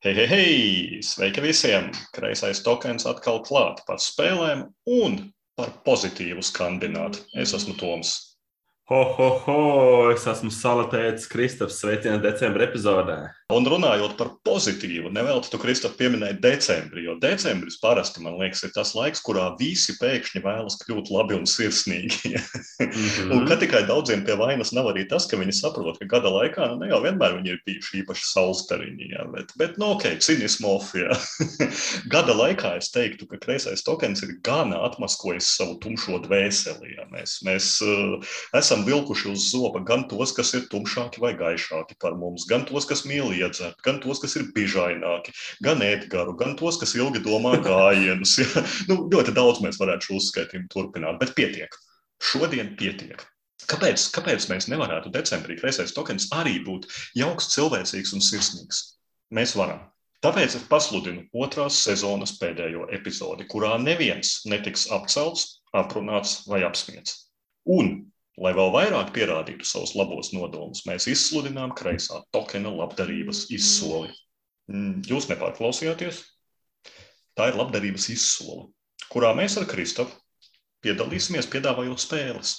Hei, hei, hei! Sveiki visiem! Kreisais tokens atkal klāt par spēlēm un par pozitīvu skandinātu. Es esmu Toms. Ho, ho, ho! Es esmu Salatēts Kristofs. Sveiciens decembra epizodē. Un runājot par pozitīvu, nevelti tu, Kristof, pieminēji decembri, jo decembris parasti, man liekas, ir tas laiks, kurā visi pēkšņi vēlas kļūt labi un sirsnīgi. mm -hmm. un ka tikai daudziem pie vainas nav arī tas, ka viņi saprot, ka gada laikā nu, ne jau vienmēr viņi ir bijuši īpaši saulstariņi, jā, bet, bet nu, ok, jā. gada laikā es teiktu, ka kreisais tokens ir gana atmaskojis savu tumšo dvēseli. Jā. Mēs, mēs uh, esam vilkuši uz zoba gan tos, kas ir tumšāki vai gaišāki par mums, gan tos, kas mīl iedzert, gan tos, kas ir bižaināki, gan ētgaru, gan tos, kas ilgi domā gājienus. Ja? Nu, ļoti daudz mēs varētu šo uzskaitījumu turpināt, bet pietiek. Šodien pietiek. Kāpēc, kāpēc mēs nevarētu decembrī kreisais tokens arī būt jauks, cilvēcīgs un sirsnīgs? Mēs varam. Tāpēc es pasludinu otrās sezonas pēdējo epizodi, kurā neviens netiks apcelts, aprunāts vai apspiesti. Un Lai vēl vairāk pierādītu savus labos nodomus, mēs izsludinām kreisā tokena labdarības izsoli. Mm, jūs nepārklausījāties? Tā ir labdarības izsole, kurā mēs ar Kristofu piedalīsimies piedāvājot spēles.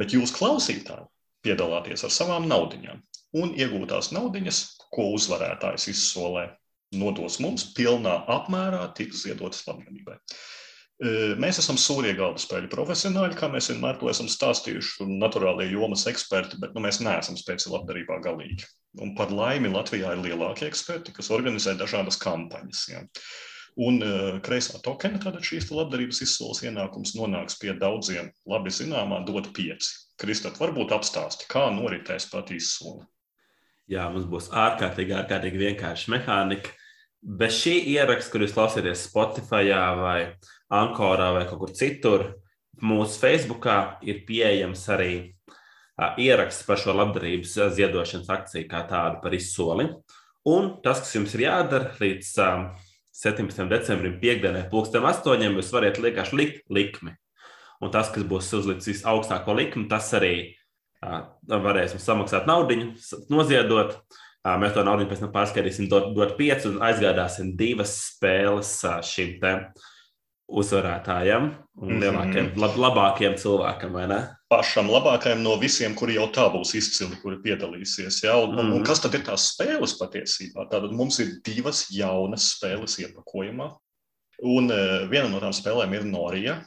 Bet jūs, klausītāji, piedalāties ar savām naudiņām un iegūtās naudiņas, ko uzvarētājs izsolē, nodos mums pilnā apmērā, tiks ziedotas labdarībai. Mēs esam sūrie galvaspēļu profesionāļi, kā mēs vienmēr to esam stāstījuši, un naturālie jomas eksperti, bet nu, mēs neesam spēcīgi labdarībā galīgi. Un par laimi Latvijā ir lielākie eksperti, kas organizē dažādas kampaņas. Ja. Un uh, kreisā tokena, tātad šīs labdarības izsoles ienākums nonāks pie daudziem labi zināmā dot pieci. Kristot, varbūt apstāsti, kā noritēs pat izsole. Jā, mums būs ārkārtīgi, ārkārtīgi vienkārša mehānika. Bez šī ieraksta, kur jūs klausāties Spotify vai Ankorā vai kaut kur citur, mūsu Facebookā ir pieejams arī uh, ieraksts par šo labdarības ziedošanas akciju kā tādu par izsoli. Un tas, kas jums ir jādara līdz uh, 17. decembrim, piekdienai, pulksten astoņiem, jūs varat vienkārši likt likmi. Un tas, kas būs uzlicis augstāko likmi, tas arī uh, varēs mums samaksāt naudu, noziedot. Uh, mēs to naudu pēc tam pārskaitīsim, dot, dot pieci un aizgādāsim divas spēles uh, šim te uzvarētājam un mm -hmm. lielākiem, lab, labākiem cilvēkam, vai ne? Pašam labākajam no visiem, kuri jau tā būs izcili, kuri piedalīsies. Ja? Un, mm -hmm. un, un kas tad ir tās spēles patiesībā? Tātad mums ir divas jaunas spēles iepakojumā. Un uh, viena no tām spēlēm ir Norija,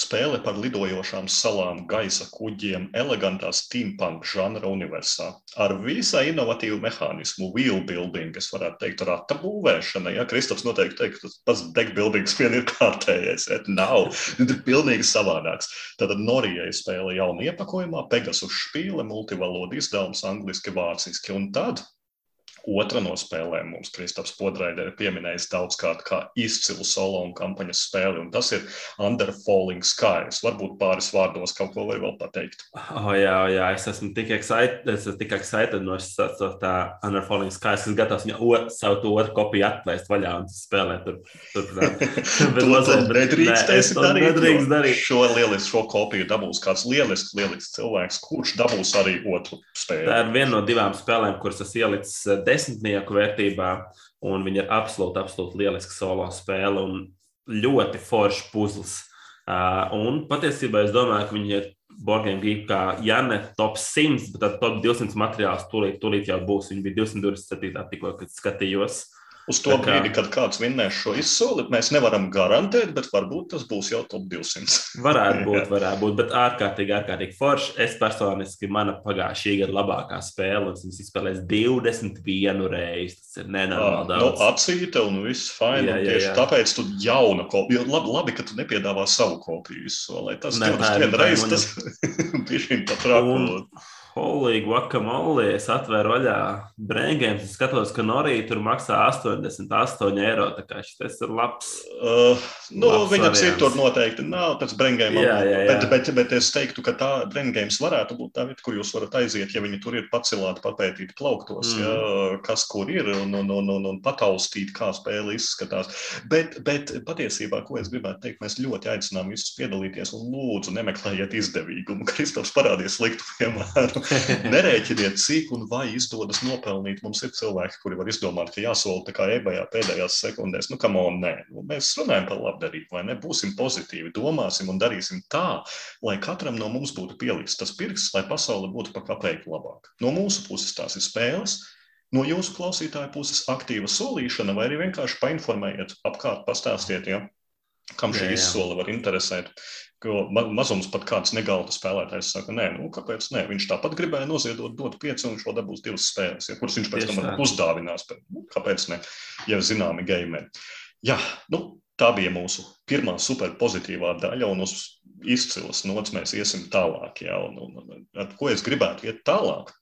Spēle par lidojošām salām, gaisa kuģiem, elegantā steampunk žanra universā ar visai inovatīvu mehānismu, wheel building, kas varētu teikt, rata būvēšana. Ja Kristaps noteikti teikt, tas pats deckbuildings vien ir kārtējais, bet nav. Tas ir pilnīgi savādāks. Tad Norijai spēle jauna iepakojumā, Pegasus špīle, multivalodu izdevums, angliski, vāciski. Un tad Otra no spēlēm mums Kristaps Podraide ir pieminējis daudzkārt kā izcilu solo un kampaņas spēli, un tas ir Under Falling Skies. Varbūt pāris vārdos kaut ko vēl pateikt. Oh, jā, jā, es esmu tik excited, es esmu tik excited no šīs tā Under Falling Skies, es gatavs viņa o, savu to otru kopiju atvēst vaļā un spēlēt tur. tur bet mazliet nedrīkstēsi darīt. Nedrīkst darīt. Šo lielisku, šo kopiju dabūs kāds lielisks, lielisks cilvēks, kurš dabūs arī otru spēli. Tā ir viena no divām spēlēm, kuras es ielicis desmitnieku vērtībā, un viņa ir absolūti, absolūti lieliska solo spēle un ļoti foršs puzles. Uh, un patiesībā es domāju, ka viņi ir Borgiem Geek kā, ja ne top 100, bet tad top 200 materiāls tūlīt, tūlīt jau būs. Viņi bija 227. tikko, kad skatījos. Uh, Uz to kā... brīdi, kad kāds vinnēs šo izsoli, mēs nevaram garantēt, bet varbūt tas būs jau top 200. varētu būt, varētu būt, bet ārkārtīgi, ārkārtīgi forši. Es personiski, mana pagājušā gada labākā spēle, un es izspēlēju 21 reizi. Tas ir nenormāli daudz. Nu, Apsīta un viss fini. Jā, jā. Tāpēc tu jaunu kopiju, labi, labi, ka tu nepiedāvā savu kopiju izsolē. Tas 21 reizes, tas bija šī pat Holy guacamole, es atvēru vaļā brēngiem, es skatos, ka Norija tur maksā 88 eiro. Tā kā šis ir labs. Uh, nu, labs viņam citur noteikti nav tas brēngēm. Bet, bet, bet es teiktu, ka tā brēngēms varētu būt tā vieta, kur jūs varat aiziet, ja viņi tur ir pacilāti, papētīt plauktos, mm. ja, kas kur ir un, un, un, un, un pataustīt, kā spēle izskatās. Bet, bet patiesībā, ko es gribētu teikt, mēs ļoti aicinām visus piedalīties un lūdzu nemeklējiet izdevīgumu. Kristofs parādīs sliktu piemēru. Nerēķiniet, cik un vai izdodas nopelnīt. Mums ir cilvēki, kuri var izdomāt, ka jāsola tā kā ebajā pēdējās sekundēs. Nu, kam on, nē, nu, mēs runājam par labdarību, vai ne? Būsim pozitīvi, domāsim un darīsim tā, lai katram no mums būtu pielikts tas pirksts, lai pasaule būtu pa kapeiku labāk. No mūsu puses tās ir spēles, no jūsu klausītāja puses aktīva solīšana, vai arī vienkārši painformējiet, apkārt pastāstiet, ja, kam šī izsola var interesēt. Jo mazums pat kāds negalda spēlētājs saka, nē, nu, kāpēc nē? Viņš tāpat gribēja noziedot, dot pieci, un vēl dabūs divas spēles, ja, kuras viņš pēc tam uzdāvinās. Bet, nu, kāpēc ne? Ja zināmi gameri. Jā, nu, tā bija mūsu pirmā superpozitīvā daļa, un uz izcilas nots mēs iesim tālāk. Jā, un, un, ar ko es gribētu iet tālāk?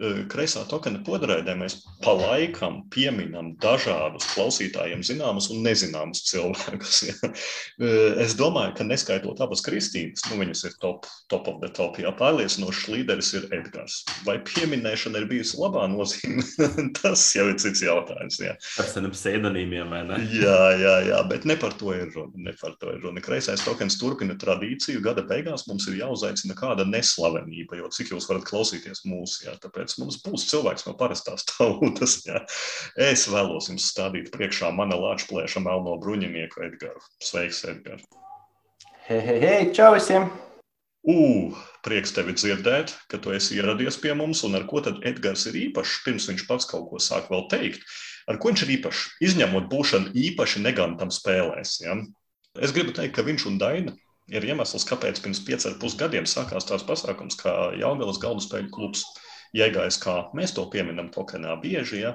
Kreisā tokena podraidē mēs pa laikam pieminam dažādus klausītājiem zināmus un nezināmus cilvēkus. Ja. Es domāju, ka neskaitot abas Kristīnas, nu viņas ir top, top of the top, jā, pārliecinošs līderis ir Edgars. Vai pieminēšana ir bijusi labā nozīme? Tas jau ir cits jautājums. Jā. Ar tādiem pseidonīmiem, vai ne? Jā, jā, jā, bet ne par to ir runa. Ne par to ir runa. Kreisais tokens turpina tradīciju. Gada beigās mums ir jāuzaicina kāda neslavenība, jo cik jūs varat klausīties mūsu, jā, tāpēc tāpēc mums būs cilvēks no parastās tautas. Jā. Es vēlos jums stādīt priekšā mana lāčplēša melno bruņinieku Edgars. Sveiks, Edgars! Hei, hei, hei, čau visiem! Ugh, prieks tevi dzirdēt, ka tu esi ieradies pie mums, un ar ko tad Edgars ir īpašs, pirms viņš pats kaut ko sāk vēl teikt. Ar ko viņš ir īpašs? Izņemot būšanu īpaši negantam spēlēs. Ja? Es gribu teikt, ka viņš un Daina ir iemesls, kāpēc pirms pieciem pusgadiem sākās tāds pasākums kā Jāgalas galdu spēļu klubs. Jēgais, kā mēs to pieminam tokenā bieži. Ja?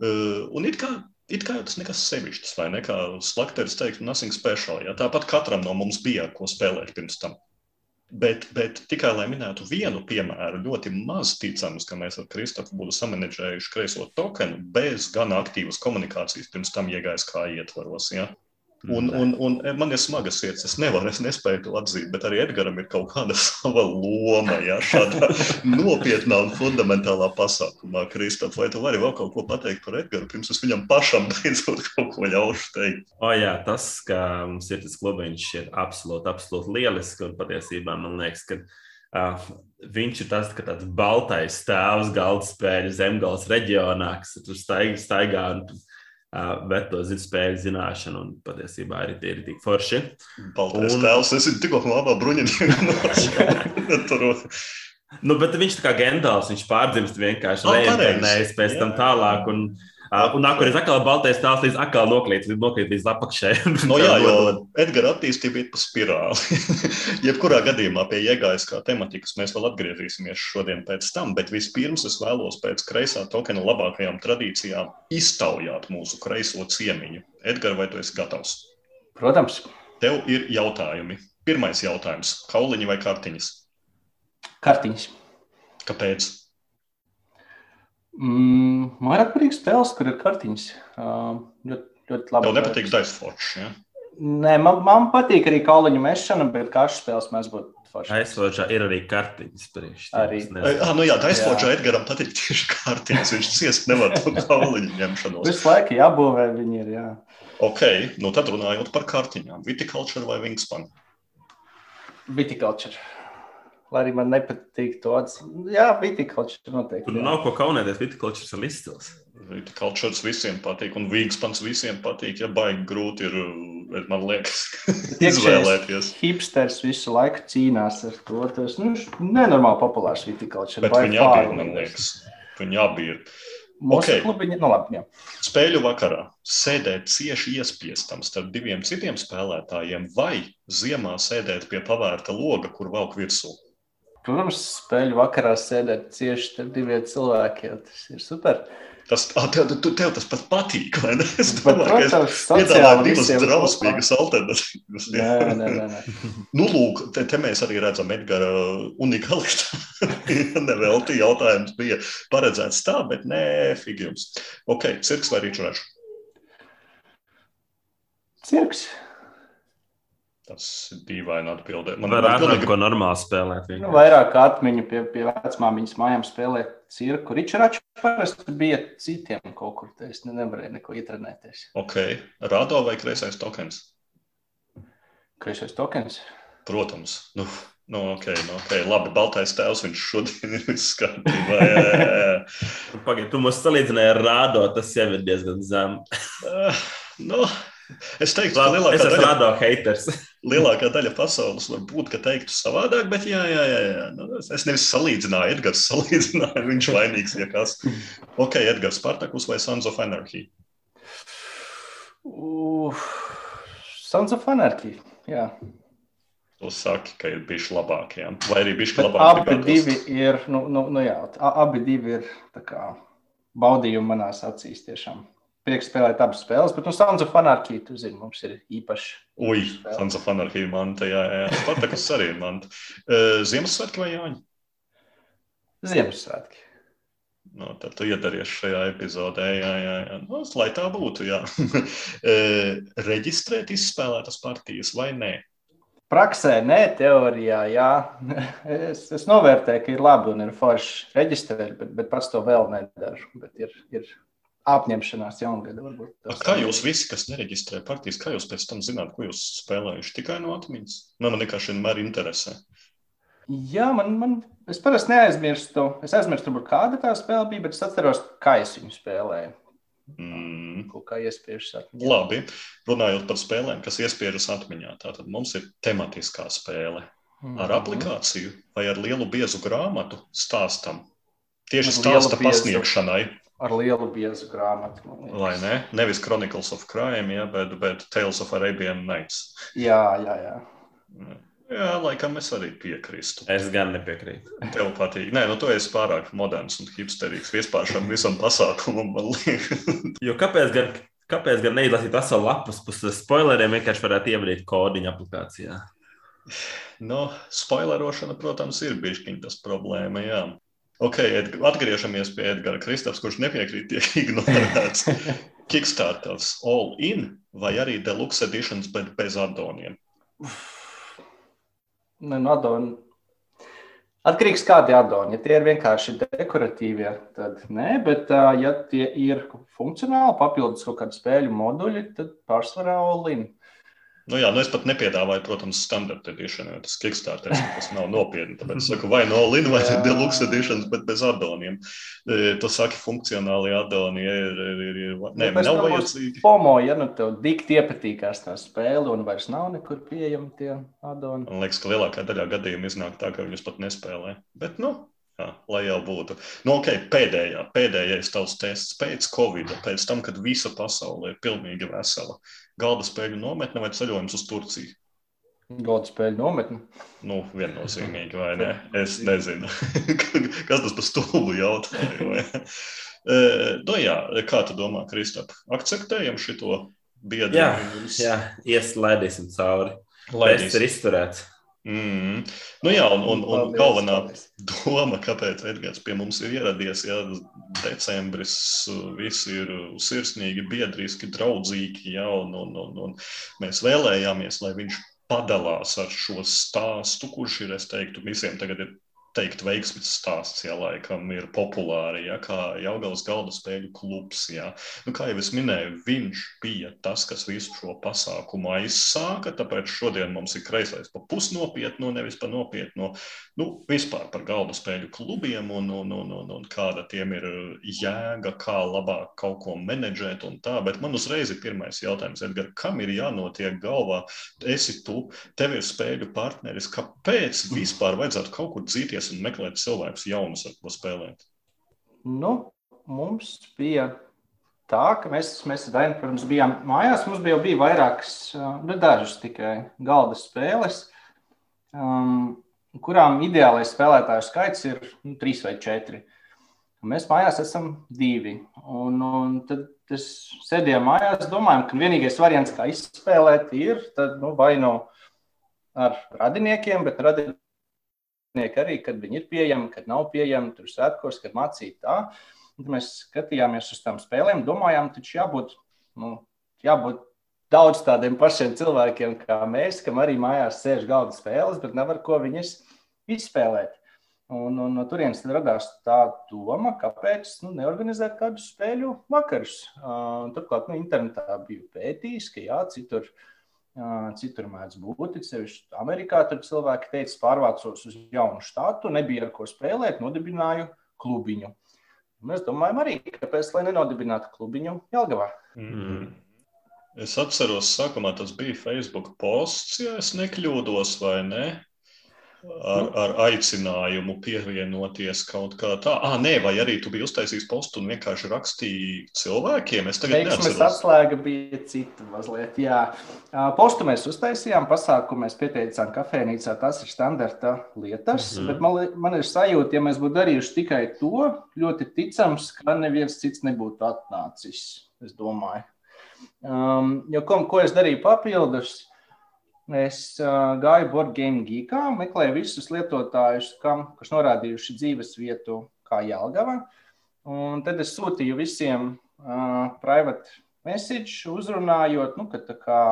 Un it kā, it kā tas nekas sevišķs, vai ne? Kā Slakteris teikt, nothing special. Ja? Tāpat katram no mums bija, ko spēlēt pirms tam. Bet, bet tikai lai minētu vienu piemēru, ļoti maz ticams, ka mēs ar Kristofu būtu samanģējuši kreiso tokenu bez gan aktīvas komunikācijas pirms tam iegājis kā ietvaros. Ja? Un, un, un man ir smaga sirds. Es nevaru, es nespēju to atzīt, bet arī Edgars ir kaut kāda sava loma. Ja, šādā nopietnā un fundamentālā pasākumā, Kristof, vai tu vari vēl kaut ko pateikt par Edgars, pirms es viņam pašam beidzot kaut ko ļaušu teikt? O, jā, tas, ka mums ir tas klubiņš, ir absolūti, absolūti lielisks. Un patiesībā man liekas, ka uh, viņš ir tas, tāds baltais tēvs galda spēļu zemgājas reģionā, kas tur staigā. staigā un, bet to zinu spēļu zināšanu, un patiesībā arī tie ir tik forši. Baltais un... tēls, es esmu tikko labā bruņiniekā. nu, bet viņš tā kā gendāls, viņš pārdzimst vienkārši oh, reinkarnējas pēc tam tālāk. Un, Uh, un nākamais atkal baltais tās līdz atkal nokrīt, nokrīt līdz apakšai. no jā, jo Edgara attīstība ir pa spirāli. Jebkurā gadījumā pie iegājas kā tematikas mēs vēl atgriezīsimies šodien pēc tam, bet vispirms es vēlos pēc kreisā tokena labākajām tradīcijām iztaujāt mūsu kreiso ciemiņu. Edgars, vai tu esi gatavs? Protams. Tev ir jautājumi. Pirmais jautājums - kauliņi vai kartiņas? Kartiņas. Kāpēc? Mm, vairāk patīk spēles, kur ir kartiņas. Uh, ļoti, ļoti labi. Tev nepatīk Dice Forge, ja? Nē, man, man patīk arī kauliņu mešana, bet kašu spēles mēs būtu forši. Aizforģā ir arī kartiņas priekš. Arī. Ah, nu jā, Aizforģā Edgaram patīk tieši kartiņas. Viņš ciest nevar to kauliņu ņemšanos. Visu laiku jābūvē viņi ir, jā. Ok, nu tad runājot par kartiņām. Viticulture vai Wingspan? Viticulture. Lai arī man nepatīk to atzīmēt. Jā, vitikultūra noteikti. Tur nav ko kaunēties. Vitikultūrs ir izcils. Vitikultūrs visiem patīk, un vīgspans visiem patīk. Ja baigi grūti ir, man liekas, izvēlēties. Hipsters visu laiku cīnās ar to. Tas nu, nenormāli populārs vitikultūrs. Bet viņi abi ir, man liekas. Viņi abi ir. Mūsu okay. klubiņa, nu labi, jā. Spēļu vakarā sēdēt cieši iespiestam starp diviem citiem spēlētājiem vai ziemā sēdēt pie pavērta loga, kur velk virsū. Protams, spēļu vakarā sēdēt cieši ar diviem cilvēkiem. Tas ir super. Tas, tev, tev, tev tas pat patīk, vai ne? Es domāju, ka tas ir divas drausmīgas alternatīvas. Nē, nē, nē, nē. nu, lūk, te, te mēs arī redzam Edgara unikalitāti. Nevelti jautājums bija paredzēts tā, bet nē, figi jums. Ok, cirks vai rīčurēšu? Cirks. Tas ir dīvaini atbildēt. Man ir pilnīgi... ko normāli spēlēt. Nu, vairāk atmiņu pie, pie vecmāmiņas mājām spēlēt cirku. Ričards parasti bija citiem kaut kur. Es nevarēju neko ietrenēties. Ok. Rado vai kreisais tokens? Kreisais tokens? Protams. Nu, Nu, ok, nu, ok, labi. Baltais tēvs viņš šodien ir viss kārtībā. Jā, jā, jā. Pagaid, tu mums salīdzināji ar rādo, tas jau ir diezgan zem. Uh, nu, es teiktu, ka lielākā daļa, rādo haters. Lielākā daļa pasaules var būt, ka teiktu savādāk, bet jā, jā, jā. jā. Nu, es- nevis salīdzināju, Edgars salīdzināja, viņš vainīgs, ja kas. Ok, Edgars Spartakus vai Sons of Anarchy? Uh, Sons of Anarchy. Jā. Tu saki, ka ir bijuši labākie, jā. vai arī bijuši labākie. abi divi ir, nu, nu, nu jā, abi divi ir tā kā baudījumi manās acīs tiešām. Prieks spēlēt abas spēles, bet no Sons of Anarchy, tu zini, mums ir īpaši. Ui. Sons of Anarchy manta, jā, jā. Spartakus arī ir manta. Uh, Ziemassvētki vai Jāņa? Ziemassvētki. Nu, tad tu iedaries šajā epizodē, jā, jā, jā. Nu, lai tā būtu, jā. Eh, Reģistrēt izspēlētas partijas vai nē? Praksē, nē, teorijā, jā. Es, es novērtēju, ka ir labi un ir forši reģistrēt, bet, bet pats to vēl nedaru. Bet ir, ir apņemšanās jaungada varbūt. A, Kā jūs visi, kas nereģistrē partijas, kā jūs pēc tam zināt, ko jūs spēlējuši? Tikai no atmiņas. Man, vienkārši vienmēr interesē. Jā, man, man es parasti neaizmirstu. Es aizmirstu, varbūt kāda tā spēle bija, bet es atceros, kā es viņu spēlēju. Mm. Kaut kā iespiežas atmiņā. Labi, runājot par spēlēm, kas iespiežas atmiņā, tātad mums ir tematiskā spēle ar Mhm. aplikāciju vai ar lielu biezu grāmatu stāstam. Tieši stāsta biezu. Ar lielu biezu grāmatu. vai ne? Nevis Chronicles of Crime, ja, bet, bet Tales of Arabian Nights. Jā, jā, jā. Jā, laikam es arī piekrīstu. Es gan nepiekrītu. Tev patīk. Nē, nu tu esi pārāk moderns un hipsterīgs vispār šam visam pasākumam, man liekas. Jo kāpēc gan, kāpēc gan neizlasīt veselu lapas pusi spoileriem, vienkārši varētu ievadīt kodiņu aplikācijā? Nu, spoilerošana, protams, ir bišķiņ tas problēma, jā. Ok, atgriežamies pie Edgara Kristaps, kurš nepiekrīt tiek ignorēts. Kickstarters all in vai arī deluxe editions, bet bez addoniem? Nu, no Adona. Atkarīgs no kāda ir Adona. Ja tie ir vienkārši dekoratīvie, tad nē, bet ja tie ir funkcionāli, papildus kaut kādu spēļu moduļi, tad pārsvarā Olin. Nu, jā, nu es pat nepiedāvāju, protams, standarta edition, jo tas Kickstarter tas nav nopietni. Tāpēc es saku, vai no all-in, vai deluxe editions, bet bez addoniem. E, Tu saki, funkcionāli addoni ir, ir, ir, ir nē, pēc nav vajadzīgi. FOMO, ja nu tev dikti iepatīkās tā spēle un vairs nav nekur pieejami tie Adoni. Man liekas, ka lielākā daļā gadījumā iznāk tā, ka viņus pat nespēlē. Bet, nu, jā, lai jau būtu. Nu, ok, pēdējā, pēdējais tavs tests pēc Covid, pēc tam, kad visa pasaule ir pilnīgi vesela. Galda spēļu nometne vai ceļojums uz Turciju? Godu spēļu nometni. Nu, viennozīmīgi, vai ne? Es nezinu, kas tas par stulbu jautājumu. E, Nu, jā, kā tu domā, Kristap, akceptējam šo biedru? Jā, jā ieslaidīsim cauri. Laidīs. Tas ir izturēts. Mm. Nu, jā, un, un, un Paldies, galvenā paldies. doma, kāpēc Edgars pie mums ir ieradies, ja decembris visi ir sirsnīgi, biedriski, draudzīgi, ja, un, un, un, un mēs vēlējāmies, lai viņš padalās ar šo stāstu, kurš ir, es teiktu, visiem tagad ir teikt, veiksmīgs stāsts, ja laikam ir populāri, ja, kā Jaungavas galda spēļu klubs. Ja. Nu, kā jau es minēju, viņš bija tas, kas visu šo pasākumu aizsāka, tāpēc šodien mums ir kreisais pa pusnopietnu, nevis pa nopietnu, nu, vispār par galda spēļu klubiem un, un, un, un, un kāda tiem ir jēga, kā labāk kaut ko menedžēt un tā, bet man uzreiz ir pirmais jautājums, Edgar, kam ir jānotiek galvā? Esi tu, tev ir spēļu partneris, kāpēc vispār vajadzētu kaut kur dzīties un meklēt cilvēkus jaunus, ar ko spēlēt? Nu, mums bija tā, ka mēs, mēs ar Dainu, protams, bijām mājās. Mums bija, bija vairākas, ā, nu, dažas tikai galda spēles, um, kurām ideālais spēlētāju skaits ir nu, trīs vai četri. Un Mēs mājās esam divi. Un, un tad es sēdēju mājās, domājam, ka vienīgais variants, kā izspēlēt, ir tad, nu, vai no ar radiniekiem, bet radinieki arī, kad viņi ir pieejami, kad nav pieejami, tur svētkos, kad mācīt tā. Tad mēs skatījāmies uz tām spēlēm, domājām, taču jābūt, nu, jābūt daudz tādiem pašiem cilvēkiem kā mēs, kam arī mājās sēž galda spēles, bet nevar ko viņas izspēlēt. Un, un no turienes radās tā doma, kāpēc nu, neorganizēt kādus spēļu vakarus. Uh, turklāt, nu, internetā biju pētījis, ka jā, citur citur mēdz būt. Sevišķi Amerikā tur cilvēki teica, pārvācos uz jaunu štatu, nebija ar ko spēlēt, nodibināju klubiņu. Mēs domājam, arī kāpēc lai nenodibinātu klubiņu Jelgavā. Mm. Es atceros, sākumā tas bija Facebook posts, ja es nekļūdos, vai ne? Ar, ar aicinājumu pievienoties kaut kā tā. Ah, nē, vai arī tu biji uztaisījis postu un vienkārši rakstīji cilvēkiem? Es tagad neatceros. Veiksmes atslēga bija cita mazliet, jā. Postu mēs uztaisījām, pasākumu mēs pieteicām kafēnīcā, tas ir standarta lietas, mm -hmm. bet man, man ir sajūta, ja mēs būtu darījuši tikai to, ļoti ticams, ka neviens cits nebūtu atnācis, es domāju. Um, jo ko, ko es darīju papildus? Es uh, gāju Boardgame Geekā, meklēju visus lietotājus, kam, kas norādījuši dzīves vietu kā Jālgava. Un tad es sūtīju visiem uh, private message, uzrunājot, nu, ka tā kā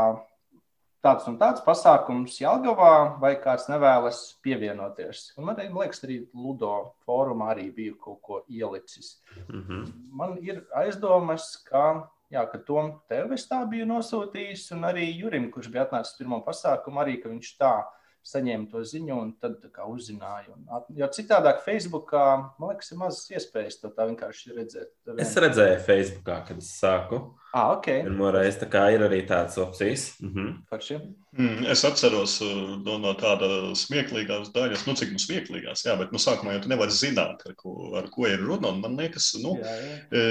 tāds un tāds pasākums Jālgavā, vai kāds nevēlas pievienoties. Un man liekas, arī Ludo fórumā arī bija kaut ko ielicis. Mm -hmm. Man ir aizdomas, ka Jā, ka Tom tev es tā biju nosūtījis, un arī Jurim, kurš bija atnācis pirmo pasākumu, arī viņš tā saņēma to ziņu un tad uzzināja. Un, jo citādāk, Facebookā, man liekas, ir mazas iespējas to tā vienkārši redzēt. Es redzēju Facebookā, kad es sāku. Ah, okay. Pirmo reizi tā kā ir arī tādas opcijas. Mhm. Mm, es atceros uh, no, no tāda smieklīgās daļas, nu, cik nu smieklīgās, jā, bet nu, sākumā jau tu nevari zināt, ar ko, ar ko ir runa. Man liekas, nu, jā, jā. E,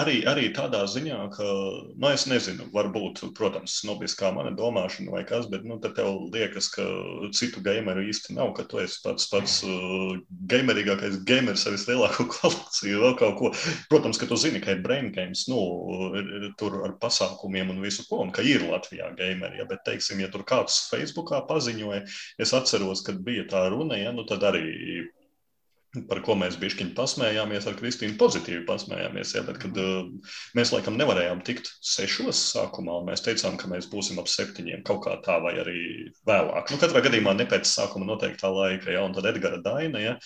arī, arī tādā ziņā, ka, nu, es nezinu, varbūt, protams, snobiskā mana domāšana vai kas, bet, nu, tad tev liekas, ka citu gameru īsti nav, ka tu esi pats pats uh, gamerīgākais gamers ar vislielāko kolekciju, vēl kaut ko. Protams, ka tu zini, ka ir brain games, nu, ir, ir tur ar pasākumiem un visu ko, un ka ir Latvijā gameri, ja, bet, teiksim, ja tur kāds Facebookā paziņoja, es atceros, kad bija tā runa, ja, nu tad arī par ko mēs bišķiņi pasmējāmies ar Kristīnu, pozitīvi pasmējāmies. Ja, bet, kad uh, mēs laikam nevarējām tikt sešos sākumā, un mēs teicām, ka mēs būsim ap septiņiem kaut kā tā, vai arī vēlāk. Nu, katrā gadījumā ne pēc sākuma noteiktā laika, ja, un tad Edgara Daina. Ja,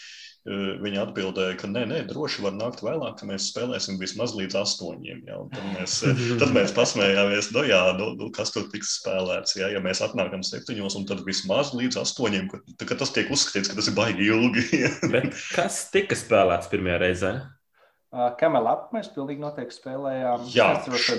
Viņa atbildēja, ka nē, nē, droši var nākt vēlāk, ka mēs spēlēsim vismaz līdz astoņiem. Ja? Tad, mēs, tad mēs pasmējāmies, nu, jā, nu, nu, kas tur tiks spēlēts. Ja? ja mēs atnākam septiņos, un tad vismaz līdz astoņiem, ka, ka tas tiek uzskatīts, ka tas ir baigi ilgi. Ja? kas tika spēlēts pirmajā reizē? Kamelāpu mēs pilnīgi noteikti spēlējām. Jā,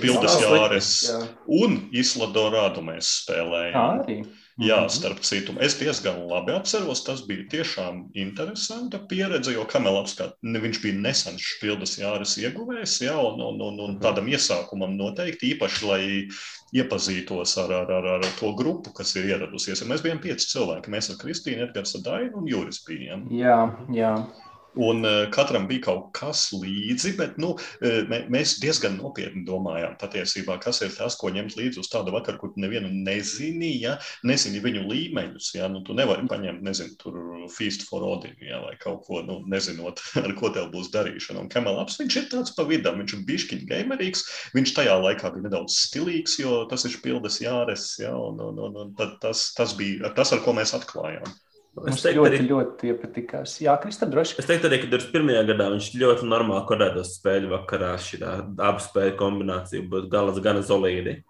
Pildas Jāres jā. un Isladorādu mēs spēlējām. Tā arī. Jā, mhm. starp citu, es diezgan labi atceros. Tas bija tiešām interesanta pieredze, jo Kamelaps, kā viņš bija nesens Špildas Jāras ieguvējs, jā, un, un, un, un mhm. tādam iesākumam noteikti īpaši, lai iepazītos ar, ar, ar, ar to grupu, kas ir ieradusies. Ja mēs bijām pieci cilvēki. Mēs ar Kristīnu, Edgars Dainu un Juris bijām. Jā, jā. Un uh, katram bija kaut kas līdzi, bet nu, uh, mēs diezgan nopietni domājām, patiesībā, kas ir tas, ko ņemt līdzi uz tādu vakaru, kur nevienu nezini, ja nezini viņu līmeņus. Ja? Nu, tu nevari paņemt, nezinu, tur feast for Odin, ja? vai kaut ko, nu, nezinot, ar ko tev būs darīšana. Un Kamelaps, viņš ir tāds pa vidam, viņš ir bišķiņ gamerīgs, viņš tajā laikā bija nedaudz stilīgs, jo tas ir pildes jāres, ja? un, un, un, un tas, tas bija tas, ar ko mēs atklājām. Es teiktu, ļoti, arī, ļoti iepatikās. Jā, Krista, droši. Es teiktu, arī, ka 21. gadā viņš ļoti normāli korētos spēļu vakarā. Šī abu spēļu kombinācija būtu galas gan solīdi.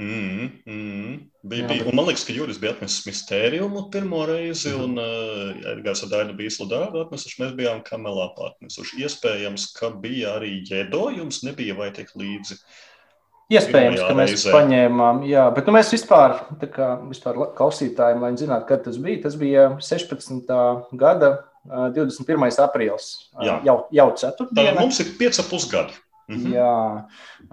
Mm, mm. Bija, bija. Un man liekas, ka Juris bija atnesis mistēriju pirmo reizi, mm. un uh, Edgars Adaina bija sludāru atnesuši. Mēs bijām kamelā atnesuši. Iespējams, ka bija arī jēdojums, nebija vai tik līdzi. Uh, Iespējams, ka mēs reizē. paņēmām, jā, bet nu, mēs vispār, kā, vispār klausītājiem, lai zinātu, kad tas bija, tas bija 16. gada 21. aprīlis. Jā. Jau, jau ceturtdienā. Mums ir 5,5 gadi. Mhm. Jā,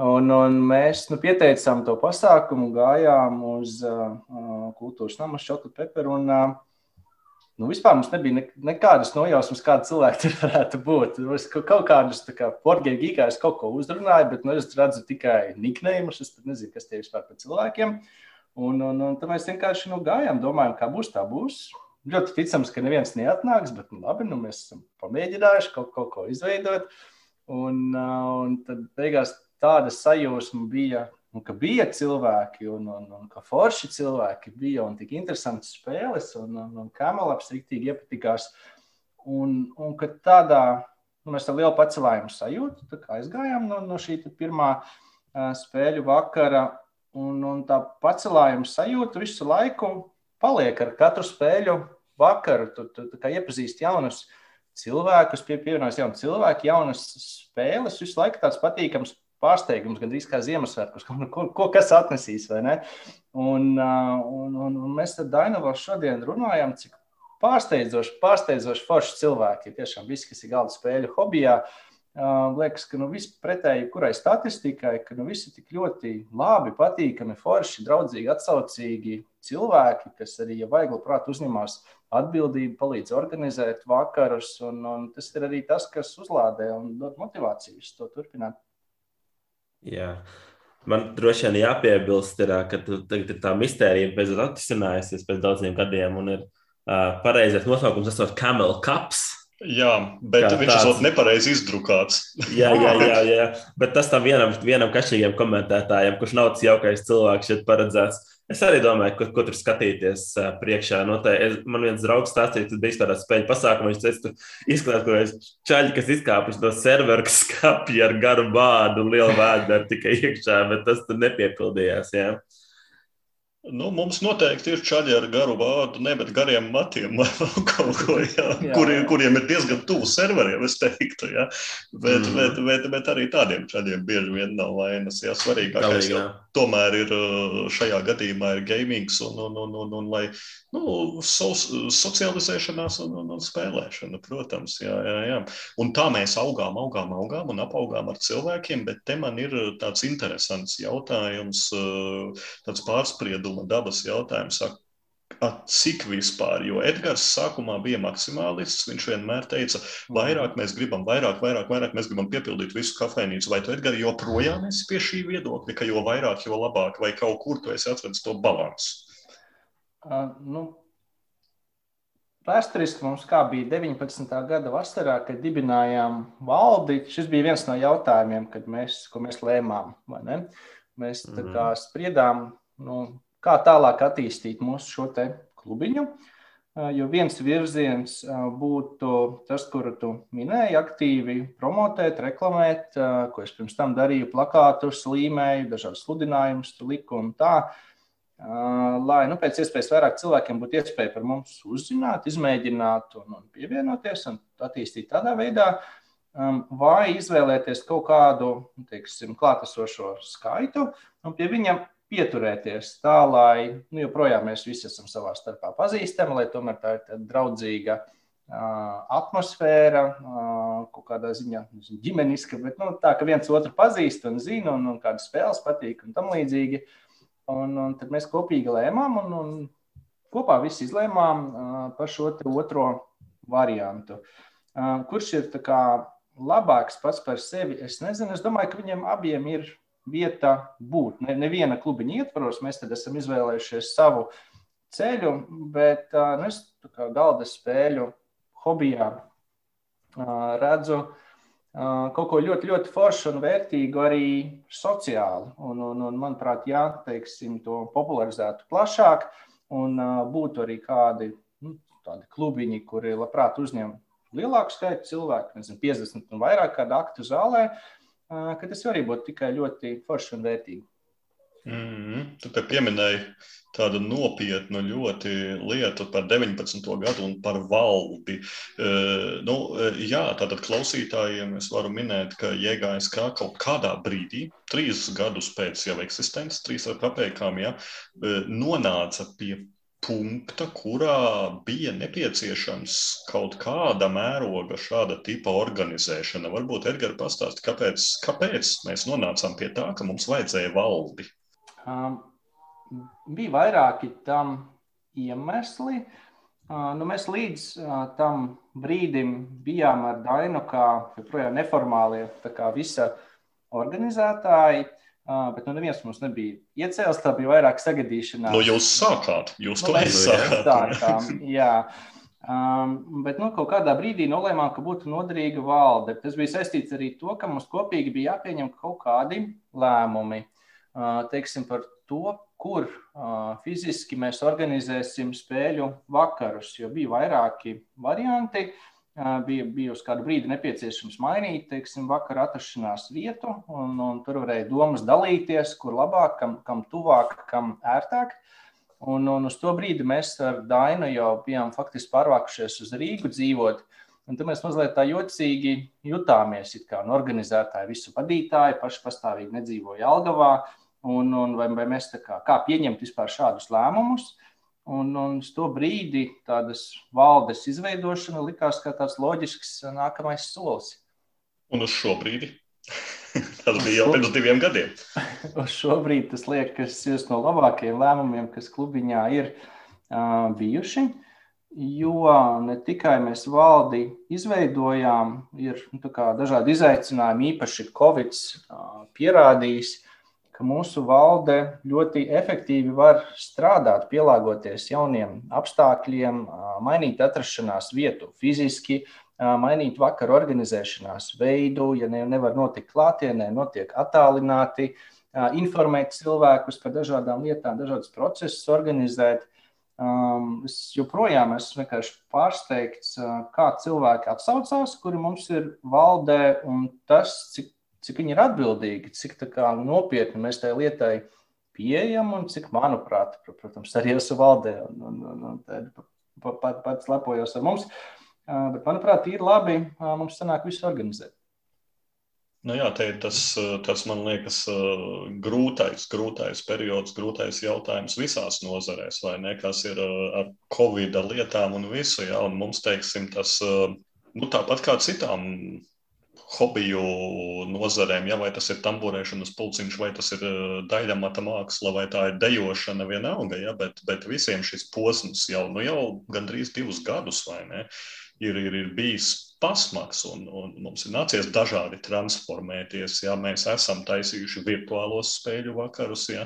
un, un mēs nu, pieteicām to pasākumu, gājām uz uh, kultūras namu Šotu Peperu. Un, uh, Nu, vispār mums nebija ne, nekādas nojausmas, kāda cilvēka tur varētu būt. Es kaut kādus portugāļu gigājus kaut ko uzrunāju, bet nu, es redzu tikai niknējumus. Es nezinu, kas tie vispār par cilvēkiem. Un, un, un tad mēs vienkārši nu, gājām, domājām, kā būs, tā būs. Ļoti ticams, ka neviens neatnāks, bet nu, labi, nu, mēs esam pamēģinājuši kaut, kaut ko izveidot. Un, un tad beigās tāda sajūsma bija, un ka bija cilvēki, un, un, un ka forši cilvēki bija, un tik interesantas spēles, un, un, un kamelaps riktīgi iepatikās. Un, un ka tādā, nu, mēs ar lielu pacelājumu sajūtu aizgājām no, no šī pirmā uh, spēļu vakara. un, un tā pacelājuma sajūta visu laiku paliek ar katru spēļu vakaru. Tu, tu, tu iepazīsti jaunus cilvēkus, pie, pievienojas jauni cilvēki, jaunas spēles. Visu laiku tāds patīkams pārsteigums, gandrīz kā Ziemassvētkos, ko, ko, ko kas atnesīs. Un, un, un, un mēs ar Dainavu šodien runājam, cik pārsteidzoši, pārsteidzoši forši cilvēki. Tiešām visi, kas ir galda spēļu hobijā, liekas, ka nu, viss pretēji kurai statistikai, ka nu, visi tik ļoti labi, patīkami, forši, draudzīgi, atsaucīgi cilvēki, kas arī, ja vajag, labprāt, uzņemās atbildību, palīdz organizēt vakarus. Un, un tas ir arī tas, kas uzlādē un dod motivācijas to turpināt. Jā. Man droši vien jāpiebilst, ir, ka tagad ir tā mistērija beidzot atrisinājusies pēc daudziem gadiem, un ir uh, pareizais nosaukums, tas ir Camel Cups. Jā, bet Kā viņš tāds... ir nepareizi izdrukāts. jā, jā, jā, jā, bet tas tam vienam, vienam kašķīgam komentētājam, kurš nav tas jaukais cilvēks, šeit paredzēts. Es arī domāju, ko, ko tur skatīties priekšā. No tā, es, man viens draugs stāstīja, ka bija tādā spēļu pasākumā. Viņš teica, ka izklaidēs čaļi, kas izkāpuši no servera, kas skapja ar garu bādu un lielu vēdu tikai iekšā, bet tas tur nepiepildījās. Jā. Nu, mums noteikti ir čaļi ar garu vārdu, ne bet gariem matiem, kaut ko, jā, jā. Kuriem, kuriem ir diezgan tuvu serveriem, es teiktu. Jā. Bet, mm. bet, bet, bet arī tādiem čaļiem bieži vien nav vainas. Jā, svarīgākais jau tomēr ir šajā gadījumā ir gamings un, un, un, un, un lai nu, so, socializēšanās un, un, un spēlēšana, protams. Jā, jā, jā. Un tā mēs augām, augām, augām un apaugām ar cilvēkiem, bet te man ir tāds interesants jautājums, tāds pārspriedums sprieduma dabas jautājums. Cik vispār? Jo Edgars sākumā bija maksimālists. Viņš vienmēr teica, vairāk mēs gribam, vairāk, vairāk, vairāk mēs gribam piepildīt visu kafejnīcu. Vai tu, Edgars, joprojām esi pie šī viedokļa, ka jo vairāk, jo labāk, vai kaut kur tu esi atradis to balansu? Uh, nu, Vēsturiski mums bija 19. gada vasarā, kad dibinājām valdi. Šis bija viens no jautājumiem, mēs, ko mēs lēmām. Mēs mm -hmm. spriedām, nu, kā tālāk attīstīt mūsu šo klubiņu. Jo viens virziens būtu tas, kuru tu minēji, aktīvi promotēt, reklamēt, ko es pirms tam darīju, plakātus, līmēju, dažādas sludinājumus, liku un tā. Lai nu, pēc iespējas vairāk cilvēkiem būtu iespēja par mums uzzināt, izmēģināt un, un pievienoties un attīstīt tādā veidā, vai izvēlēties kaut kādu teiksim, klātesošo skaitu un pie viņiem pieturēties tā, lai nu, joprojām mēs visi esam savā starpā pazīstami, lai tomēr tā ir draudzīga atmosfēra, kaut kādā ziņā ģimeniska, bet nu, tā, ka viens otru pazīst un zina, un, un kādas spēles patīk un tam līdzīgi. Un, un tad mēs kopīgi lēmām un, un kopā visi izlēmām par šo otro variantu. Kurš ir kā, labāks pats par sevi? Es nezinu, es domāju, ka viņiem abiem ir vieta būt. Ne, neviena klubiņa ietvaros mēs esam izvēlējušies savu ceļu, bet nu, es kā galda spēļu hobijā redzu kaut ko ļoti, ļoti foršu un vērtīgu arī sociāli. Un, un, un manuprāt, jā, teiksim, to popularizētu plašāk un būtu arī kādi nu, klubiņi, kuri labprāt uzņem lielāku skaitu cilvēku, nezinu, 50 un vairāk kādu aktu zālē, ka tas arī būtu tikai ļoti forši un vērtīgi. Mm -hmm. Tu te pieminēji tādu nopietnu ļoti lietu par 19. gadu un par valdi. Uh, nu, jā, tātad klausītājiem es varu minēt, ka JGSK kaut kādā brīdī, trīs gadus pēc jau eksistences, trīs ar kapekām, ja, nonāca pie punkta, kurā bija nepieciešams kaut kāda mēroga šāda tipa organizēšana. Varbūt Edgars pastāsti, kāpēc, kāpēc mēs nonācām pie tā, ka mums vajadzēja valdi? Um, bija vairāki tam iemesli. Uh, nu, mēs līdz uh, tam brīdim bijām ar Dainu, kā joprojām neformālie visa organizētāji. Bet nu, neviens mums nebija iecēlis, tā bija vairāk sagadīšanās. Nu, jūs sākāt, jūs nu, to sākāt. Sākām, jā. Um, bet nu, kaut kādā brīdī nolēmām, ka būtu noderīga valde. Tas bija saistīts arī ar to, ka mums kopīgi bija jāpieņem kaut kādi lēmumi uh, teiksim, par to, kur uh, fiziski mēs organizēsim spēļu vakarus. Jo bija vairāki varianti. Bija, bija uz kādu brīdi nepieciešams mainīt, teiksim, vakar atrašanās vietu, un, un tur varēja domas dalīties, kur labāk, kam, kam tuvāk, kam ērtāk. Un, un uz to brīdi mēs ar Dainu jau bijām faktiski pārvākušies uz Rīgu dzīvot. Un tad mēs mazliet tā jocīgi jutāmies, kā no organizētāji, visu vadītāji, paši pastāvīgi nedzīvoja Algavā. Un, un vai, vai mēs kā, kā pieņemt vispār šādus lēmumus? Uh, Un, un uz to brīdi tādas valdes izveidošana likās kā tāds loģisks nākamais solis. Un uz šo brīdi? tas bija jau pirms diviem gadiem. uz šo brīdi tas liekas viens no labākajiem lēmumiem, kas klubiņā ir uh, bijuši. Jo ne tikai mēs valdi izveidojām, ir nu, dažādi izaicinājumi, īpaši Covid uh, pierādījis, ka mūsu valde ļoti efektīvi var strādāt, pielāgoties jauniem apstākļiem, mainīt atrašanās vietu fiziski, mainīt vakaru organizēšanās veidu, ja ne, nevar notikt klātienē, notiek attālināti, informēt cilvēkus par dažādām lietām, dažādas procesus organizēt. Es joprojām esmu pārsteigts, kā cilvēki atsaucās, kuri mums ir valdē, un tas, cik cik viņi ir atbildīgi, cik kā, nopietni mēs tai lietai pieejam un cik, manuprāt, protams, arī esmu valdē un, un, un, un pat, pats lepojos ar mums. Bet, manuprāt, ir labi mums sanāk visu organizēt. Nu jā, te ir tas, tas, man liekas, grūtais, grūtais periods, grūtais jautājums visās nozarēs, vai ne, kas ir ar Covid lietām un visu. Jā, un mums, teiksim, tas, nu, tāpat kā citām hobiju nozarēm, ja, vai tas ir tamborēšanas pulciņš, vai tas ir eh, daļamata māksla, vai tā ir dejošana, vienalga, ja, bet, bet visiem šis posms jau, nu, jau gandrīz divus gadus, vai ne, ir, ir, ir bijis pasmaks, un, un mums ir nācies dažādi transformēties. Jā, mēs esam taisījuši virtuālos spēļu vakarus, jā,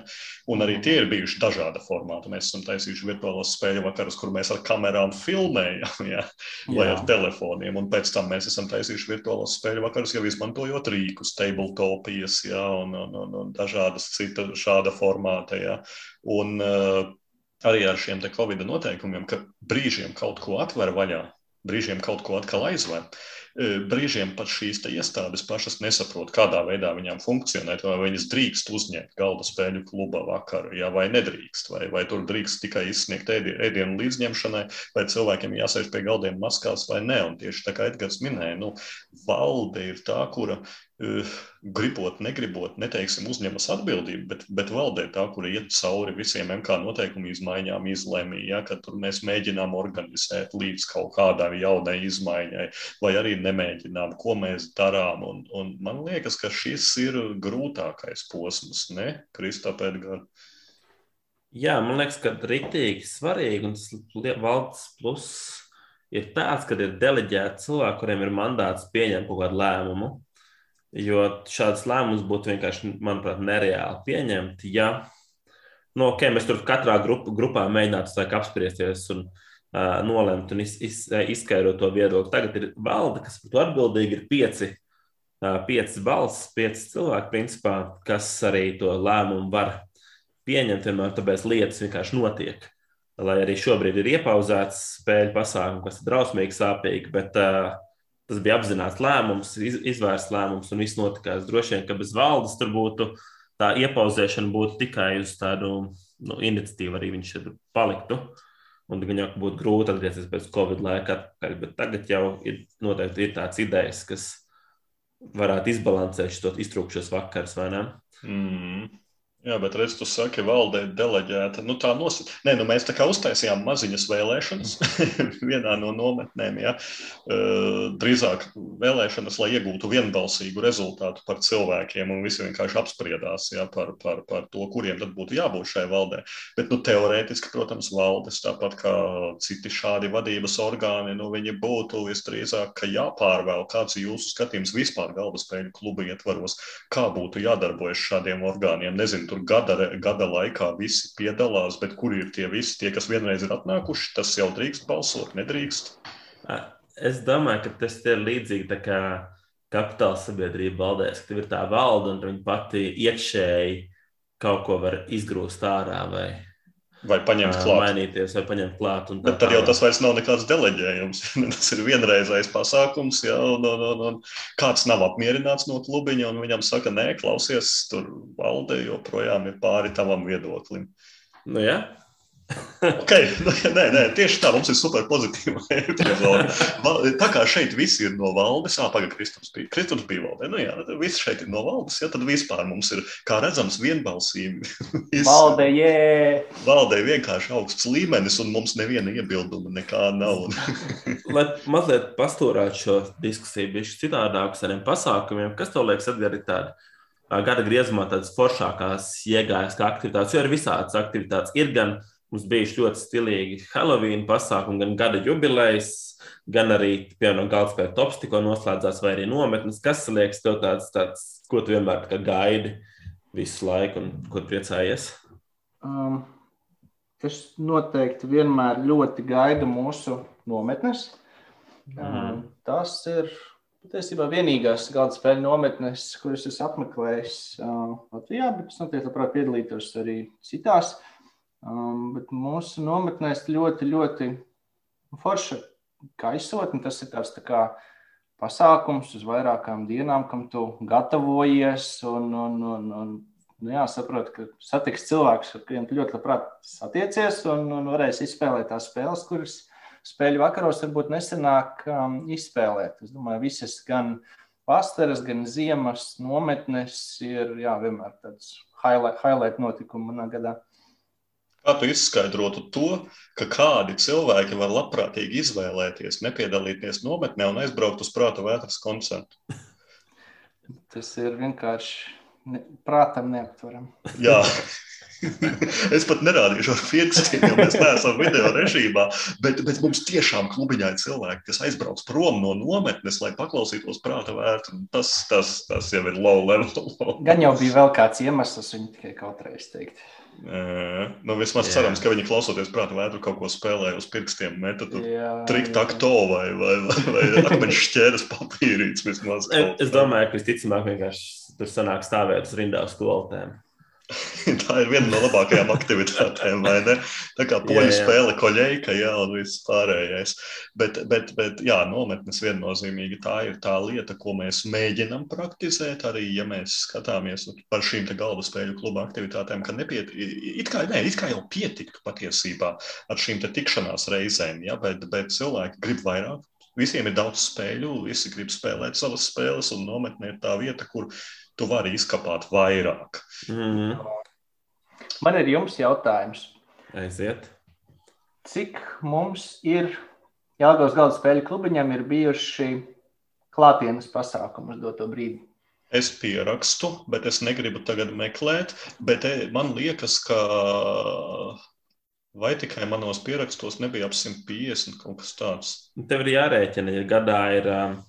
un arī tie ir bijuši dažāda formāta. Mēs esam taisījuši virtuālos spēļu vakarus, kur mēs ar kamerām filmējam, jā, vai jā. ar telefoniem, un pēc tam mēs esam taisījuši virtuālos spēļu vakarus jau izmantojot rīkus, tabletopijas, jā, un, un, un, un dažādas cita šāda formāta, jā. Un, uh, arī ar šiem Covid noteikumiem, ka brīžiem kaut ko atver vaļā, brīžiem kaut ko atkal aizver. Brīžiem pat šīs iestādes pašas nesaprot, kādā veidā viņām funkcionēt, vai viņas drīkst uzņemt galda spēļu kluba vakaru, ja, vai nedrīkst, vai, vai tur drīkst tikai izsniegt ēdienu līdzņemšanai, vai cilvēkiem jāsēž pie galdiem maskās vai nē. Un tieši tā kā Edgars minēja, nu, valde ir tā, kura gribot, negribot, neteiksim, uzņemas atbildību, bet, bet valdē tā, kur iet cauri visiem MK noteikumu izmaiņām, izlēmīja, ja, ka tur mēs mēģinām organizēt līdz kaut kādai jaunai izmaiņai, vai arī nemēģinām, ko mēs darām. Un, un man liekas, ka šis ir grūtākais posms, ne, Kristap Edgars? Jā, man liekas, ka rītīgi svarīgi un tas valdes pluss ir tāds, ka ir deleģēti cilvēki, kuriem ir mandāts pieņemt kaut kādu lēmumu. Jo šāds lēmums būtu vienkārši, manuprāt, nereāli pieņemt. Ja nu, okay, mēs tur katrā grup, grupā mēģinātu apspriesties un uh, nolemt un iz, iz, izskaidrot to viedokli. Tagad ir valde, kas par to atbildīgi ir pieci, uh, pieci balss, pieci cilvēki, principā, kas arī to lēmumu var pieņemt. Vienmēr tāpēc lietas vienkārši notiek. Lai arī šobrīd ir iepauzēts spēļu pasākums, kas ir drausmīgi sāpīgi, bet uh, tas bija apzināts lēmums, iz, izvērsts lēmums, un viss notikās. Droši vien, ka bez valdes tur būtu tā iepauzēšana būtu tikai uz tādu nu, iniciatīvu, arī viņš tur paliktu. Un viņam būtu grūti atgriezties pēc Covid laika atpakaļ, bet tagad jau ir noteikti ir tāds idejas, kas varētu izbalansēt šo iztrūkšos vakars, vai ne? Mm. Jā, bet redz, tu saki, valdē deleģēta. Nu, tā nosaka, nē, nu, mēs tā kā uztaisījām maziņas vēlēšanas vienā no nometnēm. Ja? Drīzāk vēlēšanas, lai iegūtu vienbalsīgu rezultātu par cilvēkiem, un visi vienkārši apspriedās ja, par, par, par to, kuriem tad būtu jābūt šai valdē. Bet, nu, teorētiski, protams, valdes, tāpat kā citi šādi vadības orgāni, nu, viņi būtu visdrīzāk jāpārvēl, kāds ir jūsu skatījums vispār galvaspēļu kluba ietvaros, kā būtu jādarbojas šādiem orgāniem. Nezinu, tur gada, gada laikā visi piedalās, bet kur ir tie visi, tie, kas vienreiz ir atnākuši, tas jau drīkst balsot, nedrīkst. Es domāju, ka tas ir līdzīgi tā kā kapitāla sabiedrība valdēs, ka tev ir tā valde un viņa pati iekšēji kaut ko var izgrūst ārā vai Vai paņemt klāt. Mainīties, vai paņemt klāt. Bet tad jau tas vairs nav nekāds deleģējums. tas ir vienreizējs pasākums, ja, un, un, un, un kāds nav apmierināts no klubiņa, un viņam saka, nē, klausies, tur valde joprojām ir pāri tavam viedoklim. Nu, jā. Okay. Nu, nē, nē, tieši tā, mums ir super pozitīva epizode. Tā kā šeit viss ir no valdes, ah, pagaidi, Kristums bija, Kristums bija valdē. Nu, jā, viss šeit ir no valdes, ja tad vispār mums ir, kā redzams, vienbalsīgi. Valde, jē! Valdē vienkārši augsts līmenis, un mums neviena iebilduma nekā nav. Lai mazliet pastūrētu šo diskusiju, bija citādāk ar tādiem pasākumiem, kas tev liekas, ir tādi gada griezumā tādas foršākās iegājas kā aktivitātes, jo ir visādas aktivitātes. Ir gan Mums bija ļoti stilīgi Halloween pasākumi, gan gada jubilejas, gan arī, piemēram, galvaspēļu tops tikko noslēdzās, vai arī nometnes. Kas liekas tev tāds, tāds ko tu vienmēr gaidi visu laiku un ko priecājies? Um, es noteikti vienmēr ļoti gaidu mūsu nometnes. Mm. Tas ir patiesībā vienīgās galda spēļu nometnes, kuras es apmeklēju uh, Latvijā, bet es noteikti labprāt piedalītos arī citās. Uh, Um, bet mūsu nometnēs ļoti, ļoti forša gaisotne. Tas ir tāds tā kā pasākums uz vairākām dienām, kam tu gatavojies. Un, un, un, un, nu jā, saprot, ka satiks cilvēks, ar kuriem tu ļoti labprāt satiecies un, un varēs izspēlēt tās spēles, kuras spēļu vakaros varbūt nesenāk um, izspēlēt. Es domāju, visas gan vasaras, gan ziemas nometnes ir jā, vienmēr tāds highlight, highlight notikumi manā gadā. Kā tu izskaidrotu to, ka kādi cilvēki var labprātīgi izvēlēties, nepiedalīties nometnē un aizbraukt uz prāta vētras koncertu? Tas ir vienkārši ne, prātam neaptverami. Jā. es pat nerādīšu ar pirkstiem, jo mēs neesam video režīmā. Bet, bet mums tiešām klubiņā ir cilvēki, kas aizbrauc prom no nometnes, lai paklausītos prāta vērtu. Tas, tas, tas jau ir low level. Gan jau bija vēl kāds iemesls, viņi tikai kaut reiz teikt. Nu, vismaz Jā. cerams, ka viņi klausoties prātā vētru kaut ko spēlē uz pirkstiem, meta triktakto vai, vai, vai, vai akmeņu šķēres papīrītes. Vismaz, es, es domāju, ka visticamāk vienkārši tur sanāk stāvēt uz rindā uz toaletēm. tā ir viena no labākajām aktivitātēm, vai ne? Tā kā poļu jā, jā. spēle, koļeika, jā, un viss pārējais. Bet, bet, bet jā, nometnes viennozīmīgi tā ir tā lieta, ko mēs mēģinam praktizēt. Arī, ja mēs skatāmies par šīm galvaspēļu kluba aktivitātēm, ka nepiet, it, kā, ne, it kā jau pietiktu patiesībā ar šīm tikšanās reizēm, ja, bet, bet cilvēki grib vairāk. Visiem ir daudz spēļu, visi grib spēlēt savas spēles, un nometne ir tā vieta, kur tu vari izkapāt vairāk. Mm -hmm. Man ir jums jautājums. Aiziet. Cik mums ir Jāgaunas galda spēļu klubiņam ir bijuši klātienes pasākumi uz doto brīdi? Es pierakstu, bet es negribu tagad meklēt. Bet e, man liekas, ka vai tikai manos pierakstos nebija ap 150 kaut kas tāds. Tev ir jārēķina, ja gadā ir um,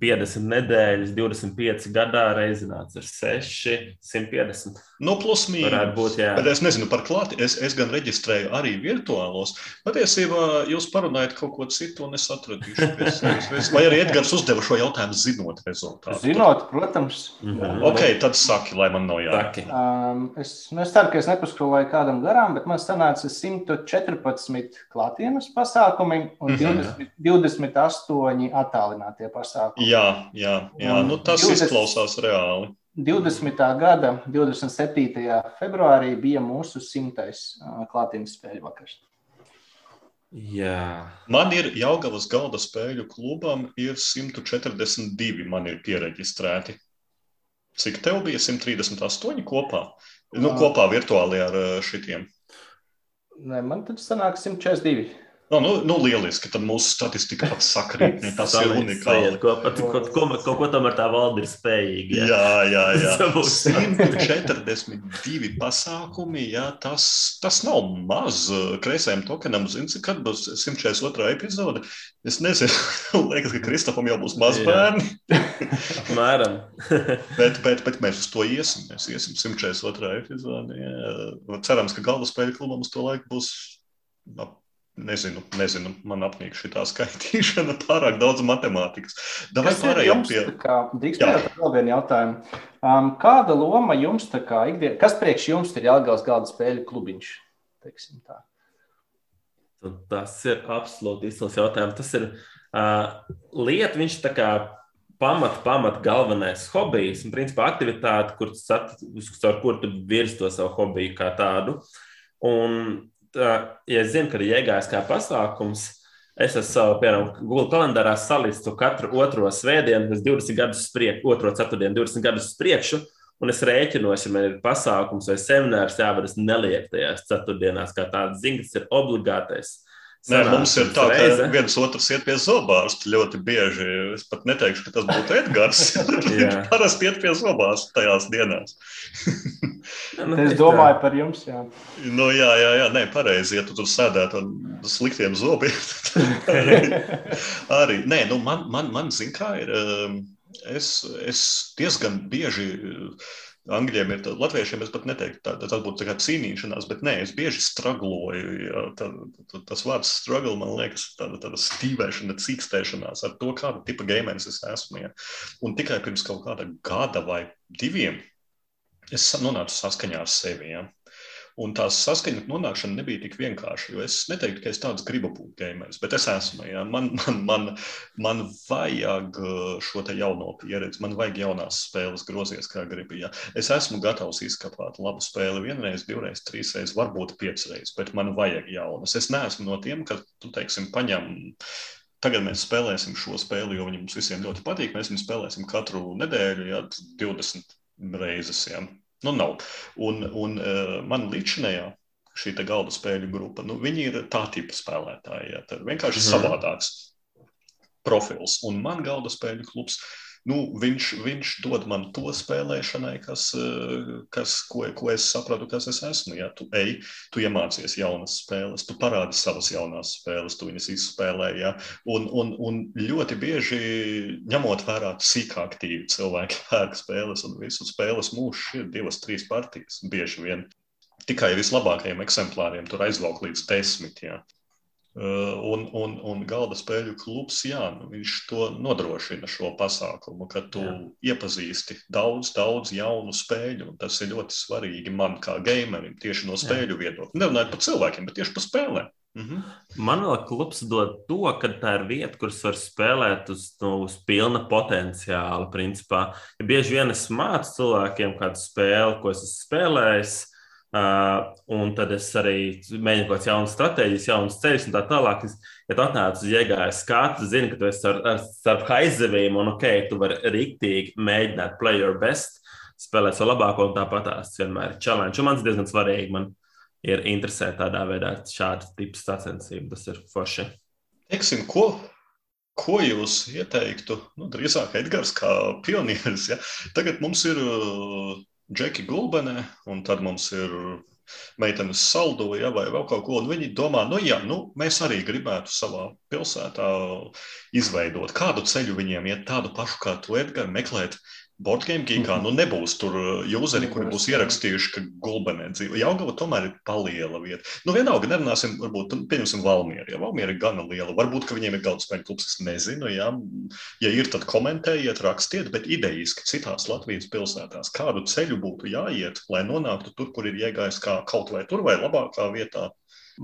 50 nedēļas, 25 gadā reizināts ar 6, 150. Nu, plus mīnus. Būt, jā. Bet es nezinu par klāti. Es, es gan reģistrēju arī virtuālos. Patiesībā jūs parunājat kaut ko citu, un es atradīšu pie sevis. Vai arī Edgars uzdeva šo jautājumu zinot rezultātu? Zinot, protams. -hmm. Ok, tad saki, lai man nav jāsaka. Um, es, nu, es ceru, ka es nepaskrūlēju kādam garām, bet man sanāca 114 klātienes pasākumi un mm -hmm. 20, 28 attālinātie pasākumi pasākumu. Jā, jā, jā. Nu, tas 20, izklausās reāli. 20. gada 27. februārī bija mūsu simtais klātienes spēļu vakars. Jā. Man ir Jaungavas galda spēļu klubam, ir 142 man ir pieregistrēti. Cik tev bija 138 kopā? Nu, kopā virtuāli ar šitiem. Nē, man tad sanāk 142. No, nu, nu, lieliski, tad mūsu statistika pat sakrīt. Tas ir unikāli. Ko, pat, ko, ko, ko, ko tomēr tā valde ir spējīga. Jā, jā, jā. jā. 142 pasākumi, jā, tas, tas nav maz. Kreisajam tokenam, zini, kad būs 142 epizode. Es nezinu, liekas, ka Kristofam jau būs mazbērni. Apmēram. bet, bet, bet mēs uz to iesim. Mēs iesim 142 epizode. Jā. Cerams, ka galvaspēļu klubam uz to laiku būs. Nezinu, nezinu, man apnīk šī skaitīšana, pārāk daudz matemātikas. Davai pārējām pie... Drīkst pēc vēl vienu jautājumu. Um, kāda loma jums tā kā ikdien, kas priekš jums ir Jālgals galda spēļu klubiņš? Teiksim tā. Tas ir absolūti izcils jautājums. Tas ir uh, lieta, viņš tā kā pamat, pamat galvenais hobijs un, principā, aktivitāte, kur caur kuru tu virzi to savu hobiju kā tādu. Un, tā, ja es zinu, ka ir iegājis kā pasākums, es esmu savu, piemēram, Google kalendārā salistu katru otro svētdienu, 20 gadus priekšu, otro ceturtdienu, 20 gadus priekšu. Un es rēķinos, ja man ir pasākums vai seminārs, jāvar es nelieku tajās ceturtdienās, kā tāds zina, tas ir obligātais. Nē, mums ir tā, reize. ka viens otrs iet pie zobārsta ļoti bieži. Es pat neteikšu, ka tas būtu Edgars. Parasti iet pie zobārsta tajās dienās. nu, es domāju par jums. Jā, nu, jā, jā, jā nē, pareizi. Ja tu tur sēdētu ar sliktiem zobiem, tad arī. arī. Nē, nu, man, man, man zina, kā ir. Um, es, es diezgan bieži. Angļiem ir tāda, latviešiem es pat neteiktu, tā, tas būtu tā cīnīšanās, bet nē, es bieži stragloju. Jā, tā, tā, tas vārds struggle man liekas, tāda, tāda stīvēšana, cīkstēšanās ar to, kāda tipa gameris es esmu. Jā. Un tikai pirms kaut kāda gada vai diviem es nonācu saskaņā ar sevi. Jā. Un tās saskaņas nonākšana nebija tik vienkārša. Es neteiktu, ka es tāds gribu būt gameris, bet es esmu. Ja? Man, man, man, man vajag uh, šo jauno pieredzi, man vajag jaunās spēles, grozies kā gribi. Ja? Es esmu gatavs izkapāt labu spēli vienreiz, divreiz, trīsreiz, varbūt piecreiz, bet man vajag jaunas. Es neesmu no tiem, kas, tu teiksim, paņem. Tagad mēs spēlēsim šo spēli, jo viņi mums visiem ļoti patīk. Mēs viņu spēlēsim katru nedēļu, ja 20 reizes. Ja. Nu, nav. Un, un uh, man līdzinējā šī galda spēļu grupa, nu, viņi ir tā tipa spēlētāji. Ja, vienkārši mm. savādāks profils. Un man galda spēļu klubs nu, viņš, viņš dod man to spēlēšanai, kas, eh, kas, ko, ko es sapratu, kas es esmu. Ja tu ej, tu iemācies jaunas spēles, tu parādi savas jaunās spēles, tu viņas izspēlē. Ja? Un, un, un ļoti bieži ņemot vērā, cik aktīvi cilvēki pērk spēles, un visu spēles mūžs ir divas, trīs partijas bieži vien. Tikai vislabākajiem eksemplāriem tur aizvelk līdz desmit. Ja. Eh, un, un, un galda spēļu klubs, jā, nu, viņš to nodrošina šo pasākumu, ka tu jā. iepazīsti daudz, daudz jaunu spēļu. Tas ir ļoti svarīgi man kā gamerim, tieši no spēļu viedokļa. Nerunājot par cilvēkiem, bet tieši par spēlēm. Mhm. Man liekas, klubs dod to, ka tā ir vieta, kuras var spēlēt uz, nu, uz pilna potenciāla. Principā. Ja bieži vien es mācu cilvēkiem kādu spēli, ko es esmu spēlējis, Uh, un tad es arī mēģinu kaut kādas jaunas stratēģijas, jaunas ceļus un tā tālāk. Ja tu atnāc uz iegājas skatu, zini, ka tu esi ar, ar, starp haizevīm un ok, tu vari riktīgi mēģināt play your best, spēlēt savu labāko un tāpat tās vienmēr ir challenge. Un man tas diezgan svarīgi. Man ir interesē tādā veidā šāda tipa sacensība. Tas ir forši. Teiksim, ko, ko jūs ieteiktu? Nu, drīzāk Edgars kā pionieris. Ja? Tagad mums ir Džeki Gulbenē, un tad mums ir meitenes saldo, ja, vai vēl kaut ko. Viņi domā, nu, jā, nu, mēs arī gribētu savā pilsētā izveidot kādu ceļu viņiem, iet tādu pašu kā tu, Edgars, meklēt Boardgame geekā nu nebūs tur useri, kuri būs ierakstījuši, ka gulbenē dzīvo. Jaugava tomēr ir paliela vieta. Nu vienalga, nerunāsim, varbūt, pieņemsim Valmieru. Ja Valmiera ir gana liela, varbūt, ka viņiem ir galda spēļu klubs, es nezinu, ja, ja ir, tad komentējiet, rakstiet, bet idejiski citās Latvijas pilsētās kādu ceļu būtu jāiet, lai nonāktu tur, kur ir iegājis kā kaut vai tur vai labākā vietā.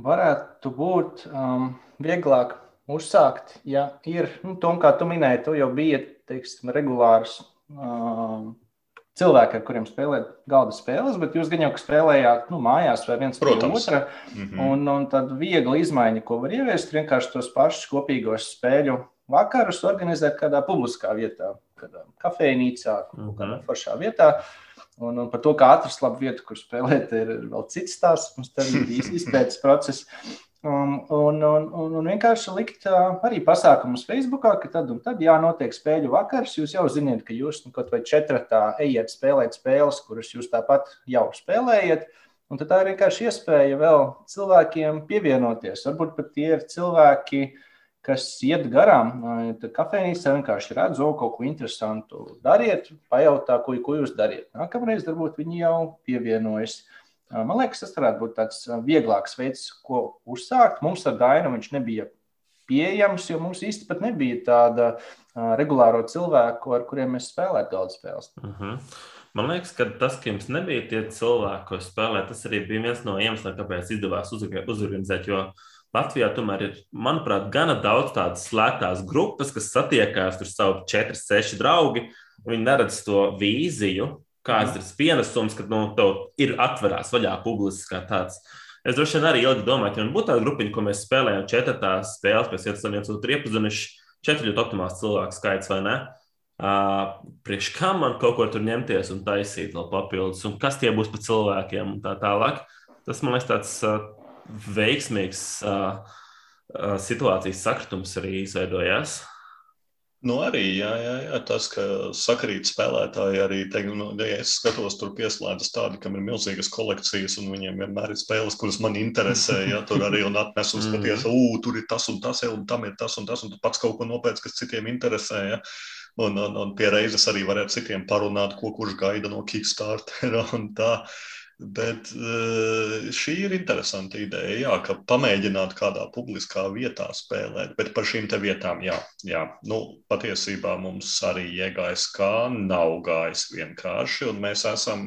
Varētu būt um, vieglāk uzsākt, ja ir, nu, to, kā tu minēji, tu jau biji, teiksim, regulārs cilvēki, ar kuriem spēlēt galda spēles, bet jūs gan jau spēlējāt nu, mājās vai viens pret otru. Mm -hmm. un, un tad viegli izmaiņa, ko var ieviest, vienkārši tos pašus kopīgos spēļu vakarus organizēt kādā publiskā vietā, kādā kafejnīcā, mm -hmm. kādā foršā vietā. Un, un par to, kā atrast labu vietu, kur spēlēt, ir vēl cits stāsts. Mums tam ir bijis izpētes process. Um, un, un, un, un vienkārši likt uh, arī pasākumus Facebook, ka tad un tad jānotiek spēļu vakars. Jūs jau zināt, ka jūs nu, kaut vai četratā ejiet spēlēt spēles, kuras jūs tāpat jau spēlējat. Un tā ir vienkārši iespēja vēl cilvēkiem pievienoties. Varbūt pat tie ir cilvēki, kas iet garām. Tad kafejnīcā vienkārši redz, o, kaut ko interesantu dariet, pajautā, ko, ko jūs dariet. Nākamreiz varbūt viņi jau pievienojas. Uh, Man liekas, tas varētu būt tāds vieglāks veids, ko uzsākt. Mums ar Dainu viņš nebija pieejams, jo mums pat nebija tāda regulāro cilvēku, ar kuriem mēs spēlētu galda spēles. Uh mhm. -huh. Man liekas, ka tas, ka jums nebija tie cilvēki, ko spēlēt, tas arī bija viens no iemesliem, kāpēc izdevās uzorganizēt. Jo Latvijā tomēr ir, manuprāt, gana daudz tādas slēgtās grupas, kas satiekās tur savu 4, 6 draugi. Viņi neredz to vīziju, kāds ir pienesums, kad nu, ir atverās vaļā publiski kā tāds. Es droši vien arī ilgi domāju, man būtu tāda grupiņa, ko mēs spēlējām četrās spēlēs, pēc tam viens otru iepazinuši. Četri ļoti optimāls cilvēku skaits, vai ne? Uh, priekš kam man kaut ko tur ņemties un taisīt vēl papildus, un kas tie būs pa cilvēkiem un tā tālāk. Tas man liekas tāds uh, veiksmīgs uh, situācijas sakritums arī izveidojās. Nu, arī jā, jā, jā, tas, ka sakrīt spēlētāji arī, teik, nu, ja es skatos, tur pieslēdzas tādi, kam ir milzīgas kolekcijas, un viņiem vienmēr ir spēles, kuras man interesē, ja tur arī un atnes un skaties, mm. ū, tur ir tas un tas, ja, un tam ir tas un tas, un tu pats kaut ko nopēc, kas citiem interesē, ja. Un, un, un pie reizes arī varētu citiem parunāt, ko kurš gaida no Kickstartera un tā. Uh, Bet eh, šī ir interesanta ideja, jā, ka pamēģināt kādā publiskā vietā spēlēt, bet par šīm te vietām, jā, jā. Nu, patiesībā mums arī iegājis kā nav gājis vienkārši, un mēs esam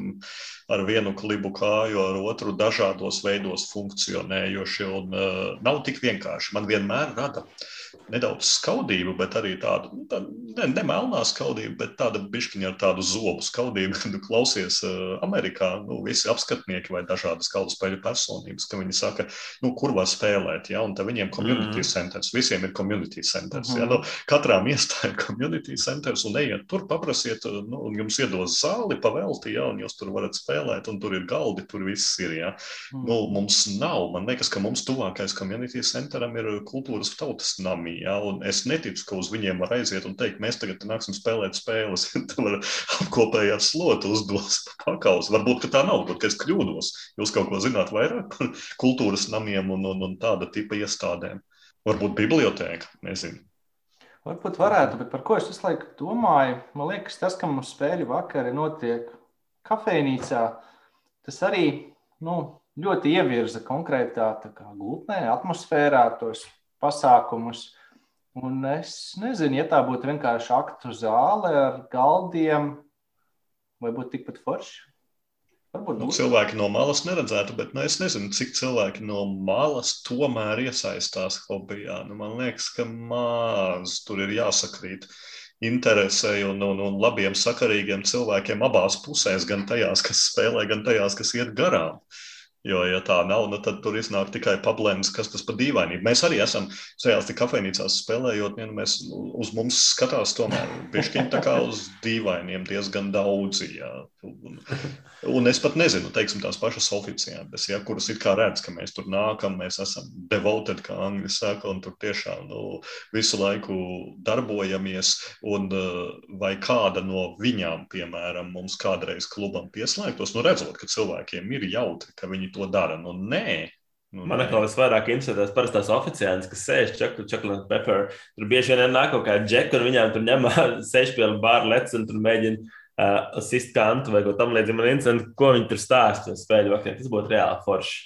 ar vienu klibu kāju, ar otru dažādos veidos funkcionējuši, un uh, nav tik vienkārši. Man vienmēr rada uh, nedaudz skaudību, bet arī tādu, nu, tā, ne, ne melnā skaudību, bet tāda bišķiņa ar tādu zobu skaudību, kad klausies uh, Amerikā, nu, visi apskatnieki vai dažādas galdu spēļu personības, ka viņi saka, nu, kur var spēlēt, ja, un tad viņiem community mm centers, visiem ir community centers, mm ja, nu, katrām iestāja community centers, un ejiet tur, paprasiet, nu, un jums iedos zāli pavelti, ja, un jūs tur varat spēlēt, un tur ir galdi, tur viss ir, ja. Mm. Nu, mums nav, man liekas, ka mums tuvākais community centeram ir kultūras tautas nami, armija. Ja? Es neticu, ka uz viņiem var aiziet un teikt, mēs tagad nāksim spēlēt spēles. Tur var apkopējāt slotu uzdos pakaus. Varbūt tā nav, varbūt es kļūdos. Jūs kaut ko zināt vairāk par kultūras namiem un, un, un tāda tipa iestādēm. Varbūt bibliotēka, nezinu. Varbūt varētu, bet par ko es visu laiku domāju? Man liekas, tas, ka mums spēļu vakari notiek kafejnīcā, tas arī nu, ļoti ievirza konkrētā glutnē, atmosfērā, tos pasākumus. Un es nezinu, ja tā būtu vienkārši aktu zāle ar galdiem, vai būtu tikpat forši. Varbūt nu, cilvēki no malas neredzētu, bet nu, es nezinu, cik cilvēki no malas tomēr iesaistās hobijā. Nu, man liekas, ka maz tur ir jāsakrīt interesei un, un, un labiem, sakarīgiem cilvēkiem abās pusēs, gan tajās, kas spēlē, gan tajās, kas iet garām. Uh, Jo, ja tā nav, nu, tad tur iznāk tikai pablēmas, kas tas par dīvainību. Mēs arī esam šajās kafejnīcās spēlējot, ja nu mēs uz mums skatās tomēr pišķiņi tā kā uz dīvainiem diezgan daudzi. Jā. Un, un es pat nezinu, teiksim, tās pašas oficiālas, ja, kuras it kā redz, ka mēs tur nākam, mēs esam devoted, kā angļu saka, un tur tiešām nu, visu laiku darbojamies. Un vai kāda no viņām, piemēram, mums kādreiz klubam pieslēgtos, nu redzot, ka cilvēkiem ir jautri, ka viņi to dara. Nu, nē, Nu, Man liekas, visvairāk interesēs parastās oficiālas, kas sēž čakla pepper. Tur bieži vien nāk kaut kāda džeka, un viņām tur ņem sēž pie bāra lec un tur mēģina uh, sist kantu vai ko tam līdzīgu. Man interesanti, ko viņi tur stāsta spēļu vakarā. Tas būtu reāli forši.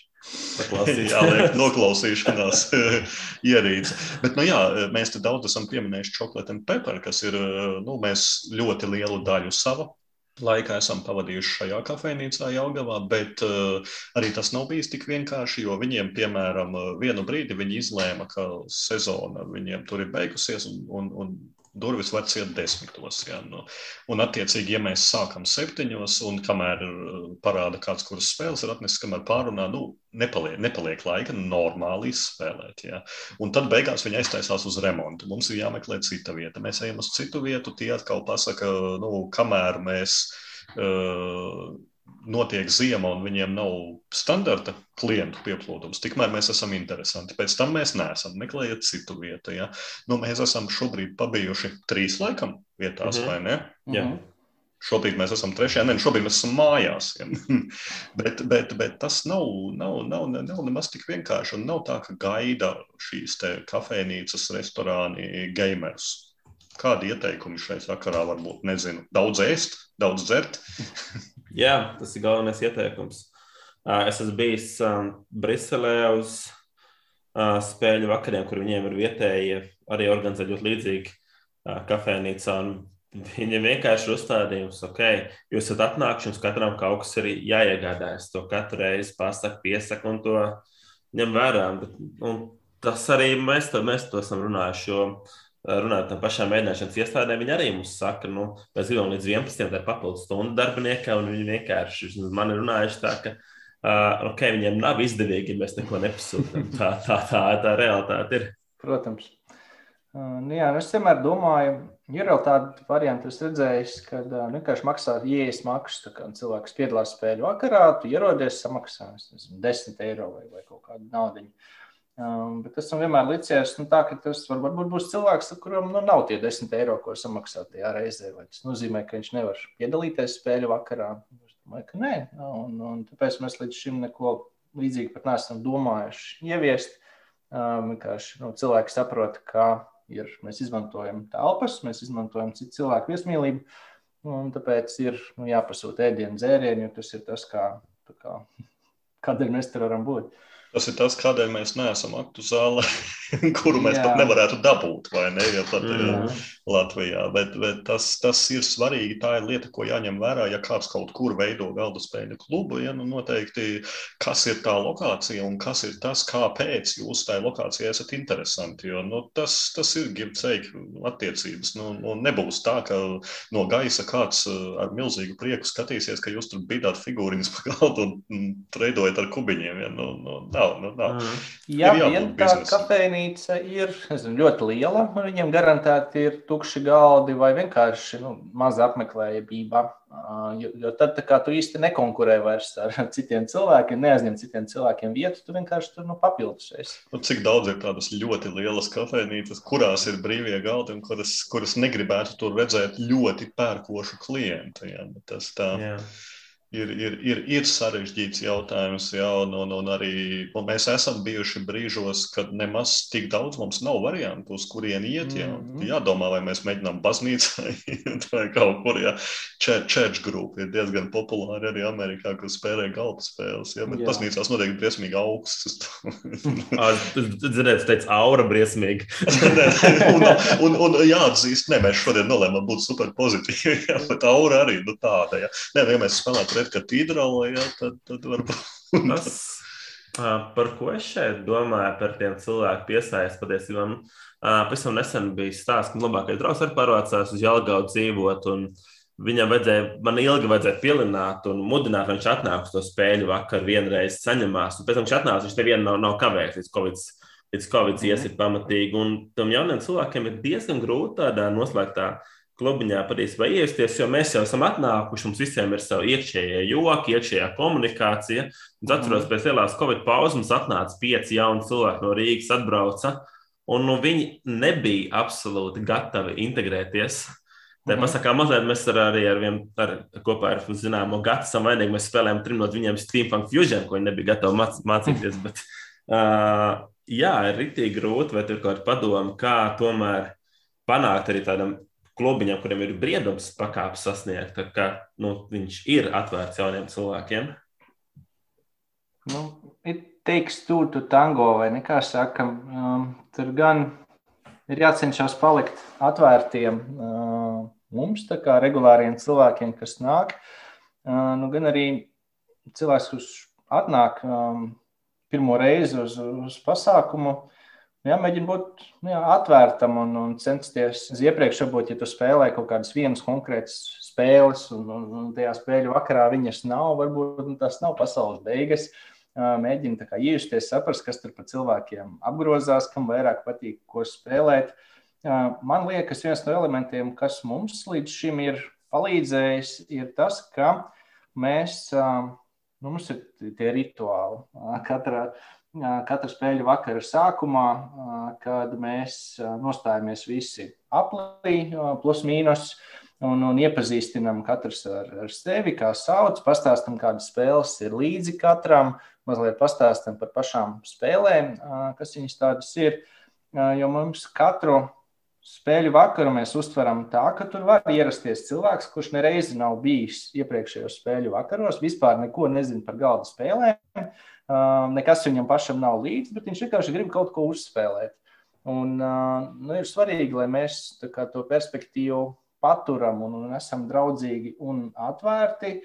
jā, liek, noklausīšanās ierīce. Bet, nu jā, mēs te daudz esam pieminējuši čokolātu un peperi, kas ir, nu, mēs ļoti lielu daļu sava laikā esam pavadījuši šajā kafejnīcā Jaungavā, bet uh, arī tas nav bijis tik vienkārši, jo viņiem, piemēram, vienu brīdi viņi izlēma, ka sezona viņiem tur ir beigusies un, un, un durvis var ciet desmitos. Ja, nu. Un, attiecīgi, ja mēs sākam septiņos, un kamēr parāda kāds, kuras spēles ir atnesis, kamēr pārunā, nu, nepaliek, nepaliek laika normāli izspēlēt. Ja. Un tad beigās viņi aiztaisās uz remontu. Mums ir jāmeklē cita vieta. Mēs ejam uz citu vietu, tie atkal pasaka, nu, kamēr mēs. Uh, notiek ziema un viņiem nav standarta klientu pieplūdums, tikmēr mēs esam interesanti. Pēc tam mēs neesam. Meklējiet citu vietu. Ja? Nu, mēs esam šobrīd pabijuši trīs laikam vietās, mm -hmm. vai ne? Jā. Mm -hmm. Šobrīd mēs esam trešajā, ne, šobrīd mēs esam mājās. Ja? bet, bet, bet tas nav, nav, nav, nav nemaz tik vienkārši. Un nav tā, ka gaida šīs kafejnīcas, restorāni, gamerus. Kādi ieteikumi šai sakarā var būt? Nezinu, daudz ēst, daudz dzert. Jā, tas ir galvenais ieteikums. Es esmu bijis Briselē uz spēļu vakariem, kur viņiem ir vietējie arī organizēti ļoti līdzīgi kafejnīcā. Viņam vienkārši ir uzstādījums, ok, jūs esat atnākuši, jums katram kaut kas ir jāiegādājas. To katru reizi pasaka, piesaka un to ņem vērā. Bet, un tas arī mēs to, mēs to esam runājuši. Jo runājot par pašām mēģināšanas iestādēm, viņi arī mums saka, nu, mēs gribam līdz 11. tā ir papildus stundu darbiniekam, un viņi vienkārši man ir runājuši tā, ka uh, okay, viņiem nav izdevīgi, ja mēs neko nepasūtām. Tā, tā, tā, tā realitāte ir. Protams. Uh, nu jā, nu es vienmēr domāju, ir jau tāda varianta, es redzēju, ka uh, vienkārši maksā ieejas maksu. Cilvēks piedalās spēļu vakarā, tu ierodies, samaksā 10 eiro vai, vai kaut kādu naudu. Um, bet es tam vienmēr licies, nu, tā, ka tas var, varbūt būs cilvēks, kuram nu, nav tie 10 eiro, ko samaksāt tajā reizē. Vai tas nozīmē, ka viņš nevar piedalīties spēļu vakarā? Es domāju, ka nē. Un, un tāpēc mēs līdz šim neko līdzīgu pat neesam domājuši ieviest. Um, nu, cilvēki saprot, ka ir, mēs izmantojam telpas, mēs izmantojam citu cilvēku viesmīlību. Un tāpēc ir nu, jāpasūta ēdienu, dzērienu, jo tas ir tas, kā, kā, kādēļ mēs tur varam būt. Tas ir tas, kādēļ mēs neesam aktu zāle, kuru mēs Jā. pat nevarētu dabūt, vai ne? Ja pat ir mm. Latvijā. Bet, bet tas, tas ir svarīgi. Tā ir lieta, ko jāņem vērā. Ja kāds kaut kur veido galda spēļu klubu, ja nu noteikti kas ir tā lokācija un kas ir tas, kāpēc jūs tajā lokācijā esat interesanti. Jo nu, tas, tas ir gimtceļu attiecības. Nu, nu, nebūs tā, ka no gaisa kāds uh, ar milzīgu prieku skatīsies, ka jūs tur bidāt figūriņas pa galdu un treidojat ar kubiņiem. Ja? Nu, nu, nav. Nu, nav. Mm. Ja vien tā kafejnīca ir nezinu, ļoti liela, un viņiem garantēti ir tukši galdi vai vienkārši nu, maza apmeklējamība. Jo, jo tad tu īsti nekonkurē vairs ar citiem cilvēkiem, neaizņem citiem cilvēkiem vietu, tu vienkārši tur nu, papildus esi. Nu, cik daudz ir tādas ļoti lielas kafejnīcas, kurās ir brīvie galdi un kuras, kuras negribētu tur redzēt ļoti pērkošu klientu. Ja? Tas tā. Yeah ir, ir, ir, ir sarežģīts jautājums. Jā, un, un, un arī un mēs esam bijuši brīžos, kad nemaz tik daudz mums nav variantu, uz kurien iet. Jā. Mm -hmm. Jādomā, vai mēs mēģinām baznīcā vai kaut kur. Church group ir diezgan populāri arī Amerikā, kur spēlē galda spēles. Jā, bet jā. baznīcās notiek briesmīgi augsts. Tad dzirdēt, teica, aura briesmīgi. un, un, un jāatzīst, ne, mēs šodien nolēmām būt super pozitīvi, jā, bet aura arī nu, tāda. Jā. Nē, ja mēs spēlētu pret katedrālu, ja, tad, tad varbūt. Tas, par ko es šeit domāju, par tiem cilvēku piesaisti patiesībā. Pavisam nesen bija stāsts, ka labākais draugs arī pārvācās uz Jālgaudu dzīvot. Viņam vajadzēja, man ilgi vajadzēja pielināt un mudināt, lai viņš atnāk uz to spēļu vakaru vienreiz saņemās. Un pēc tam viņš atnāca, viņš nevienu nav, nav kavējis līdz Covid. Līdz Covid mm. iesit pamatīgi. Un tam jauniem cilvēkiem ir diezgan grūti tādā noslēgtā uh, klubiņā patiesībā iesties, jo mēs jau esam atnākuši, mums visiem ir savi iekšējie joki, iekšējā komunikācija. Es atceros, pēc lielās Covid pauzes mums atnāca pieci jauni cilvēki no Rīgas, atbrauca, un nu, viņi nebija absolūti gatavi integrēties. Tā -hmm. pasakā, mazliet mēs ar, arī ar vienu ar, kopā ar zināmo gatu esam vainīgi. Mēs spēlējām trim no viņiem Steampunk Fusion, ko viņi nebija gatavi māc, mācīties. Bet, uh, jā, ir rītīgi grūti, vai tur kaut kāda padoma, kā tomēr panākt arī tādam klubiņam, kuriem ir briedums pakāpes sasniegt, ka nu, viņš ir atvērts jauniem cilvēkiem? Nu, teiks, tu, tu tango vai nekā sakam, um, tur gan ir jācenšas palikt atvērtiem uh, mums, tā kā regulāriem cilvēkiem, kas nāk, uh, nu, gan arī cilvēks, kurš atnāk um, pirmo reizi uz, uz pasākumu, Jāmēģina būt nu jā, atvērtam un, un censties. Iepriekš, varbūt, ja tu spēlē kaut kādas vienas konkrētas spēles, un, un, un tajā spēļu vakarā viņas nav, varbūt nu, tas nav pasaules beigas. Mēģina iejusties, saprast, kas tur par cilvēkiem apgrozās, kam vairāk patīk, ko spēlēt. Man liekas, viens no elementiem, kas mums līdz šim ir palīdzējis, ir tas, ka mēs, nu, mums ir tie rituāli. Katrā, katra spēļu vakara sākumā, kad mēs nostājamies visi aplī, plus mīnus, un, un iepazīstinām katrs ar, ar sevi, kā sauc, pastāstam, kādas spēles ir līdzi katram, mazliet pastāstam par pašām spēlēm, kas viņas tādas ir. Jo mums katru spēļu vakaru mēs uztveram tā, ka tur var ierasties cilvēks, kurš nereizi nav bijis iepriekšējos spēļu vakaros, vispār neko nezina par galda spēlēm nekas viņam pašam nav līdzi, bet viņš vienkārši grib kaut ko uzspēlēt. Un, nu, ir svarīgi, lai mēs kā, to perspektīvu paturam un, un esam draudzīgi un atvērti.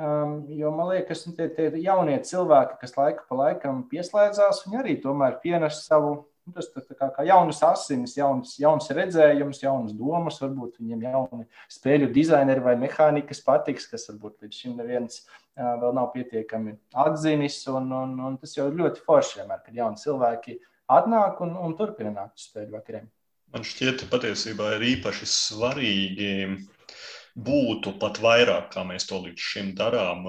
Um, jo man liekas, ka nu, tie, tie jaunie cilvēki, kas laika pa laikam pieslēdzās, viņi arī tomēr pienes savu tas ir kā, kā jaunas asinis, jauns, jauns redzējums, jaunas domas. Varbūt viņiem jauni spēļu dizaineri vai mehānikas patiks, kas varbūt līdz šim neviens vēl nav pietiekami atzinis. Un, un, un tas jau ir ļoti forši vienmēr, kad jauni cilvēki atnāk un, un turpina nākt uz spēļu vakariem. Man šķiet, patiesībā ir īpaši svarīgi būtu pat vairāk, kā mēs to līdz šim darām,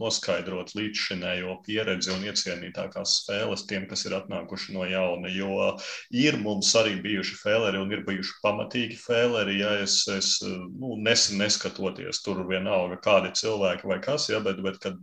noskaidrot līdzšinējo pieredzi un iecienītākās spēles tiem, kas ir atnākuši no jauna. Jo ir mums arī bijuši fēleri un ir bijuši pamatīgi fēleri, ja es, es nu, nesen neskatoties tur vienalga kādi cilvēki vai kas, ja, bet, bet kad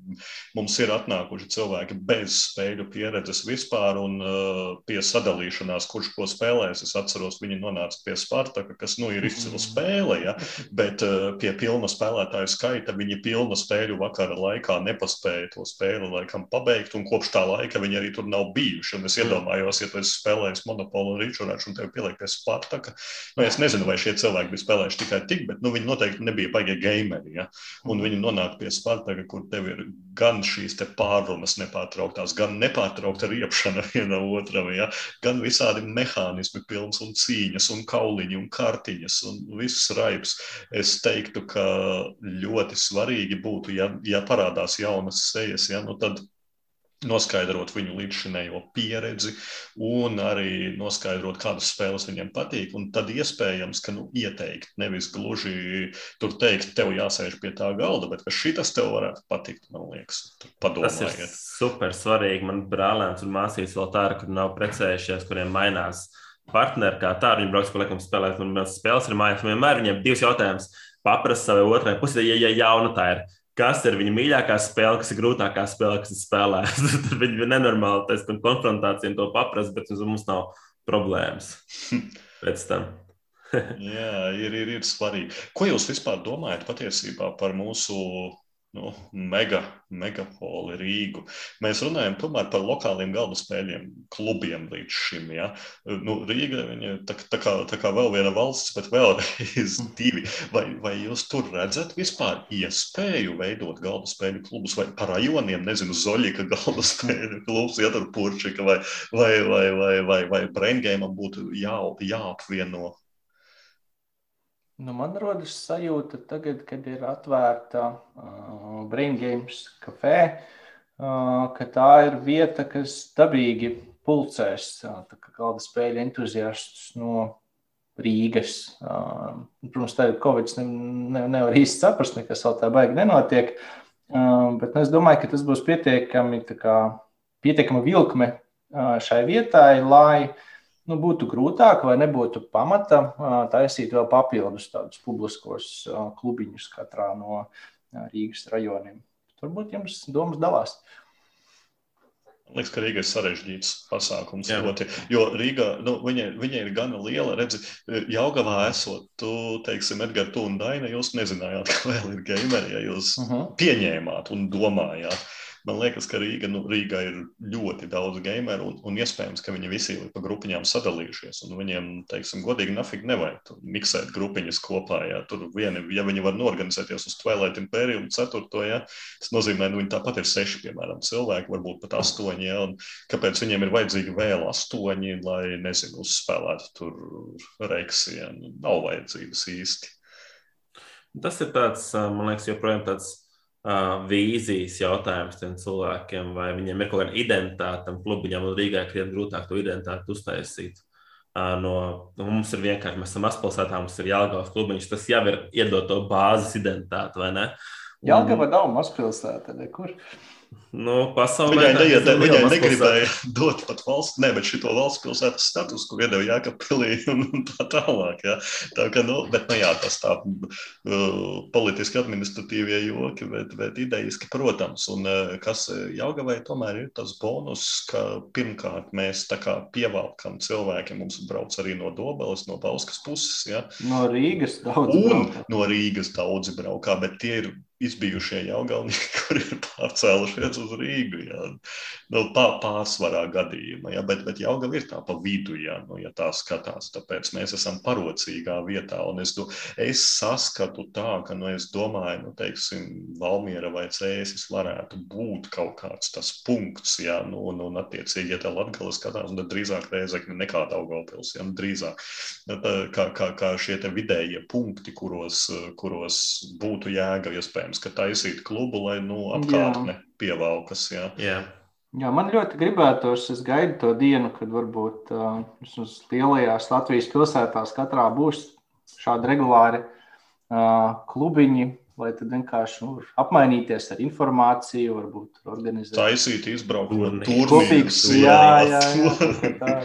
mums ir atnākuši cilvēki bez spēļu pieredzes vispār un uh, pie sadalīšanās, kurš ko spēlēs, es atceros, viņi nonāca pie Spartaka, kas nu ir izcila spēle, ja, bet uh, pie pilna spēlētāju skaita viņi pilnu spēļu vakara laikā nepaspēja to spēli laikam pabeigt, un kopš tā laika viņi arī tur nav bijuši. Un es mm. iedomājos, ja tu esi spēlējis Monopolu un Ričurāču un tev pieliek pie Spartaka, nu es nezinu, vai šie cilvēki bija spēlējuši tikai tik, bet nu, viņi noteikti nebija baigie gameri. Ja? Un mm. viņi nonāk pie Spartaka, kur tev ir gan šīs pārrunas nepārtrauktās, gan nepārtraukta riepšana vienam otram, ja? gan visādi mehānismi pilns un cīņas un kauliņi un kartiņas un viss raips. Es teiktu, ka ļoti svarīgi būtu, ja, ja parādās jaunas sejas, ja, nu tad noskaidrot viņu līdzšinējo pieredzi un arī noskaidrot, kādas spēles viņiem patīk. Un tad iespējams, ka nu, ieteikt, nevis gluži tur teikt, tev jāsēž pie tā galda, bet ka šis tev varētu patikt, man liekas, padomājiet. Tas ir super svarīgi. Man brālēns un māsīs vēl tā, kur nav precējušies, kuriem mainās partneri kā tā, viņi brauc, ko liekam spēlēt, un mēs spēles ir mājās. Vienmēr viņiem divs jautājums paprast savai otrai pusē, ja, ja jauna tā ir. Kas ir viņa mīļākā spēle, kas ir grūtākā spēle, kas ir spēlēta? Tad viņi ir nenormāli tas konfrontācija un to paprast, bet mums nav problēmas pēc tam. Jā, ir, ir, ir svarīgi. Ko jūs vispār domājat patiesībā par mūsu nu, mega, megapoli Rīgu. Mēs runājam tomēr par lokāliem galda spēļiem, klubiem līdz šim. Ja? Nu, Rīga ir tā, tā, kā, tā kā vēl viena valsts, bet vēlreiz divi. Vai, vai jūs tur redzat vispār iespēju veidot galda spēļu klubus vai par rajoniem, nezinu, Zoļika galda spēļu klubus, ja tur Purčika vai, vai, vai, vai, vai, vai Braingēmam būtu jā, jāapvieno Nu, man rodas sajūta, tagad, kad ir atvērta uh, Brain Games kafē, uh, ka tā ir vieta, kas dabīgi pulcēs uh, galda spēļu entuziastus no Rīgas. Uh, protams, tagad Covid ne, ne, nevar īsti saprast, nekas vēl tā baigi nenotiek, uh, bet nu, es domāju, ka tas būs pietiekami, kā, pietiekama vilkme uh, šai vietai, lai uh, nu, būtu grūtāk vai nebūtu pamata taisīt vēl papildus tādus publiskos klubiņus katrā no Rīgas rajoniem. Varbūt jums domas dalās. Liekas, ka Rīga ir sarežģīts pasākums. Ļoti, jo Rīga, nu, viņa, viņa ir gana liela. Redzi, Jaugavā esot, tu, teiksim, Edgars, tu un Daina, jūs nezinājāt, ka vēl ir gameri, ja jūs uh mhm. -huh. pieņēmāt un domājāt. Man liekas, ka Rīga, nu, Rīgā ir ļoti daudz gameru, un, un iespējams, ka viņi visi ir pa grupiņām sadalījušies. Viņiem, teiksim, godīgi nafīgi nevajag miksēt grupiņas kopā. Ja, tur vieni, ja viņi var norganizēties uz Twilight Imperium 4. Ja, tas nozīmē, ka nu, viņi tāpat ir seši, piemēram, cilvēki, varbūt pat astoņi. Ja, kāpēc viņiem ir vajadzīgi vēl astoņi, lai, nezinu, uzspēlētu tur reiksī? Ja, nu, nav vajadzības īsti. Tas ir tāds, man liekas, joprojām tāds uh, vīzijas jautājums tiem cilvēkiem, vai viņiem ir kaut kāda identitāte tam klubiņam, un Rīgā ir grūtāk to identitāti uztaisīt. Uh, no, nu, mums ir vienkārši, mēs esam mazpilsētā, mums ir jāgājas klubiņš, tas jau ir iedot to bāzes identitāti, vai ne? Jāgava nav mazpilsēta, nekur. Nu, pasaulē viņai, neiet, viņai negribēja dot pat valsts, ne, bet šito valsts pilsētas status, ko iedeva Jākapilī un, un tā tālāk. Ja. Tā kā, nu, bet, nu jā, tas tā uh, politiski administratīvie joki, bet, bet idejiski, protams. Un uh, kas Jāgavai tomēr ir tas bonus, ka pirmkārt mēs tā kā pievalkam cilvēki, mums brauc arī no Dobeles, no Bauskas puses. Ja. No Rīgas daudz. Un brauka. no Rīgas daudzi braukā, bet tie ir izbijušie jaugalnieki, kuri ir pārcēlušies uz Rīgu. Jā. Nu, pārsvarā gadījumā, jā, bet, bet Jaugava ir tā pa vidu, jā, nu, ja tā skatās. Tāpēc mēs esam parocīgā vietā. Un es, es saskatu tā, ka, nu, es domāju, nu, teiksim, Valmiera vai Cēsis varētu būt kaut kāds tas punkts, jā, nu, un, un attiecīgi, ja tā Latgala skatās, tad drīzāk Rēzekne nekā Daugavpils, jā, nu, drīzāk kā, kā, kā šie te vidējie punkti, kuros, kuros būtu jēga iespējams iespējams, ka taisīt klubu, lai nu, apkārtne pievalkas. Jā. Jā. Jā, man ļoti gribētos, es gaidu to dienu, kad varbūt uh, lielajās Latvijas pilsētās katrā būs šādi regulāri uh, klubiņi, lai tad vienkārši nu, apmainīties ar informāciju, varbūt organizēt. Taisīt izbraukumu, turnīrus. Jā, jā, jā, jā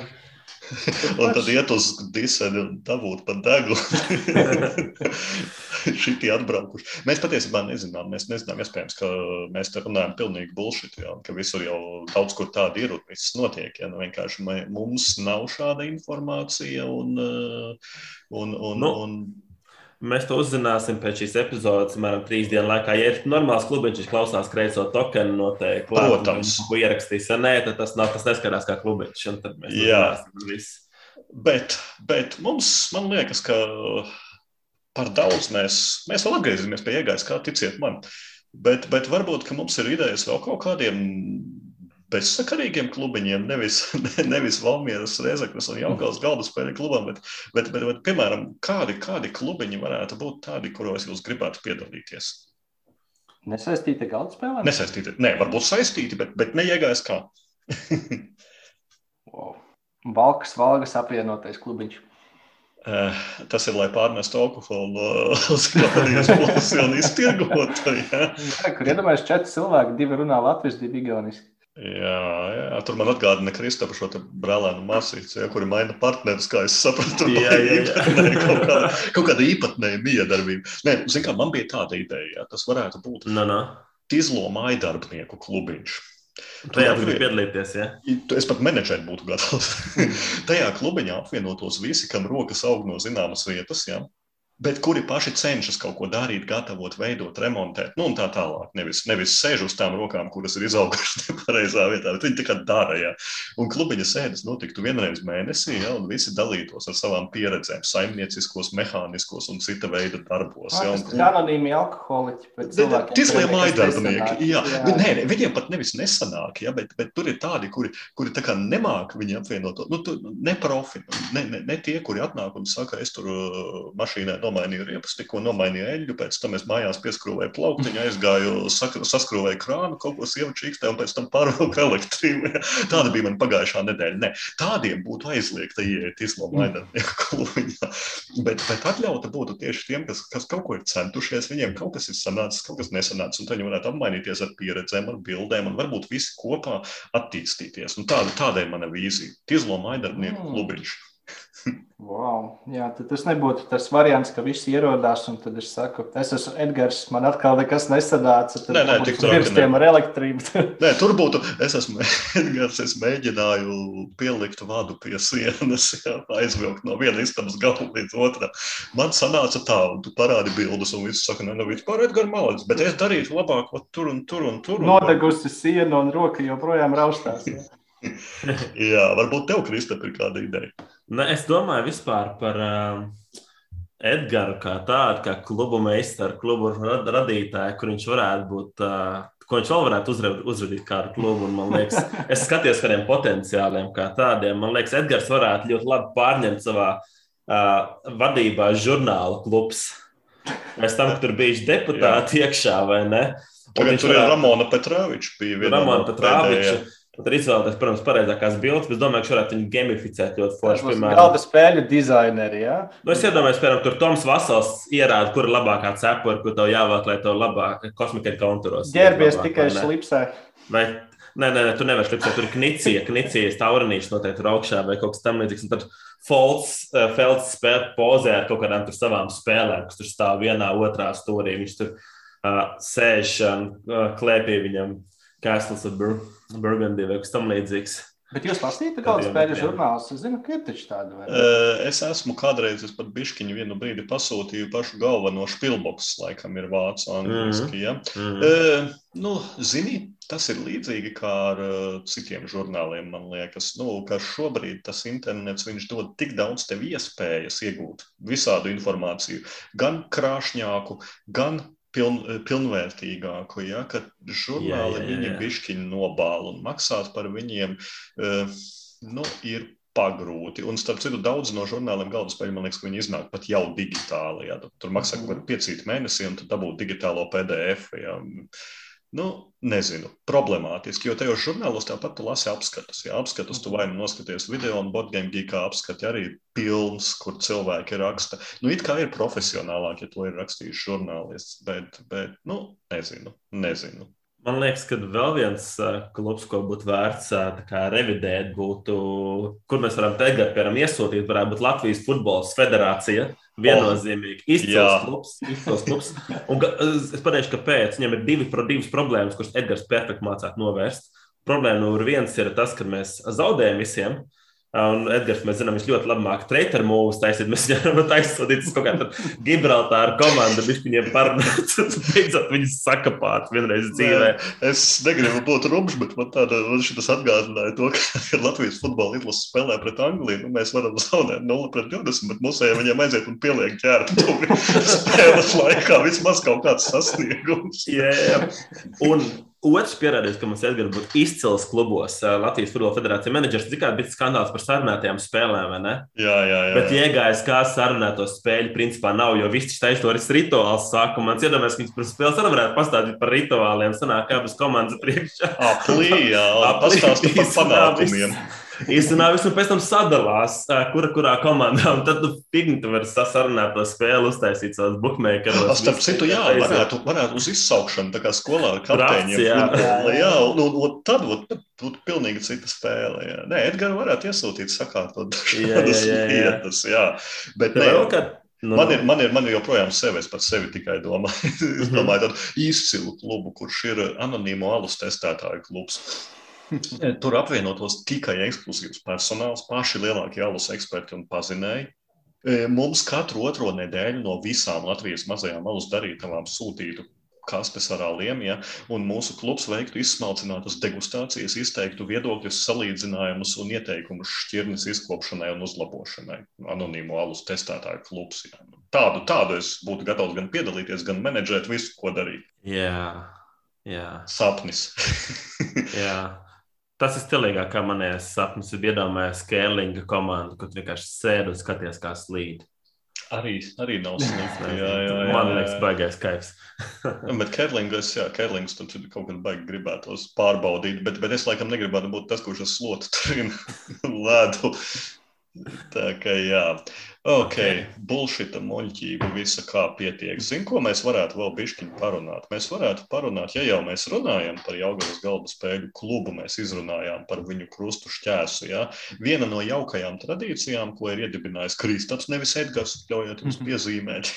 un tad iet uz diseni un dabūt pa deglu. Šitie atbraukuši. Mēs patiesībā nezinām, mēs nezinām, iespējams, ka mēs te runājam pilnīgi bullshit, jā, ka visur jau daudz kur tāda ir un viss notiek. Jā, nu vienkārši mums nav šāda informācija un, un, un, nu. un Mēs to uzzināsim pēc šīs epizodes, apmēram trīs dienu laikā. Ja ir normāls klubiņš, viņš klausās kreiso tokenu, noteikti. Protams. Ko ierakstīs, ja nē, tad tas, nav, tas neskarās kā klubiņš. Jā, bet, bet mums, man liekas, ka par daudz mēs, mēs vēl atgriezīsimies pie iegājas, kā ticiet man. Bet, bet varbūt mums ir idejas vēl kaut kādiem bezsakarīgiem klubiņiem, nevis, nevis Valmieras, Rezeknas un Jaungals galda spēļu klubam, bet, bet, bet, bet piemēram, kādi, kādi klubiņi varētu būt tādi, kuros jūs gribētu piedalīties? Nesaistīti galda spēlēm? Nesaistīti, nē, varbūt saistīti, bet, bet neiegājas kā. wow. Valkas, Valgas apvienotais klubiņš. Uh, tas ir, lai pārmestu alkoholu no Skandinavijas puses un iztirgotu. Ja? Kur iedomājas četri cilvēki, divi runā latviešu, divi igauniski. Jā, jā, tur man atgādina Kristofru šo brālēnu masīvu, ja, kuri maina partnerus, kā es sapratu. Jā, jā, jā. kaut, kāda, kaut kāda īpatnēja miedarbība. Nē, zin kā, man bija tāda ideja, jā, tas varētu būt no, no. Tizlo maidarbnieku klubiņš. Tajā gribi piedalīties, ja? Es pat menedžēt būtu gatavs. Tajā klubiņā apvienotos visi, kam rokas aug no zināmas vietas. Ja? Bet kuri paši cenšas kaut ko darīt, gatavot, veidot, remontēt, nu, un tā tālāk. Nevis, nevis sēž uz tām rokām, kuras ir izaugušas nepareizā vietā, bet viņi tikai dara. Ja. Un klubiņa sēdes notiktu vienreiz mēnesī, ja, un visi dalītos ar savām pieredzēm, saimnieciskos, mehāniskos un cita veida darbos. Ja, un. Anonīmi alkoholiķi. Tislie maidarbinieki, jā. jā. Nē, viņiem pat nevis nesanāk, ja, bet, bet tur ir tādi, kuri, kuri tā kā nemāk viņi apvienot, nu, tu, ne profi, ne, ne, ne tie, kuri atnāk un saka, es tur uh, mašīnā nomainīju riepas, tikko nomainīju eļļu, pēc tam es mājās pieskrūvēju plauktiņu, aizgāju, saskrūvēju krānu, kaut ko sievu čīkstē un pēc tam pārvilku elektrību. Tāda bija man pagājušā nedēļa. Ne, tādiem būtu aizliegta ieiet islāma mainatnieku klubiņā. Bet, bet atļauta būtu tieši tiem, kas, kas kaut ko ir centušies, viņiem kaut kas ir sanācis, kaut kas nesanācis, un viņi varētu apmainīties ar pieredzēm, ar bildēm un varbūt visi kopā attīstīties. Un tāda, tāda ir mana vīzija. Tizlo mainatnieku mm. Wow. Jā, tas nebūtu tas variants, ka visi ierodās un tad es saku, es esmu Edgars, man atkal nekas nesanāca. Tad nē, nē, tik pirkstiem ar elektrību. nē, tur būtu, es esmu Edgars, es mēģināju pielikt vadu pie sienas, jā, aizvilkt no viena istabas gala līdz otram. Man sanāca tā, un tu parādi bildes, un viss saka, nē, nu, viss pār Edgars malades, bet es darītu labāk, vat, tur un tur un tur. Un Nodegusi siena un roka joprojām raustās. Jā. Jā, varbūt tev, Kristap, ir kāda ideja. Ne, es domāju vispār par uh, Edgars kā tādu, kā klubu meistaru, klubu radītāju, kur viņš varētu būt. Uh, Ko viņš vēl varētu uzrādīt kādu klubu. Man liekas, es skatos kādiem potenciāliem, kā tādiem. Man liekas, Edgars varētu ļoti labi pārņemt savā uh, vadībā žurnāla klubs. Pēc tam, ka tur bija deputāti iekšā, vai ne? Tagad tur varētu... ir Ramona Petroviča. Ramona Petroviča. Tad ir izvēlēties, protams, pareizākās bildes, bet domāju, ka šādi viņi gamificēt ļoti forši. Piemēram, galda spēļu dizaineri. Ja? Nu, es iedomājos, piemēram, tur Toms Vasals ierāda, kur ir labākā cepura, kur tev jāvāk, lai tev labāk kosmika konturos. Ģērbies tikai slipsē. Vai Nē, nē, nē, tu nevari slēpt, tur ir knicija, knicija, taurinīša noteikti tur augšā vai kaut kas tamlīdzīgs. Un tad Folds, uh, Felds spēlē pozē ar kaut kādām savām spēlēm, kas tur stāv vienā, otrā stūrī. Viņš tur uh, sēž un uh, klēpī viņam Castles of Bur Burgundy vai kas tamlīdzīgs. Bet jūs lasījāt kādu spēļu žurnālus? Es zinu, ka ir taču tāda. Vai? Es esmu kādreiz, es pat bišķiņu vienu brīdi pasūtīju pašu galveno špilboks, laikam ir vācu angliski, ja. Mm -hmm. e, nu, zini, tas ir līdzīgi kā ar uh, citiem žurnāliem, man liekas, nu, ka šobrīd tas internets, viņš dod tik daudz tev iespējas iegūt visādu informāciju, gan krāšņāku, gan piln, pilnvērtīgāku, ja, ka žurnāli jā, jā, jā. viņi bišķiņi nobāla un maksāt par viņiem uh, nu, ir pagrūti. Un, starp citu, daudz no žurnāliem galvaspēļu, man liekas, viņi iznāk pat jau digitāli. Ja. Tur maksā kaut kādu piecītu mēnesi, un tad dabūt digitālo PDF. Ja. Nu, nezinu, problemātiski, jo tajos žurnālos tāpat tu lasi apskatus. Jā, apskatus tu vai nu noskaties video, un Botgame geekā apskati arī pilns, kur cilvēki raksta. Nu, it kā ir profesionālāk, ja to ir rakstījis žurnālists, bet, bet nu, nezinu, nezinu. Man liekas, ka vēl viens uh, klubs, ko būtu vērts uh, revidēt, būtu, kur mēs varam tagad, piemēram, iesūtīt, varētu būt Latvijas Futbola Federācija. Viennozīmīgi oh, izcils klubs. Izcils klubs. Un, es pateikšu, kāpēc. Viņam ir divi, divas problēmas, kuras Edgars perfekti mācās novērst. Problēma numur viens ir tas, ka mēs zaudējam visiem. Un Edgars, mēs zinām, viņš ļoti labi māca trailer mūžus taisīt. Mēs viņam taisīsim kaut kādu Gibraltāru komandu, viņš viņiem parunāt, beidzot viņus sakapāt vienreiz dzīvē. Nē, es negribu būt rubs, bet man tāda, šis atgādināja to, ka, kad Latvijas futbola izlase spēlē pret Angliju, nu, mēs varam zaudēt 0 pret 20, bet mums ejam viņiem aiziet un pieliek ķērtuvi spēles laikā vismaz kaut kāds sasniegums. Jā, jā. Un Otrs pierādījums, ka mums Edgars būtu izcils klubos, Latvijas Futbola Federācija menedžers, zināmā bija skandāls par sarunātajām spēlēm, ne? Jā, jā, jā. Bet iegājis, kā sarunāto spēļu, principā nav, jo viss šis taisnoris rituāls sākumā. Man iedomājas, ka viņš par spēles arī varētu pastāstīt par rituāliem, sanāk, abas komandas priekšā. Aplī, jā, pastāstīt par panākumiem. Īstenībā visu pēc tam sadalās, kura kurā komandā. Un tad nu, tu vari sasarunāt to spēli, uztaisīt savus bookmakeros. Starp citu, jā, varētu, varētu uz izsaukšanu, tā kā skolā ar kapteiņiem. Jā, futbola, jā un, un, un tad būtu pilnīgi cita spēle. Jā. Nē, Edgars varētu iesūtīt sakārtot šādas lietas, jā. Bet ne, vēl, kad... Nu, man, ir, man, ir, man ir joprojām sevi, es par sevi tikai domāju. es mhm. domāju, tādu izcilu klubu, kurš ir anonīmo alus testētāju klubs. Tur apvienotos tikai ekskluzīvs personāls, paši lielākie alus eksperti un pazinēji. E, mums katru otro nedēļu no visām Latvijas mazajām alus darītavām sūtītu kastes ar aliem, ja, un mūsu klubs veiktu izsmalcinātas degustācijas, izteiktu viedokļus, salīdzinājumus un ieteikumus šķirnes izkopšanai un uzlabošanai. Anonīmo alus testētāju klubs. Ja. Tādu, tādu es būtu gatavs gan piedalīties, gan menedžēt visu, ko darīt. Jā, jā. Sapnis. jā. Tas ir stilīgāk, kā manējais sapnis. Ir iedomājies Kēlinga komandu, kur vienkārši sēž un skaties, kā slīd. Arī, arī nav slikti. jā, jā, jā, Man liekas, baigais kaifs. bet Kērlings, jā, Kērlings tur kaut kad baigi gribētos pārbaudīt, bet, bet es laikam negribētu būt tas, kurš ar slotu tur ledu. Tā kā jā. Ok, bullshita muļķība, visa kā pietiek. Zinu, ko mēs varētu vēl bišķiņu parunāt. Mēs varētu parunāt, ja jau mēs runājam par Jaugavas galda spēļu klubu, mēs izrunājām par viņu krustu šķērsu. Ja? Viena no jaukajām tradīcijām, ko ir iedibinājis Kristaps, nevis Edgars, ļaujiet jums mhm. piezīmēt,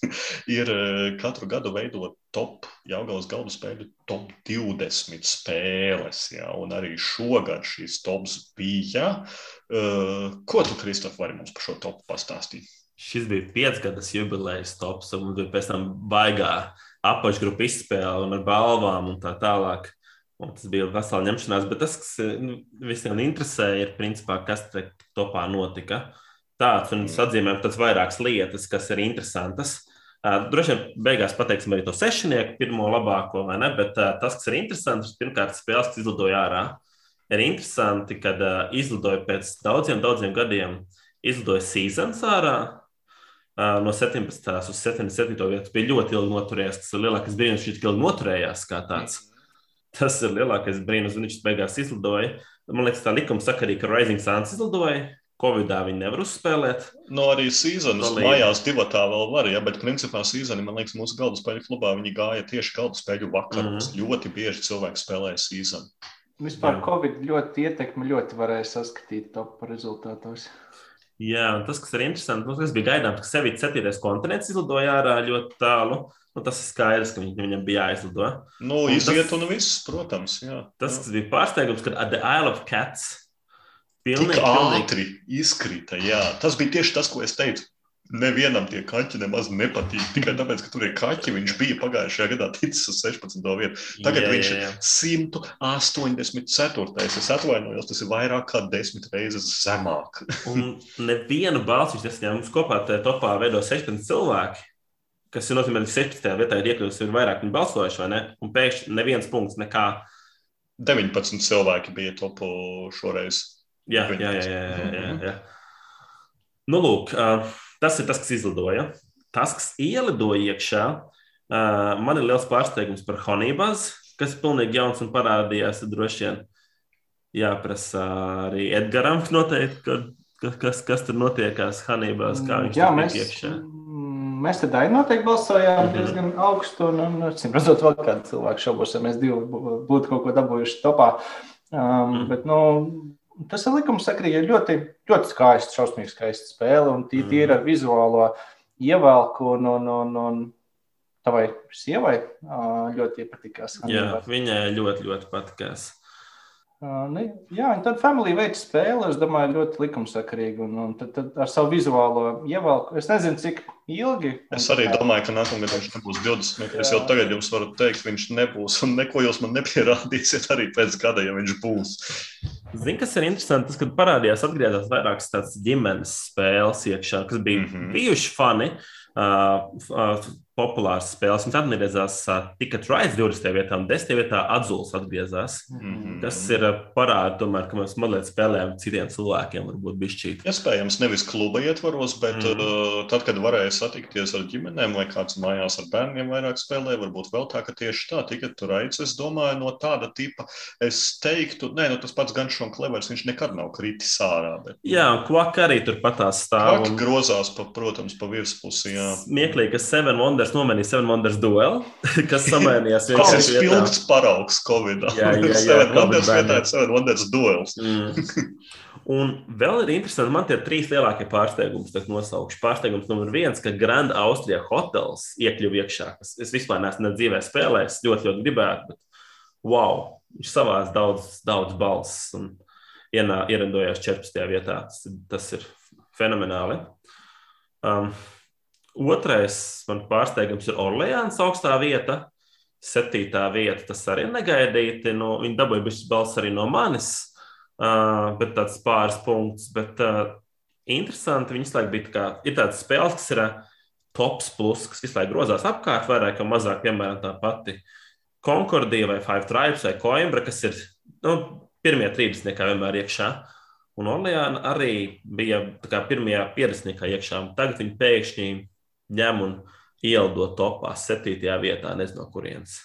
ir eh, katru gadu veidot top Jaugavas galda spēļu top 20 spēles. Ja? Un arī šogad šīs tops bija. Uh, ko tu, Kristof, vari mums par šo topu pastāstīt? Pastāstīt. Šis bija piecgadus jubilejas tops, un pēc tam baigā apakšgrupu izspēle un ar balvām un tā tālāk. Un tas bija vesela ņemšanās, bet tas, kas nu, visiem interesē, ir principā, kas te topā notika. Tāds, un es mm. atzīmēju tādas vairākas lietas, kas ir interesantas. Uh, droši vien beigās pateiksim arī to sešnieku, pirmo labāko, vai ne? Bet uh, tas, kas ir interesants, pirmkārt, spēles, kas izlidoja ārā, ir interesanti, kad uh, izlidoja pēc daudziem, daudziem gadiem uh, izlidoja Seasons ārā. No 17. uz 77. vietu bija ļoti ilgi noturējies. Tas ir lielākais brīnums, viņš ilgi noturējās kā tāds. Tas ir lielākais brīnums, viņš beigās izlidoja. Man liekas, tā likuma sakarīga, ka Rising Suns izlidoja. Covidā viņi nevar uzspēlēt. No arī sezonas mājās divatā vēl var, ja, bet principā sezoni, man liekas, mūsu galda spēļu klubā viņi gāja tieši galda spēļu vakaros. Mm -hmm. Ļoti bieži cilvēki spēlēja sezonu. Vispār. Covid ļoti ietekmi ļoti varēja saskatīt top rezultātos. Jā, tas, kas ir interesanti, nu, tas bija gaidāms, ka Sevīds 7. kontinents izlidoja ārā ļoti tālu. Nu, tas ir skaidrs, ka viņam bija jāizlido. Nu, un iziet tas, un viss, protams. Jā, tas, kas bija pārsteigums, kad The Isle of Cats Pilnīgi, Tik ātri izkrita. Jā. Tas bija tieši tas, ko es teicu. Nevienam tie kaķi nemaz nepatīk. Tikai tāpēc, ka tur ir kaķi. Viņš bija pagājušajā gadā ticis uz 16. vietu. Tagad jā, viņš jā, jā. ir 184. Es atvainojos, tas ir vairāk kā desmit reizes zemāk. Un nevienu balsu viņš nesaņēma. Mums kopā tajā topā veido 16 cilvēki. Kas ir nozīmē, ka 16. vietā ir iekļuvusi ir vairāk viņa balsojuši, vai ne? Un pēkšņi neviens punkts, nekā. 19 cilvēki bija topu šoreiz. Jā, jā, jā. jā, jā, jā, jā. Nu, lūk, uh, Tas ir tas, kas izlidoja. Tas, kas ielidoja iekšā, uh, man ir liels pārsteigums par Honeybazu, kas ir pilnīgi jauns un parādījās. Droši vien jāprasa arī Edgaram, noteikti, kas, kas tur notiekās Honeybaz, kā viņš Jā, mēs... iekšā. Mēs te daļai noteikti balsojām mm -hmm. diezgan augstu, un, un cim redzot, vēl kādu cilvēku šaubos, ja mēs divi būtu kaut ko dabūjuši topā. Um, mm. Bet, nu, Tas ir likumsakrīgi, ir ļoti, ļoti skaists, šausmīgi skaists spēle un tī, tīra mm. vizuālo ievelku. Un, un, un, un tavai sievai ļoti patīkās. Jā, viņai ļoti, ļoti patīkās. Ne, jā, tad familija veids spēli, es domāju, ļoti likumsakarīgi. Un, un tad, tad ar savu vizuālo ievelku. Es nezinu, cik ilgi. Es arī domāju, ka nākamgad viņš nebūs 20 metri. Es jau tagad jums varu teikt, viņš nebūs. Un neko jūs man nepierādīsiet arī pēc gada, ja viņš būs. Zini, kas ir interesanti? Tas, kad parādījās, atgriezās vairākas tādas ģimenes spēles iekšā, kas bija mm -hmm. bijuši fani. Uh, uh, populāras spēles. Viņas atgriezās tikai Rice 20. vietā, un 10. vietā atzuls atgriezās. Mm -hmm. Tas ir parāda, tomēr, ka mēs mazliet spēlējam citiem cilvēkiem, varbūt bišķīt. Iespējams, nevis kluba ietvaros, bet mm -hmm. tad, kad varēja satikties ar ģimenēm vai kāds mājās ar bērniem vairāk spēlē, varbūt vēl tā, ka tieši tā, tikai aicis, es domāju, no tāda tipa, es teiktu, nē, nu tas pats gan Šon Klevers, viņš nekad nav kritis ārā. Bet, jā, un kvaka arī turpat tās stāv. Un... grozās, pa, protams, pa virspusi. Smieklīgi, ka Seven Wonders Wonders nomainīja Seven Wonders duelu, kas samainījās. Tas ir spilgts paraugs Covid. Jā, jā, jā. Seven Wonders vietā ir Seven Wonders duels. mm. Un vēl ir interesanti, man tie trīs lielākie pārsteigumi, kas nosaukšu. Pārsteigums numur viens, ka Grand Austria hotels iekļuva iekšā. Es vispār neesmu ne dzīvē spēlējis, ļoti, ļoti gribētu, bet wow, viņš savās daudz, daudz balss un ienā, ierindojās 14. vietā. Tas, tas ir fenomenāli. Um, Otrais man pārsteigums ir Orleāns augstā vieta. Septītā vieta, tas arī negaidīti. Nu, viņi dabūja bišķi balss arī no manis, uh, bet tāds pāris punkts. Bet uh, interesanti, viņas laik bija tā kā, ir tāds spēles, kas ir uh, tops plus, kas visu laiku grozās apkārt, vairāk vai mazāk, piemēram, tā pati Concordija vai Five Tribes vai Coimbra, kas ir nu, pirmie 30 kā vienmēr iekšā. Un Orleāna arī bija pirmajā 50 iekšā. Tagad viņi pēkšņi ņem un ielido topā septītajā vietā, nezinu, no kurienes.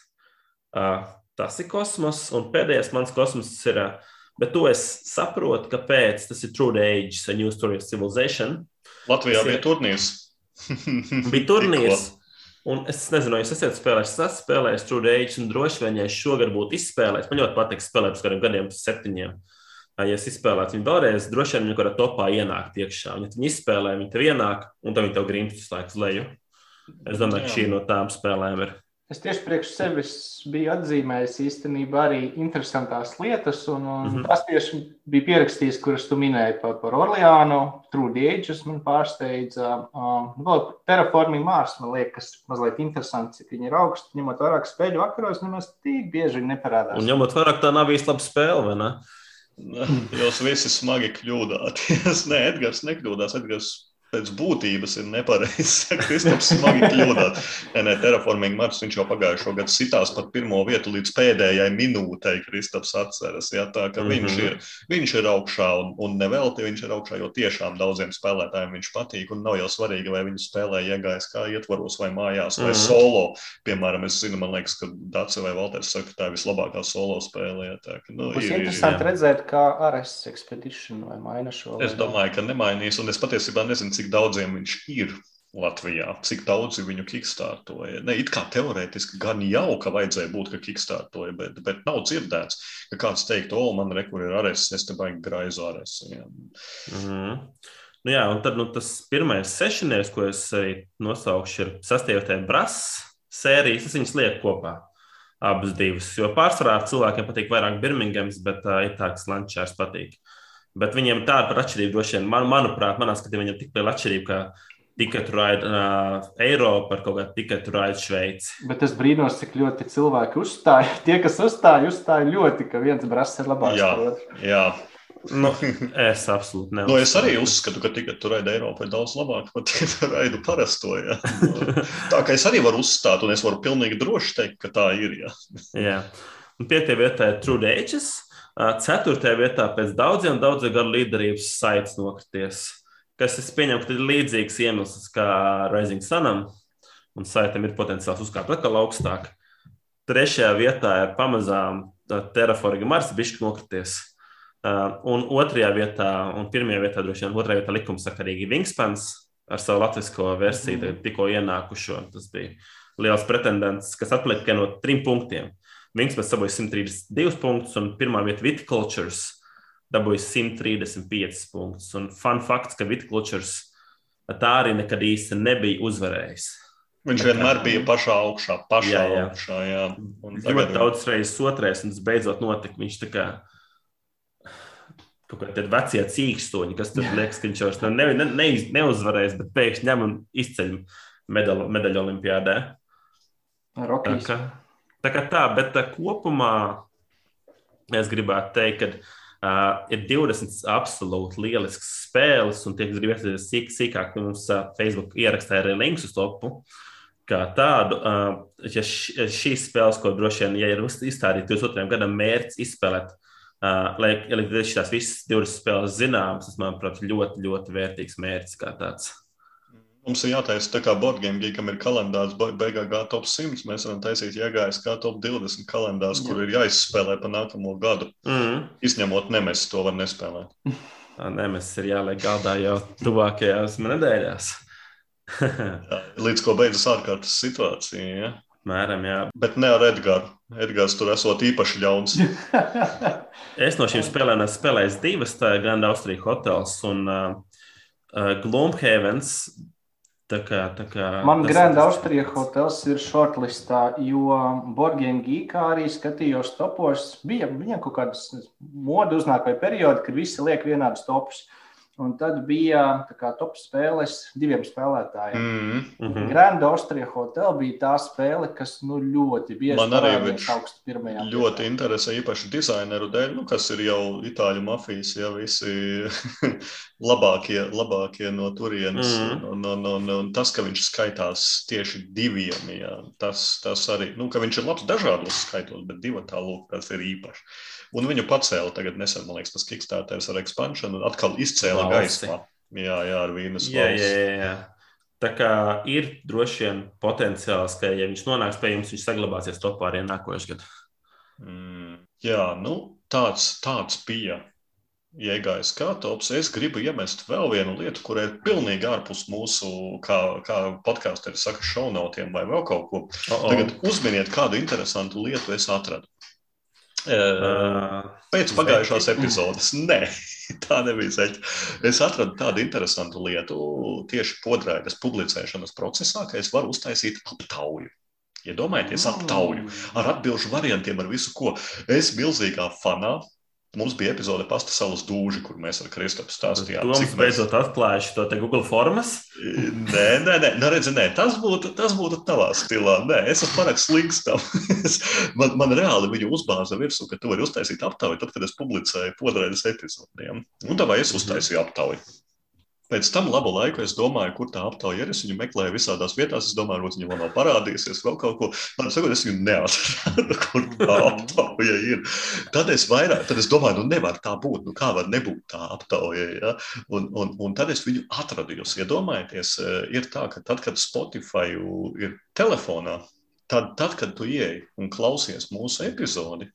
Uh, tas ir kosmos, un pēdējais mans kosmos ir, uh, bet to es saprotu, kāpēc tas ir True Age, a New Story of Civilization. Latvijā tas bija ir... turnīrs. bija turnīrs. Un es nezinu, jūs esat spēlējis, es esmu spēlējis True Age, un droši vien, ja es šogad būtu izspēlējis, man ļoti patīk spēlēt pēc kādiem gadiem, septiņiem. Ja es izspēlētu viņu vēlreiz, droši vien viņa kaut kādā topā ienākt iekšā. Ja viņi izspēlē, viņi tev ienāk, un tad viņi tev grīmst visu laiku uz leju. Es domāju, ka šī no tām spēlēm ir. Es tieši priekš sevis biju atzīmējis īstenībā arī interesantās lietas, un, un mm -hmm. tas tieši bija pierakstījis, kuras tu minēji par, par Orleānu, True Dieģus man pārsteidza. Um, vēl Terraforming Mars, man liekas, mazliet interesants, cik viņi ir augsti, ņemot vairāk spēļu vakaros, nemaz tik bieži neparādās. Un ņemot vairāk, tā nav īsti laba spēle, vai ne? Jūs visi smagi kļūdāties. Nē, Edgars nekļūdās. Edgars pēc būtības ir nepareizs. Kristaps smagi kļūdās. Nē, nē, terraforming Mars viņš jau pagājušo gadu sitās pat pirmo vietu līdz pēdējai minūtei. Kristaps atceras, ja, tā ka mm -hmm. viņš, ir, viņš ir augšā un, un nevelti viņš ir augšā, jo tiešām daudziem spēlētājiem viņš patīk un nav jau svarīgi, vai viņi spēlē iegājas kā ietvaros vai mājās vai mm -hmm. solo. Piemēram, es zinu, man liekas, ka Dace vai Valters saka, ka tā ir vislabākā solo spēlē. Ja, tā, ka, nu, Būs ir, interesanti ir, redzēt, kā Ares Expedition vai maina šo. Es domāju, ka nemainīs un es patiesībā nezinu, cik daudziem viņš ir. Latvijā, cik daudzi viņu kickstartoja. Ne, it kā teorētiski gan jau, ka vajadzēja būt, ka kickstartoja, bet, bet nav dzirdēts, ka kāds teikt, o, man re, kur ir arēs, es te baigi graizu arēs. Ja. Mm -hmm. Nu jā, un tad nu, tas pirmais sešinieks, ko es arī nosaukšu, ir sastāvdaļa brāzs sērijas. Es viņus lieku kopā. Abas divas. Jo pārsvarā cilvēkiem patīk vairāk Birmingems, bet uh, ka Lančārs patīk. Bet viņiem tāda pat atšķirība droši vien, man, manuprāt, manā skatījumā, viņam tik liela atšķirība, ka tiketu raida uh, Eiropa ar kaut kādu tiketu raida Šveici. Bet es brīnos, cik ļoti cilvēki uzstāja. Tie, kas uzstāja, uzstāja ļoti, ka viens brālis ir labāks Jā, par otru. jā. Nu, es absolūti neuzskatu. Nu, es arī uzskatu, ka tikai tur raida Eiropa ir daudz labāk par tikai raidu parasto. Ja. Tā kā es arī varu uzstāt, un es varu pilnīgi droši teikt, ka tā ir. Ja. Jā. Un Piektajā vietā ir True Ages. Ceturtajā vietā pēc daudziem, daudziem gadu līderības saites nokrities. Kas es pieņemu, ka ir līdzīgs iemesls kā Rising Sunam, un saitam ir potenciāls uzkāpt atkal augstāk. Trešajā vietā ir pamazām Terraforma Mars, bišķi nokrities. Un otrajā vietā, un pirmajā vietā, droši vien, otrajā vietā likumsakarīgi Wingspans ar savu latviešu versiju, mm. tikko ienākušo. Tas bija liels pretendents, kas tikai no trim punktiem. Wingspans dabūja 132 punktus, un pirmā vieta Viticultures dabūja 135 punktus. Un fun fakts, ka Viticultures tā arī nekad īsti nebija uzvarējis. Viņš vienmēr bija pašā augšā, pašā Jā, jā. augšā. Jā. Un Ļoti tagad- daudz reizes otrais, un tas beidzot notika. Viņš tā kā kaut kādi vecie cīkstoņi, kas tur liekas, ka viņš jau ne, ne, ne, neuzvarēs, bet pēkšņi ņem un izceļ medaļu, medaļu olimpiādē. Tā Rokijs. Tā, kā tā bet tā, kopumā es gribētu teikt, ka uh, ir 20 absolūti lielisks spēles, un tie, kas grib iesaistīties sīk, sīkāk, mums uh, Facebook ierakstā arī links uz topu. Kā tādu, uh, ja š, šīs spēles, ko droši vien, ja ir izstādīta 22. gadam mērķis izspēlēt, uh, lai, līdz šīs visas 20 spēles zināmas, tas, manuprāt, ļoti, ļoti vērtīgs mērķis kā tāds. Mums ir jātaisa tā kā Borgēmija, kam ir kalendārs be- beigā gā top 100. Mēs varam taisīt iegājas kā top 20 kalendārs, kur ir jāizspēlē pa nākamo gadu. Mm. Izņemot nemēs, to var nespēlēt. Nemes ir jāliek galdā jau tuvākajās nedēļās. Jā, līdz ko beidzas ārkārtas situācija. Ja? Mēram, jā. Bet ne ar Edgars. Edgars tur esot īpaši ļauns. Es no šīm spēlēm esmu spēlējis divas, tā ir Grand Austrija hotels un uh, uh, Gloomhavens. Tā kā, tā kā, Man Grand tas- Austrija hotels ir shortlistā, jo Borgiem Gīkā arī skatījos topos. Bija viņam kaut kādas modu uznāk vai periodi, kad visi liek vienādus topus. Un tad bija tā kā top spēles diviem spēlētājiem. Mm. Mhm. Grand Austrija Hotel bija tā spēle, kas nu, ļoti bieži Man arī pirmajā. Ļoti interesē, īpaši dizaineru dēļ, nu, kas ir jau itāļu mafijas, jau visi labākie, labākie no turienes. Mhm. Un, un, un, un tas, ka viņš skaitās tieši diviem, jā, tas, tas arī, nu, ka viņš ir labs dažādos skaitos, bet divi tā lūk, tas ir īpaši. Un viņu pacēla tagad nesen, man liekas, tas Kickstarters ar expansion un atkal izcēla gaismā. Jā, jā, ar vīnas Jā, jā, valsts. jā, jā. Tā kā ir droši vien potenciāls, ka, ja viņš nonāks pie jums, viņš saglabāsies topā arī nākošais gads. Mm, jā, nu, tāds, tāds bija iegājis kā tops. Es gribu iemest vēl vienu lietu, kur ir pilnīgi ārpus mūsu, kā, kā podkāstā saka, šaunotiem vai vēl kaut ko. Oh, oh. Tagad uzminiet, kādu interesantu lietu es atradu. Pēc pagājušās epizodes. Nē, tā nebija zeķa. Es atradu tādu interesantu lietu tieši podraidas publicēšanas procesā, ka es varu uztaisīt aptauju. Iedomājieties, aptauju ar atbildžu variantiem, ar visu, ko es milzīgā fanā. Mums bija epizode pasta salas dūži, kur mēs ar Kristofru stāstījām. Cik mēs- beidzot atklājuši to te Google formas. Nē, nē, nē, nē, redzi, nē. Tas, būtu, tas būtu tavā stilā. Nē, es esmu pārāk slings tam. Man, man reāli viņu uzbāza virsū, ka tu vari uztaisīt aptauju, tad, kad es publicēju podraidas epizodiem. Un tā vai es uztaisīju aptauju. Pēc tam labu laiku es domāju, kur tā aptauja ir. Es viņu meklēju visādās vietās. Es domāju, ka viņa vēl nav parādījusies, vēl kaut ko. Man sakot, es viņu neatradu, kur tā aptauja ir. Tad es vairāk, tad es domāju, nu nevar tā būt. Nu, kā var nebūt tā aptauja? Ja? Un, un, un tad es viņu atradu. Jūs iedomājieties, eh, ir tā, ka tad, kad Spotify ir telefonā, tad, tad kad tu ieej un klausies mūsu epizodi,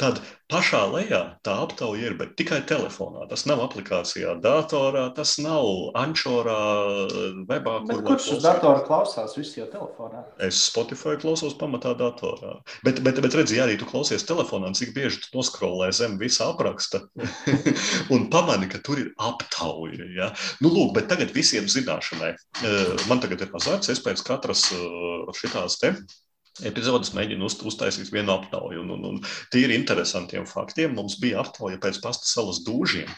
tad pašā lejā tā aptauja ir, bet tikai telefonā. Tas nav aplikācijā, datorā, tas nav ančorā, webā. Bet kur kurš uz datora klausās? Viss jau telefonā. Es Spotify klausos pamatā datorā. Bet, bet, bet redziet, ja arī tu klausies telefonā, cik bieži tu noskrolē zem visa apraksta un pamani, ka tur ir aptauja. Ja? Nu, lūk, bet tagad visiem zināšanai. Eh, Man tagad ir mazāks, es pēc katras eh, šitās te. Epizodes mēģinu uz, uztaisīt vienu aptauju. Un, un, un tīri interesantiem faktiem mums bija aptauja pēc pasta salas dūžiem.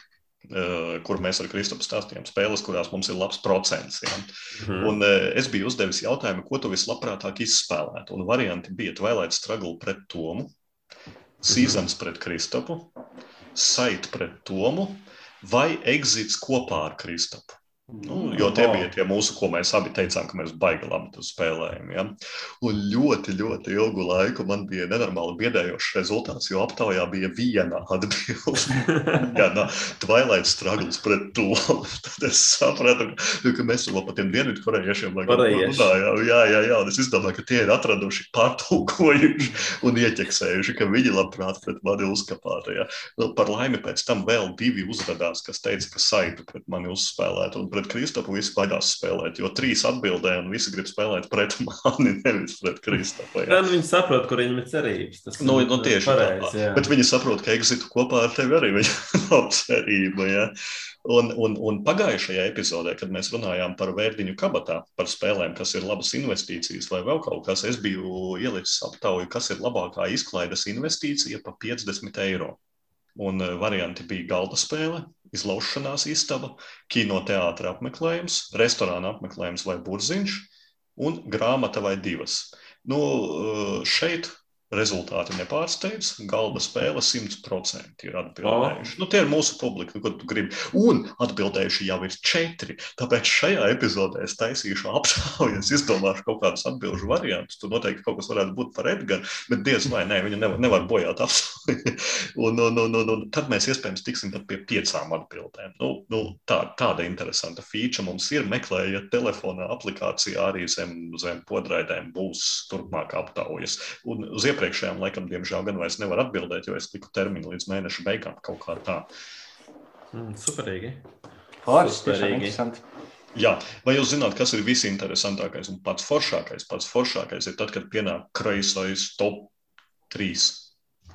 kur mēs ar Kristapu stāstījām spēles, kurās mums ir labs procents. Ja? Mm. Un es biju uzdevis jautājumu, ko tu vislabprātāk izspēlētu. Un varianti bija Twilight Struggle pret Tomu, Seasons mm. pret Kristapu, Sait pret Tomu vai Exits kopā ar Kristapu. Nu, jo tie bija tie mūsu, ko mēs abi teicām, ka mēs baigi labi spēlējam. Ja? Un ļoti, ļoti ilgu laiku man bija nenormāli biedējošs rezultāts, jo aptaujā bija viena atbilde. No Twilight struggles pret to. Tad es sapratu, ka mēs vēl par tiem dienvidu korejiešiem runājām. Jā, jā, jā, un es izdomāju, ka tie ir atraduši, pārtulkojuši un ieķeksējuši, ka viņi labprāt pret mani uzkapātu. Ja? Nu, par laimi pēc tam vēl divi uzrādās, kas teica, ka saitu pret mani uzspēlēt pret Kristapu visi baidās spēlēt, jo trīs atbildēja un visi grib spēlēt pret mani, nevis pret Kristapu. Jā, nu, viņi saprot, kur viņiem ir cerības. Tas nu, nu, tieši pareiz, tā. Bet viņi saprot, ka exitu kopā ar tevi arī nav cerība. Ja? Un, un, un pagājušajā epizodē, kad mēs runājām par vērtiņu kabatā, par spēlēm, kas ir labas investīcijas vai vēl kaut kas, es biju ielicis aptauju, kas ir labākā izklaides investīcija pa 50 eiro. Un eh, varianti bija galda spēle, izlaušanās istaba, kinoteātra apmeklējums, restorāna apmeklējums vai burziņš un grāmata vai divas. Nu, eh, šeit Rezultāti nepārsteidz. Galda spēle 100% ir atbildējuši. Oh. Nu, tie ir mūsu publika, ko tu gribi. Un atbildējuši jau ir četri. Tāpēc šajā epizodē es taisīšu aptauju, es izdomāšu kaut kādus atbildžu variantus. Tur noteikti kaut kas varētu būt par Edgars, bet diez vai nē, viņa nevar, nevar bojāt aptauju. un, un, un, un, un tad mēs iespējams tiksim pie piecām atbildēm. Nu, nu, tā, tāda interesanta feature mums ir. Meklējiet telefonā aplikācijā arī zem, zem podraidēm būs turpmāk aptaujas. Un uz iepriekšējām, laikam, diemžēl, gan vairs nevar atbildēt, jo es liku termiņu līdz mēneša beigām kaut kā tā. Mm, superīgi. Superīgi. Jā, vai jūs zināt, kas ir visinteresantākais un pats foršākais? Pats foršākais ir tad, kad pienāk kreisais top 3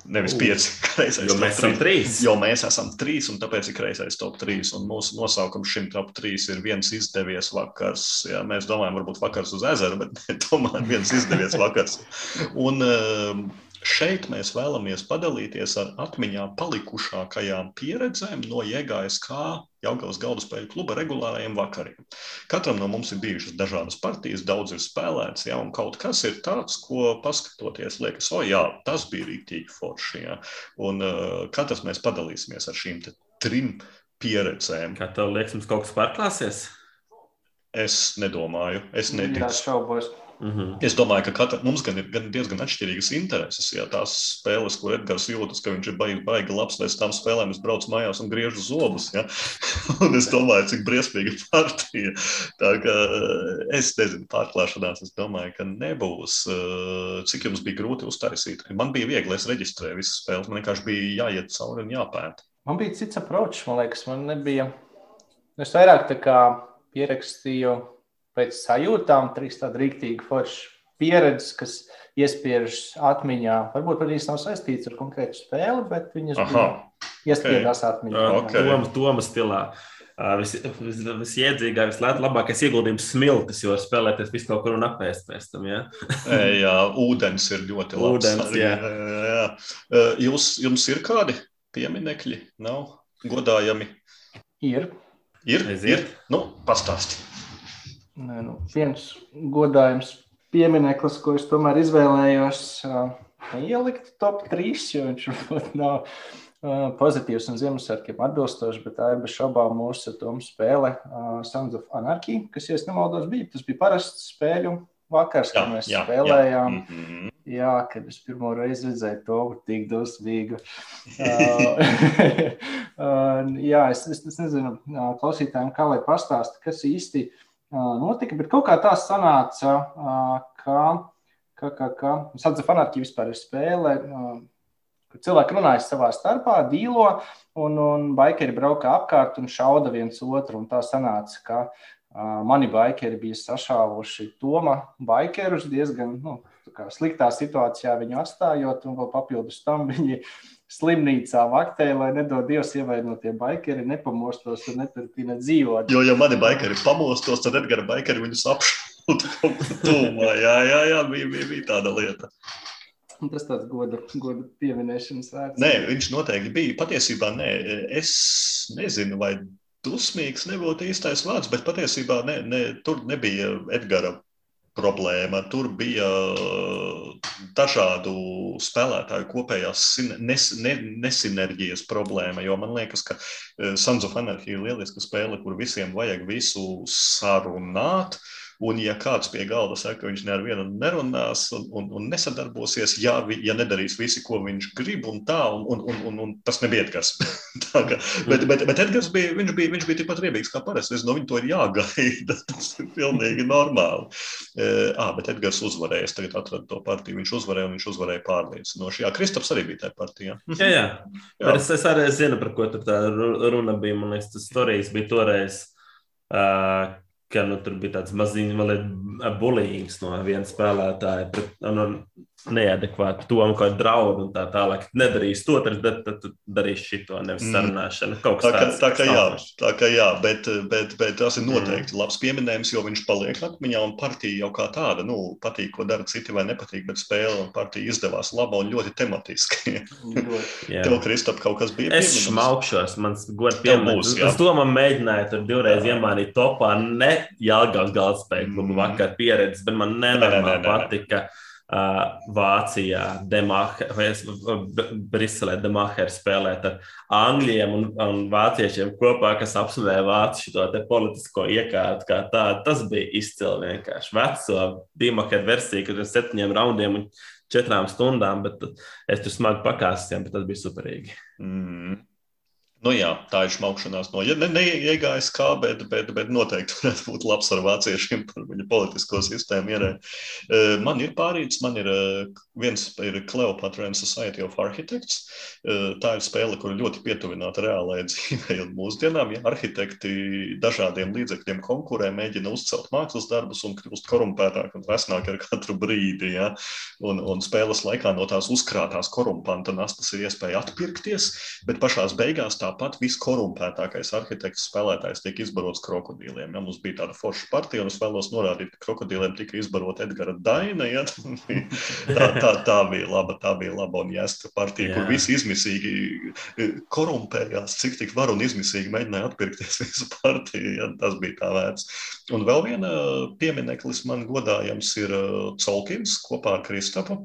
Nevis pieci. Jo mēs esam trīs. Jo mēs esam trīs, un tāpēc ir kreisais top trīs. Un mūsu nosaukums šim top trīs ir viens izdevies vakars. Jā, mēs domājam, varbūt vakars uz ezera, bet tomēr viens izdevies vakars. Un, uh, Šeit mēs vēlamies padalīties ar atmiņā palikušākajām pieredzēm no JGSK Jaungavas galda spēļu kluba regulārajiem vakariem. Katram no mums ir bijušas dažādas partijas, daudz ir spēlēts, ja, un kaut kas ir tāds, ko paskatoties, liekas, o jā, tas bija rīktīgi forši. Ja. Un uh, katrs mēs padalīsimies ar šīm trim pieredzēm. Kā tev liekas, mums kaut kas pārklāsies? Es nedomāju, es neticu. Jā, šaubos. Mm -hmm. Es domāju, ka katra, mums gan ir gan diezgan atšķirīgas intereses. Ja tās spēles, kur Edgars jūtas, ka viņš ir baigi, baigi labs, pēc tam spēlēm es braucu mājās un griežu zobus. Ja? un es domāju, cik briesmīga partija. Tā kā eh, es nezinu, pārklāšanās, es domāju, ka nebūs. Eh, cik jums bija grūti uztaisīt? Man bija viegli, es reģistrēju visas spēles, man vienkārši bija jāiet cauri un jāpēta. Man bija cits approach, man liekas, man nebija. Es vairāk tā kā pierakstīju pēc sajūtām, trīs tādi rīktīgi forši pieredzes, kas iespiežas atmiņā. Varbūt viņas nav saistītas ar konkrētu spēli, bet viņas iespiežas okay. atmiņā. Okay. Doma, doma stilā. Visiedzīgākais, vis, vis labākais ieguldījums smiltis, jo spēlēties visu kaut kur un apēst pēc tam. Ja? jā, ūdens ir ļoti labs. Ūdens, arī, jā. Jā, jā. Jūs, jums ir kādi pieminekļi? Nav godājami? Ir. Ir? ir? Nu, pastāstiet. Nē, nu, viens godājums piemineklis, ko es tomēr izvēlējos, ielikt top 3, jo viņš varbūt nav pozitīvs un Ziemassvētkiem atbilstošs, bet tā ir bez šaubām mūsu spēle Sons of Anarchy, kas, ja nemaldos, bija. Tas bija parasts spēļu vakars, kad jā, mēs jā, spēlējām. Jā. Mm -hmm. jā, kad es pirmo reizi redzēju to tik dosmīgu. jā, es, es, es nezinu, klausītājiem, kā lai pastāsta, kas īsti ir notika. Bet kaut kā tā sanāca, ka, ka, ka, ka Sadza fanātija vispār ir spēle. Cilvēki runājas savā starpā, dīlo, un, un baikeri brauka apkārt un šauda viens otru. Tā sanāca, ka uh, mani baikeri bija sašāvuši Toma baikerus diezgan nu, sliktā situācijā viņu atstājot, un vēl papildus tam viņi slimnīcā vaktē, lai nedod Dievs ievainotie baikeri, nepamostos un neturpina dzīvot. Jo, ja mani baikeri pamostos, tad Edgara baikeri viņus kur tūmā. Jā, jā, jā, bija, bija, bija tāda lieta. Tas tāds goda, goda pieminēšanas vērts. Nē, viņš noteikti bija. Patiesībā nē, es nezinu, vai dusmīgs nebūtu īstais vārds, bet patiesībā ne, ne, tur nebija Edgara problēma. Tur bija dažādu spēlētāju kopējās nes, ne, nesinerģijas problēma. Jo man liekas, ka Sons of Anarchy ir lieliska spēle, kur visiem vajag visu sarunāt. Uh, Un, ja kāds pie galda saka, ka viņš ne ar vienu nerunās un, un, un nesadarbosies, ja, ja nedarīs visi, ko viņš grib, un tā, un, un, un, un, un tas nebija Edgars. ka, bet, bet, bet Edgars bija, viņš bija, viņš bija tikpat riebīgs kā parasti. Es no viņa to ir jāgaida. Tas ir pilnīgi normāli. E, à, bet Edgars uzvarēja. Es tagad atradu to partiju. Viņš uzvarēja un viņš uzvarēja pārliecinoši. Jā, Kristaps arī bija tajā partijā. jā, jā. jā. Es, es arī zinu, par ko tā runa bija. Man liekas, tas stāstījis bija toreiz. Uh, ka nu, tur bija tāds maziņš bulīgs no viena spēlētāja pret nu, neadekvātu tomu, kā draudu un tā tālāk. Nedarīs to, tad, tad, tad darīs šito, nevis mm. sarunāšanu. Mm. Tā, kā, tā, kā jā, tā kā jā, bet, bet, bet tas ir noteikti mm. labs pieminējums, jo viņš paliek atmiņā un partija jau kā tāda, nu, patīk, ko dara citi vai nepatīk, bet spēle un partija izdevās laba un ļoti tematiski. Tev, Kristap, kaut kas bija Es šmaukšos, mans god piemērs. Es domāju, mēģināju tur divreiz iemānīt topā, ne Jālgavas galvaspēju klubu mm. vakar pieredzes, bet man nenormāli patika. Ne Uh, Vācijā, Demacher, vai Briselē, Demacher spēlēt ar angļiem un, un vāciešiem kopā, kas apsmēja vācu šo politisko iekārtu kā tādu. Tas bija izcili vienkārši. Veco Demacher versiju, kad ir septiņiem raundiem un četrām stundām, bet es tur smagi pakāsījām, bet tas bija superīgi. Mm. Nu, jā, tā ir šmaukšanās no ja, ne, neiegājas kā, bet, bet, bet noteikti varētu būt labs ar vāciešiem par viņu politisko sistēmu. Ierē. Man ir pārīts, man ir viens ir Cleopatra and Society of Architects. Tā ir spēle, kur ļoti pietuvināta reālajai dzīvei un mūsdienām. Ja arhitekti dažādiem līdzekļiem konkurē, mēģina uzcelt mākslas darbus un kļūst korumpētāk un resnāk ar katru brīdi. Ja? Un, un spēles laikā no tās uzkrātās korumpanta nastas ir iespēja atpirkties, bet pašās beigās tā tāpat viskorumpētākais arhitekts spēlētājs tiek izbarots krokodīliem. Ja, mums bija tāda forša partija, un es vēlos norādīt, ka krokodīliem tika izbarota Edgara Daina. Ja, tā, tā, tā bija laba, tā bija laba un jāsta partija, Jā. kur visi izmisīgi e, korumpējās, cik tik var un izmisīgi mēģināja atpirkties visu partiju. Ja, tas bija tā vērts. Un vēl viena piemineklis man godājams ir Colkins kopā ar Kristapu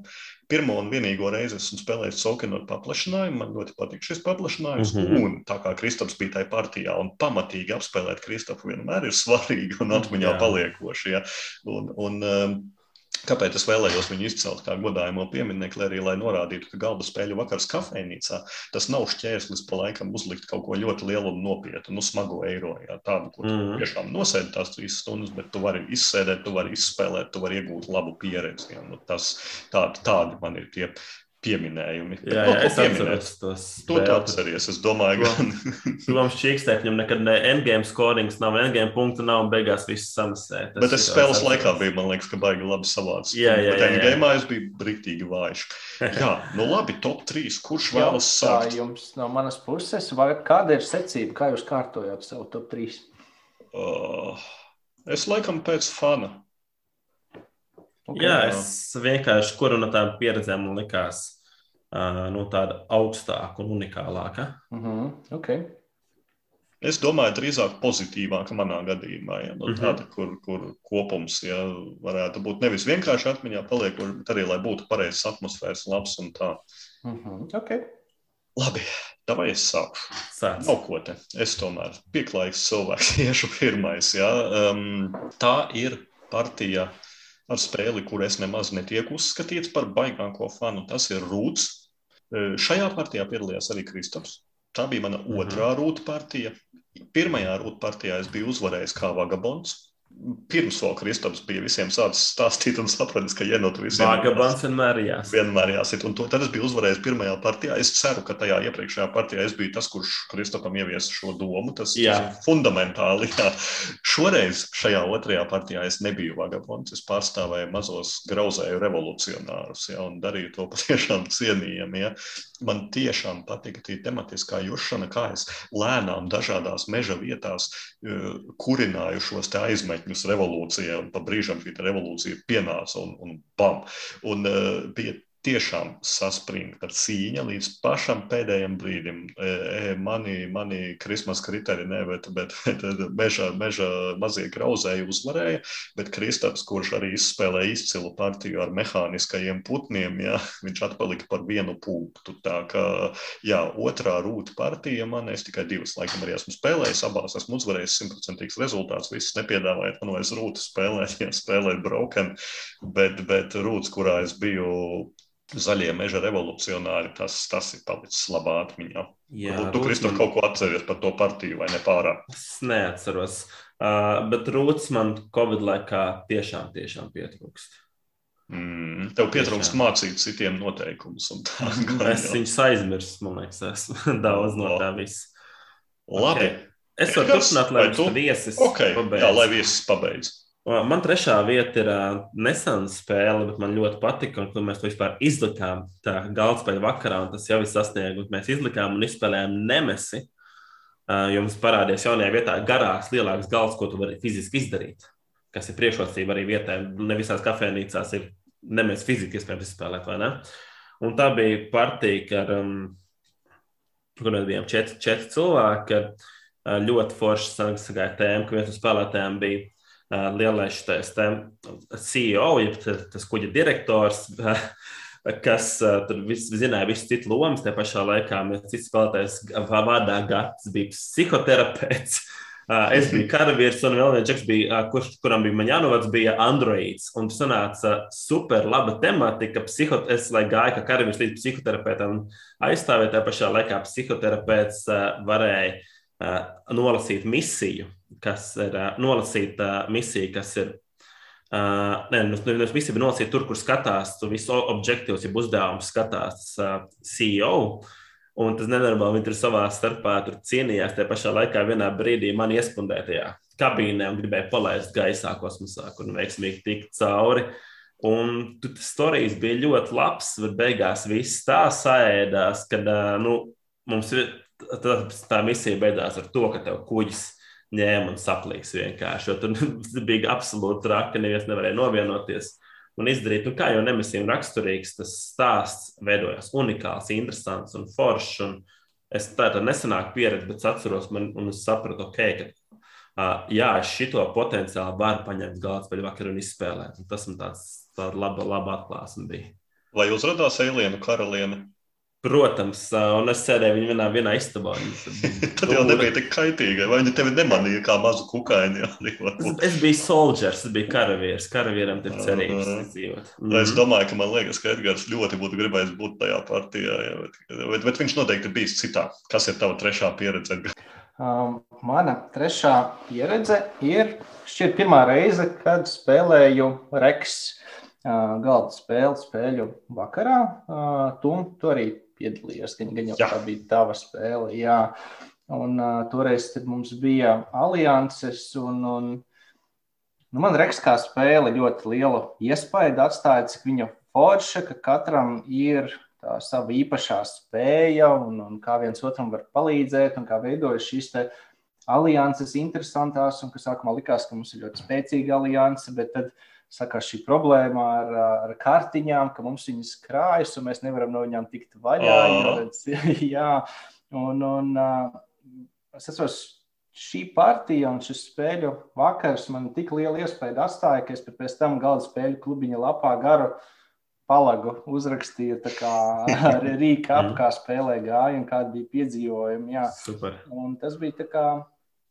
pirmo un vienīgo reizi esmu spēlējis Solkinu paplašinājumu. Man ļoti patīk šis paplašinājums. Mm -hmm. Un tā kā Kristaps bija tajā partijā un pamatīgi apspēlēt Kristapu vienmēr ir svarīgi un atmiņā paliekoši. Ja? Un, un, um, Kāpēc es vēlējos viņu izcelt kā godājumu pieminiekli, arī lai norādītu, ka galda spēļu vakars kafejnīcā tas nav šķērslis pa laikam uzlikt kaut ko ļoti lielu un nopietnu, nu, smagu eiro. Jā, tādu, kur mm. tu tiešām nosēdi tās trīs stundas, bet tu vari izsēdēt, tu vari izspēlēt, tu vari iegūt labu pieredzi. Jā, nu, tas, tādi, tādi man ir tie pieminējumi. Jā, jā es atceros tos. To tu atceries, es domāju, gan. Protams, Čīkstēt, viņam nekad ne endgame scorings nav, endgame punktu nav un beigās viss samasē. Tas Bet es spēles laikā biju, man liekas, ka baigi labi savāds. Jā, jā, Bet endgame es biju briktīgi vājš. jā, nu labi, top 3. Kurš vēlas sākt? Jums no manas puses, vai kāda ir secība, kā jūs kārtojat savu top 3? Uh, es laikam pēc fana. Okay, jā, es vienkārši kuru no tām pieredzēm man likās uh, nu, tāda augstāka un unikālāka. Mm -hmm. okay. Es domāju, drīzāk pozitīvāka manā gadījumā. Ja, nu, mm -hmm. Tāda, kur, kur kopums ja, varētu būt nevis vienkārši atmiņā paliekoši, bet arī, lai būtu pareizs atmosfēras, labs un tā. Mm -hmm. okay. Labi, vai es sākšu? Sāc. Nav ko te. Es tomēr pieklājīgs cilvēks, iešu pirmais. Ja. Um, tā ir partija uh, ar spēli, kur es nemaz netieku uzskatīts par baigāko fanu. Tas ir Rūts. E, šajā partijā piedalījās arī Kristaps. Tā bija mana mhm. otrā rūta partija. Pirmajā rūta partijā es biju uzvarējis kā vagabonds pirms vēl Kristaps bija visiem sācis stāstīt un sapratis, ka jenot visiem. Vagabants vienmēr jāsit. Vienmēr jāsit. Un to, tad es biju uzvarējis pirmajā partijā. Es ceru, ka tajā iepriekšējā partijā es biju tas, kurš Kristapam ieviesa šo domu. Tas, jā. tas ir fundamentāli. Jā. Šoreiz šajā otrajā partijā es nebiju vagabonds. Es pārstāvēju mazos grauzēju revolucionārus ja, un darīju to patiešām cienījami. Ja. Man tiešām patika tā tematiskā jušana, kā es lēnām dažādās meža vietās uh, kurināju šos aizmeņus līdzekļus revolūcijai, un pa brīžam šī revolūcija pienāca un, un bam. Un uh, bija tiešām saspringta cīņa līdz pašam pēdējiem brīdim. E, e, mani, mani krismas kriteri, ne, bet, bet, meža, meža mazie grauzēji uzvarēja, bet Kristaps, kurš arī izspēlēja izcilu partiju ar mehāniskajiem putniem, jā, viņš atpalika par vienu punktu. Tā kā, jā, otrā rūta partija man, es tikai divas laikam arī esmu spēlējis, abās esmu uzvarējis simtprocentīgs rezultāts, viss nepiedāvājot man vairs rūtu spēlēt, ja spēlēt broken, bet, bet rūts, kurā es biju zaļie meža revolucionāri, tas, tas ir palicis labā atmiņā. Jā, Varbūt tu, Kristof, man... kaut ko atceries par to partiju vai ne pārāk? Es neatceros, uh, bet Rūts man Covid laikā tiešām, tiešām pietrūkst. Mm, tev pietrūkst mācīt citiem noteikumus. Tā, es jau. viņus aizmirsu, man liekas, esmu daudz no tā visa. Labi. Okay. Es varu turpināt, lai tu viesis okay. pabeidz. Jā, lai viesis pabeidz. Man trešā vieta ir uh, nesena spēle, bet man ļoti patika, un mēs to vispār izlikām. Tā galdspēļa vakarā, un tas jau ir sasniegts. Mēs izlikām un izspēlējām Nemesi. Uh, jo mums parādījās jaunajā vietā garāks, lielāks galds, ko tu vari fiziski izdarīt. Kas ir priekšrocība arī vietai. Ne visās kafejnīcās ir nemēs fiziski iespējams izspēlēt, vai ne? Un tā bija partija, ar, um, kur mēs bijām četri, četri cilvēki. Ar, ļoti forši sagāja tēma, ka viens no spēlētājiem bija lielais šitais CEO, jeb tas kuģa direktors, kas tur viss zināja visu citu lomas. Tajā pašā laikā mēs cits spēlētājs vārdā Gats bija psihoterapeits. Es biju karavīrs, un vēl viens čeks, bija, kurš, kuram bija Maņānovats, bija Androids. Un tas sanāca super laba tematika. Psiho, es gāju kā karavīrs līdz psihoterapeitam aizstāvēt, tajā pašā laikā psihoterapeits varēja nolasīt misiju, kas ir nolasīta misija, kas ir. Uh, nē, nu, nevis misija, bet nolasīt tur, kur skatās, tu visu objektīvus, ja uzdevums skatās uh, CEO. Un tas nenormāli, viņi tur savā starpā tur cīnījās. Tajā pašā laikā vienā brīdī man iespundēja tajā kabīnē un gribēja palaist gaisā kosmosā, kur veiksmīgi tikt cauri. Un tas stāstījums bija ļoti labs, bet beigās viss tā saēdās, ka nu, mums ir tā, tā misija beidzās ar to, ka tev kuģis ņēma un saplīs vienkārši. Tur bija absolūti traki, neviens nevarēja novienoties un izdarīt. Un kā jau nemisijam raksturīgs, tas stāsts veidojās unikāls, interesants un foršs. Un es tā tā nesenāk pieredzi, bet atceros, man, un es sapratu, okay, ka uh, jā, šito potenciāli varu paņemt galds vai vakar un izspēlēt. Un tas man tāds tāda laba, laba atklāsme bija. Vai uzrādījās Eilienu karalieni? Protams, un es sēdēju viņu vienā, vienā istabā. Tad jau nebija tik kaitīgi. Vai viņi tevi nemanīja kā mazu kukaiņu? es, es biju soldiers, es biju karavīrs. Karavīram ir cerības dzīvot. Mm -hmm. Es domāju, ka man liekas, ka Edgars ļoti būtu gribējis būt tajā partijā. Jā, bet, bet, bet viņš noteikti bijis citā. Kas ir tava trešā pieredze? Um, mana trešā pieredze ir šķiet pirmā reize, kad spēlēju Reks galda spēli spēļu vakarā. Tu, tu arī piedalījies. Gan, gan jau jā. tā bija tava spēle. Jā. Un, uh, toreiz mums bija alianses, un, un nu, man Reks kā spēle ļoti lielu iespaidu atstāja, cik viņa forša, ka katram ir tā sava īpašā spēja, un, un kā viens otram var palīdzēt, un kā veidojas šīs alianses interesantās, un kas sākumā likās, ka mums ir ļoti spēcīga alianse, bet tad sakās šī problēma ar, ar kartiņām, ka mums viņas krājas un mēs nevaram no viņām tikt vaļā. Oh. Jā, un, un es esmu šī partija un šis spēļu vakars man tik lielu iespēju atstāja, ka es pēc tam galda spēļu klubiņa lapā garu palagu uzrakstīju, kā rīka ap, kā spēlē gāja un kādi bija piedzīvojumi. Jā. Super. Un tas bija tā kā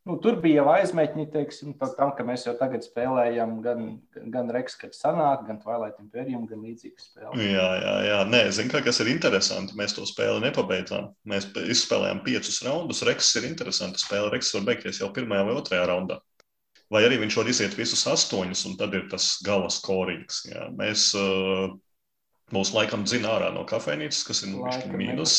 Nu, tur bija jau aizmetņi, teiksim, tam, ka mēs jau tagad spēlējam gan, gan Reks, kad sanāk, gan Twilight Imperium, gan līdzīgas spēles. Jā, jā, jā. Nē, zinu, kā, kas ir interesanti. Mēs to spēli nepabeidzām. Mēs izspēlējām piecus raundus. Reks ir interesanta spēle. Reks var beigties jau pirmajā vai otrajā raundā. Vai arī viņš var iziet visus astoņus, un tad ir tas gala skorings. Jā. Mēs uh, Mūsu laikam dzina ārā no kafejnīcas, kas ir nu, mīnus.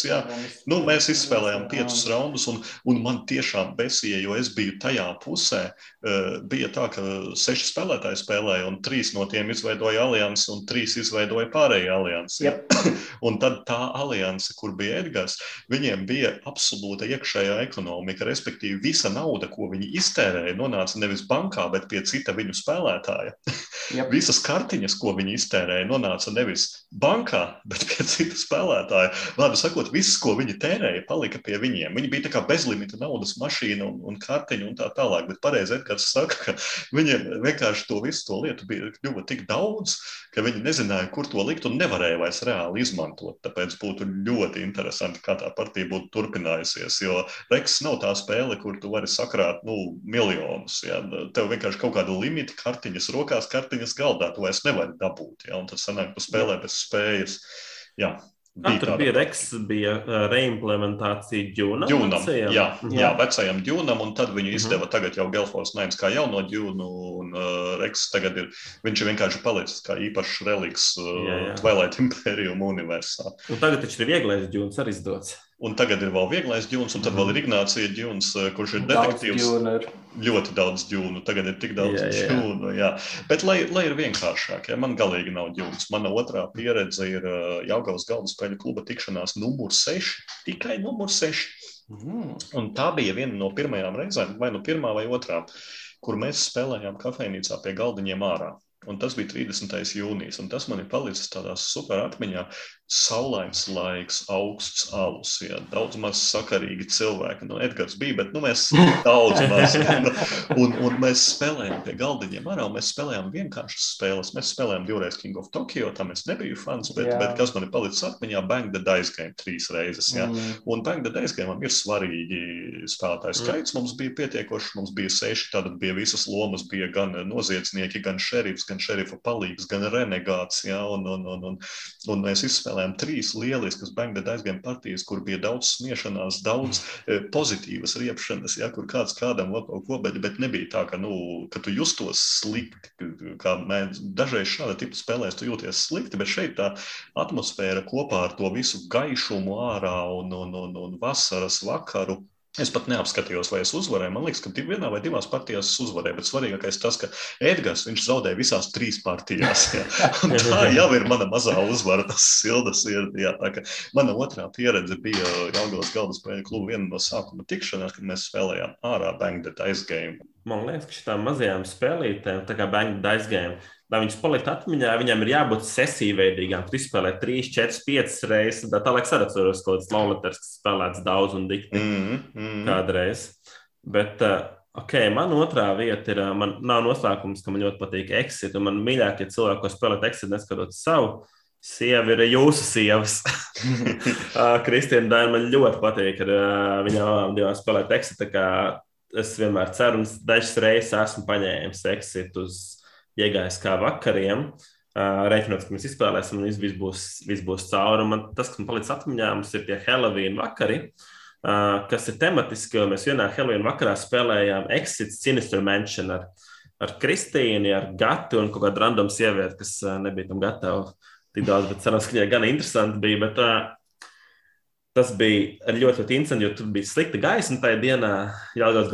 Nu, mēs izspēlējām piecus raundus, un, un man tiešām besīja, jo es biju tajā pusē. Uh, bija tā, ka seši spēlētāji spēlēja, un trīs no tiem izveidoja aliansi, un trīs izveidoja pārējie aliansi. Yep. un tad tā alianse, kur bija Edgars, viņiem bija absolūta iekšējā ekonomika. Respektīvi, visa nauda, ko viņi iztērēja, nonāca nevis bankā, bet pie cita viņu spēlētāja. Yep. Visas kartiņas, ko viņi iztērēja, nonāca nevis bankā, bet pie cita spēlētāja. Vārdu sakot, viss, ko viņi tērēja, palika pie viņiem. Viņi bija kā bezlimita naudas mašīna un, un kartiņa un tā tālāk. Bet pareizi Edgars saka, ka viņiem vienkārši to visu to lietu bija kļuva tik daudz, ka viņi nezināja, kur to likt un nevarēja vairs reāli izmantot. Tāpēc būtu ļoti interesanti, kā tā partija būtu turpinājusies. Jo Reks nav tā spēle, kur tu vari sakrāt nu, miljonus. Ja? Tev vienkārši kaut kāda limita, kartiņas rokās, kartiņas galdā, tu vairs nevari dabūt. Ja? Un tas sanāk, tu spēlē bez spējas. Jā. Bija tur bija Reks, bija reimplementācija ģūnam. ģūnam jā, jā, jā, vecajam ģūnam, un tad viņu mhm. izdeva mm -hmm. tagad jau Gelfors Naims kā jauno ģūnu, un uh, Reks tagad ir, viņš ir vienkārši palicis kā īpašs reliks uh, Twilight Imperium universā. Un tagad taču ir vieglais ģūns arī izdots. Un tagad ir vēl vieglais ģūns, un tad vēl ir mhm. Ignācija ģūns, eh, kurš ir detektīvs. Daudz ļoti daudz ģūnu, tagad ir tik daudz jā, jā. ģūnu. Jā. Bet, lai, lai ir vienkāršāk, ja man galīgi nav ģūns. Mana otrā pieredze ir eh, Jaungavas galvaspēļu kluba tikšanās numur 6, tikai numur 6. Mm. Un tā bija viena no pirmajām reizēm, vai nu pirmā vai otrā, kur mēs spēlējām kafejnīcā pie galdiņiem ārā. Un tas bija 30. jūnijas, un tas man ir palicis tādā super atmiņā, saulains laiks, augsts alus, ja, daudz maz sakarīgi cilvēki. Nu, Edgars bija, bet nu, mēs daudz maz. Ja, nu, un, un mēs spēlējām pie galdiņiem arā, un mēs spēlējām vienkāršas spēles. Mēs spēlējām divreiz King of Tokyo, tam es nebiju fans, bet, Jā. bet kas man ir palicis atmiņā, Bang the Dice Game trīs reizes. Ja. Mm. Un Bang the Dice Game ir svarīgi spēlētāju mm. skaits. Mm. Mums bija pietiekoši, mums bija seši, tad bija visas lomas, bija gan noziedznieki, gan šerifs, gan šerifa palīgs, gan renegāts. Ja, un, un, un, un, un mēs izspēlējām spēlējām trīs lieliskas Bangda aizgājuma partijas, kur bija daudz smiešanās, daudz e, pozitīvas riepšanas, ja, kur kāds kādam vēl kaut ko, bet, bet nebija tā, ka, nu, ka tu justos slikti, kā mēs dažreiz šāda tipa spēlēs tu jūties slikti, bet šeit tā atmosfēra kopā ar to visu gaišumu ārā un, un, un, un vasaras vakaru Es pat neapskatījos, vai es uzvarēju. Man liekas, ka vienā vai divās partijās es uzvarēju. Bet svarīgākais tas, ka Edgars zaudēja visās trīs partijās. tā jau ir mana mazā uzvara. Tas sildas ir. Jā, mana otrā pieredze bija Jāgaunas galdas spēļu kluba viena no sākuma tikšanās, kad mēs spēlējām ārā Bangdata aizgājumu. Man liekas, ka šīm mazajām spēlītēm, tā kā Bangdata aizgājumu, lai viņas paliktu atmiņā, viņam ir jābūt sesijveidīgām. Tu spēlē 3, 4, 5 reizes. Tā tālāk arī atceros, ka tas lauleters, kas spēlēts daudz un dikti mm -hmm. kādreiz. Bet, uh, ok, man otrā vieta ir, uh, man nav noslēpums, ka man ļoti patīk exit. Un man mīļākie cilvēki, ko spēlēt exit, neskatot savu. Sieva ir jūsu sievas. Kristīna Dāna man ļoti patīk. Ar, viņa abām divām spēlēt exit. Es vienmēr ceru, un dažas reizes esmu paņēmis exit uz iegājis kā vakariem. Uh, Reiķinot, ka mēs izspēlēsim, un viss būs, viss būs cauri. Man, tas, kas man palicis atmiņā, mums ir tie Halloween vakari, uh, kas ir tematiski, mēs vienā Halloween vakarā spēlējām Exit Sinister Mansion ar, ar Kristīnu, ar Gatu un kaut kādu random sievieti, kas nebija tam gatava tik daudz, bet cerams, ka viņai gan interesanti bija. Bet, uh, Tas bija ļoti, ļoti interesanti, jo tur bija slikta gaisma tajā dienā. Jā. Tas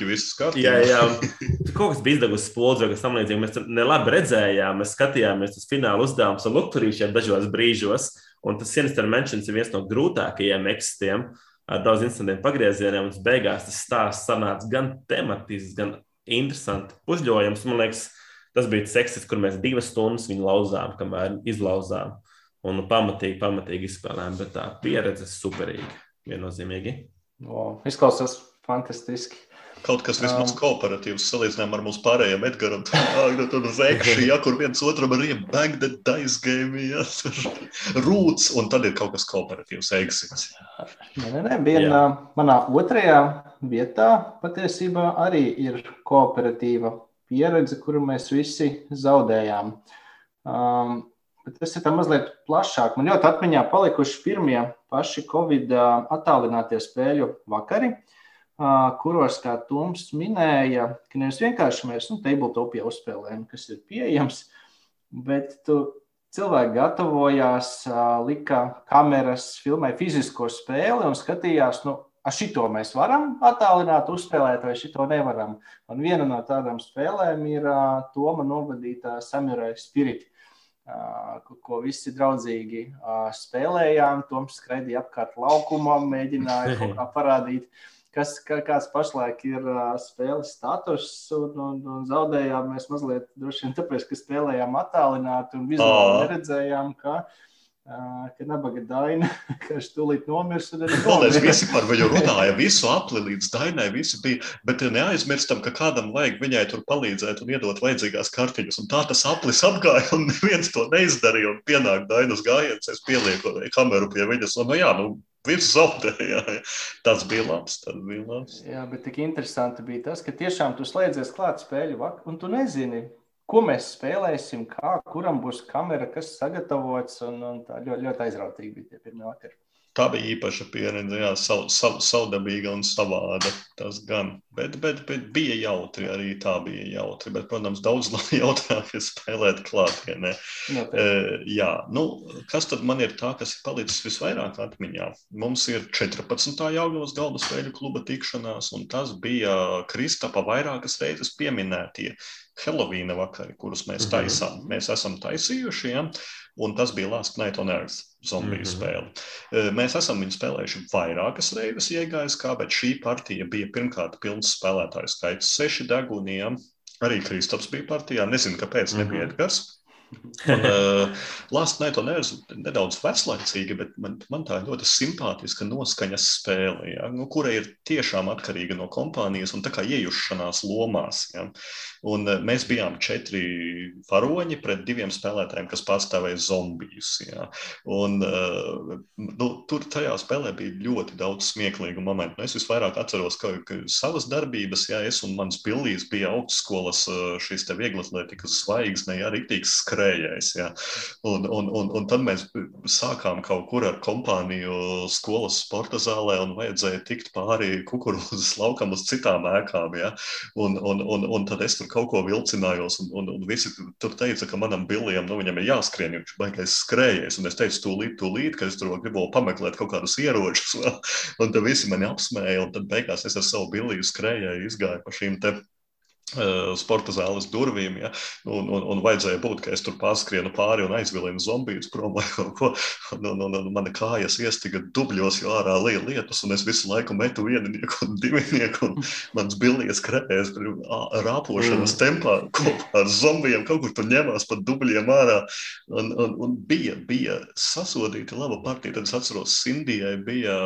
bija viss kārtībā. Jā, jā. Kaut kas bija izdevusi spuldzi, kas tam līdzīgi. Mēs nelabi redzējām, mēs skatījāmies uz fināla uzdevumu un lukturīšiem dažos brīžos. Un tas Sinister Mentions ir viens no grūtākajiem ekstiem ar daudz instantiem pagriezieniem. Un beigās tas stāsts sanāca gan tematisks, gan interesants, uzļaujams. Man liekas, tas bija seksis, kur mēs divas stundas viņu lauzām, kamēr izlauzām un pamatīgi, pamatīgi izspēlējām, bet tā pieredze superīga, viennozīmīgi. Wow, izklausās fantastiski. Kaut kas vismaz um, kooperatīvs salīdzinājumā ar mūsu pārējiem Edgars. Tur vekši, ja kur viens otram ir iebagda dice game, ja rūts, un tad ir kaut kas kooperatīvs exits. Nē, nē, nē, viena manā otrajā vietā patiesībā arī ir kooperatīva pieredze, kuru mēs visi zaudējām. Um, Bet tas ir tā mazliet plašāk. Man ļoti atmiņā palikuši pirmie paši Covid attālinātie spēļu vakari, kuros, kā Toms minēja, ka nevis vienkārši mēs nu, tabletopā uzspēlējam, kas ir pieejams, bet tu cilvēki gatavojās, lika kameras, filmēja fizisko spēli un skatījās, nu, ar šito mēs varam attālināt, uzspēlēt, vai šito nevaram. Un viena no tādām spēlēm ir Toma novadītā Samurai Spirit ko visi draudzīgi spēlējām. Toms skraidīja apkārt laukumam, mēģināja kā parādīt, kas, kāds pašlaik ir spēles status. Un, un, un zaudējām mēs mazliet droši vien tāpēc, ka spēlējām attālināti un vizuāli neredzējām, ka ka nabaga Daina, ka viņš tūlīt nomirs. Galvenais visi par viņu runāja, visu apli līdz Dainai, visi bija, bet neaizmirstam, ka kādam vajag viņai tur palīdzēt un iedot vajadzīgās kartiņas. Un tā tas aplis apgāja, un neviens to neizdarīja, un pienāk Dainas gājiens, es pielieku kameru pie viņas, un nu jā, nu, Viņš zaudēja. Tas bija labs. Tas bija labs. Jā, bet tik interesanti bija tas, ka tiešām tu slēdzies klāt spēļu vakar, un tu nezini, ko mēs spēlēsim, kā, kuram būs kamera, kas sagatavots. Un, un tā ļoti, ļoti aizrautīgi bija tie pirmie vakari. Tā bija īpaša pieredze, jā, sav, sav, savdabīga un savāda. Tas gan, bet, bet, bet bija jautri, arī tā bija jautri. Bet, protams, daudz jautrāk ir spēlēt klātienē. No, e, jā, nu, kas tad man ir tā, kas ir palicis visvairāk atmiņā? Mums ir 14. jaunās galda spēļu kluba tikšanās, un tas bija Kristapa vairākas reizes pieminētie Helovīna vakari, kurus mēs mhm. taisām. Mm -hmm. Mēs esam taisījuši, ja? un tas bija Last Night on Earth zombiju mm -hmm. spēle. E, mēs esam viņu spēlējuši vairākas reizes iegājis, bet šī partija bija pirmkārt pilns spēlētāju skaits, seši deguniem. Arī Kristaps bija partijā. Nezinu, kāpēc mm -hmm. nebija Edgars. Un, uh, Last Night on Earth nedaudz veclaicīga, bet man, man tā ļoti simpātiska noskaņas spēle, ja, nu, kura ir tiešām atkarīga no kompānijas un tā kā iejušanās lomās. Ja. Un uh, mēs bijām četri varoņi pret diviem spēlētājiem, kas pārstāvēja zombijus. Ja. Un, uh, nu, tur tajā spēlē bija ļoti daudz smieklīgu momentu. Nu, es visvairāk atceros, ka, ka savas darbības, ja es un mans Billīs bija augstskolas šīs te vieglatlētikas zvaigzne, ja, skrējums skrējējs. Ja. Un, un, un, un tad mēs sākām kaut kur ar kompāniju skolas sporta zālē un vajadzēja tikt pāri kukurūzas laukam uz citām ēkām. Ja. Un, un, un, un tad es tur kaut ko vilcinājos, un, un, un visi tur teica, ka manam bilijam nu, ir jāskrien, viņš baigais skrējējs. Un es teicu, tūlīt, tūlīt, ka es tur gribu pameklēt kaut kādus ieročus. un tad visi mani apsmēja, un tad beigās es ar savu biliju skrējēju izgāju pa šīm te sporta zāles durvīm. Ja? Un, un, un vajadzēja būt, ka es tur pārskrienu pāri un aizvilinu zombijus prom vai kaut ko. Un, un, un mana kājas iestiga dubļos, jo ārā lija lietus, un es visu laiku metu vieninieku un divinieku. Un mans bilijas krējas rāpošanas mm. tempā kopā ar zombijiem kaut kur tur ņemās pa dubļiem ārā. Un, un, un bija, bija sasodīta laba partija. Tad es atceros, Sindijai bija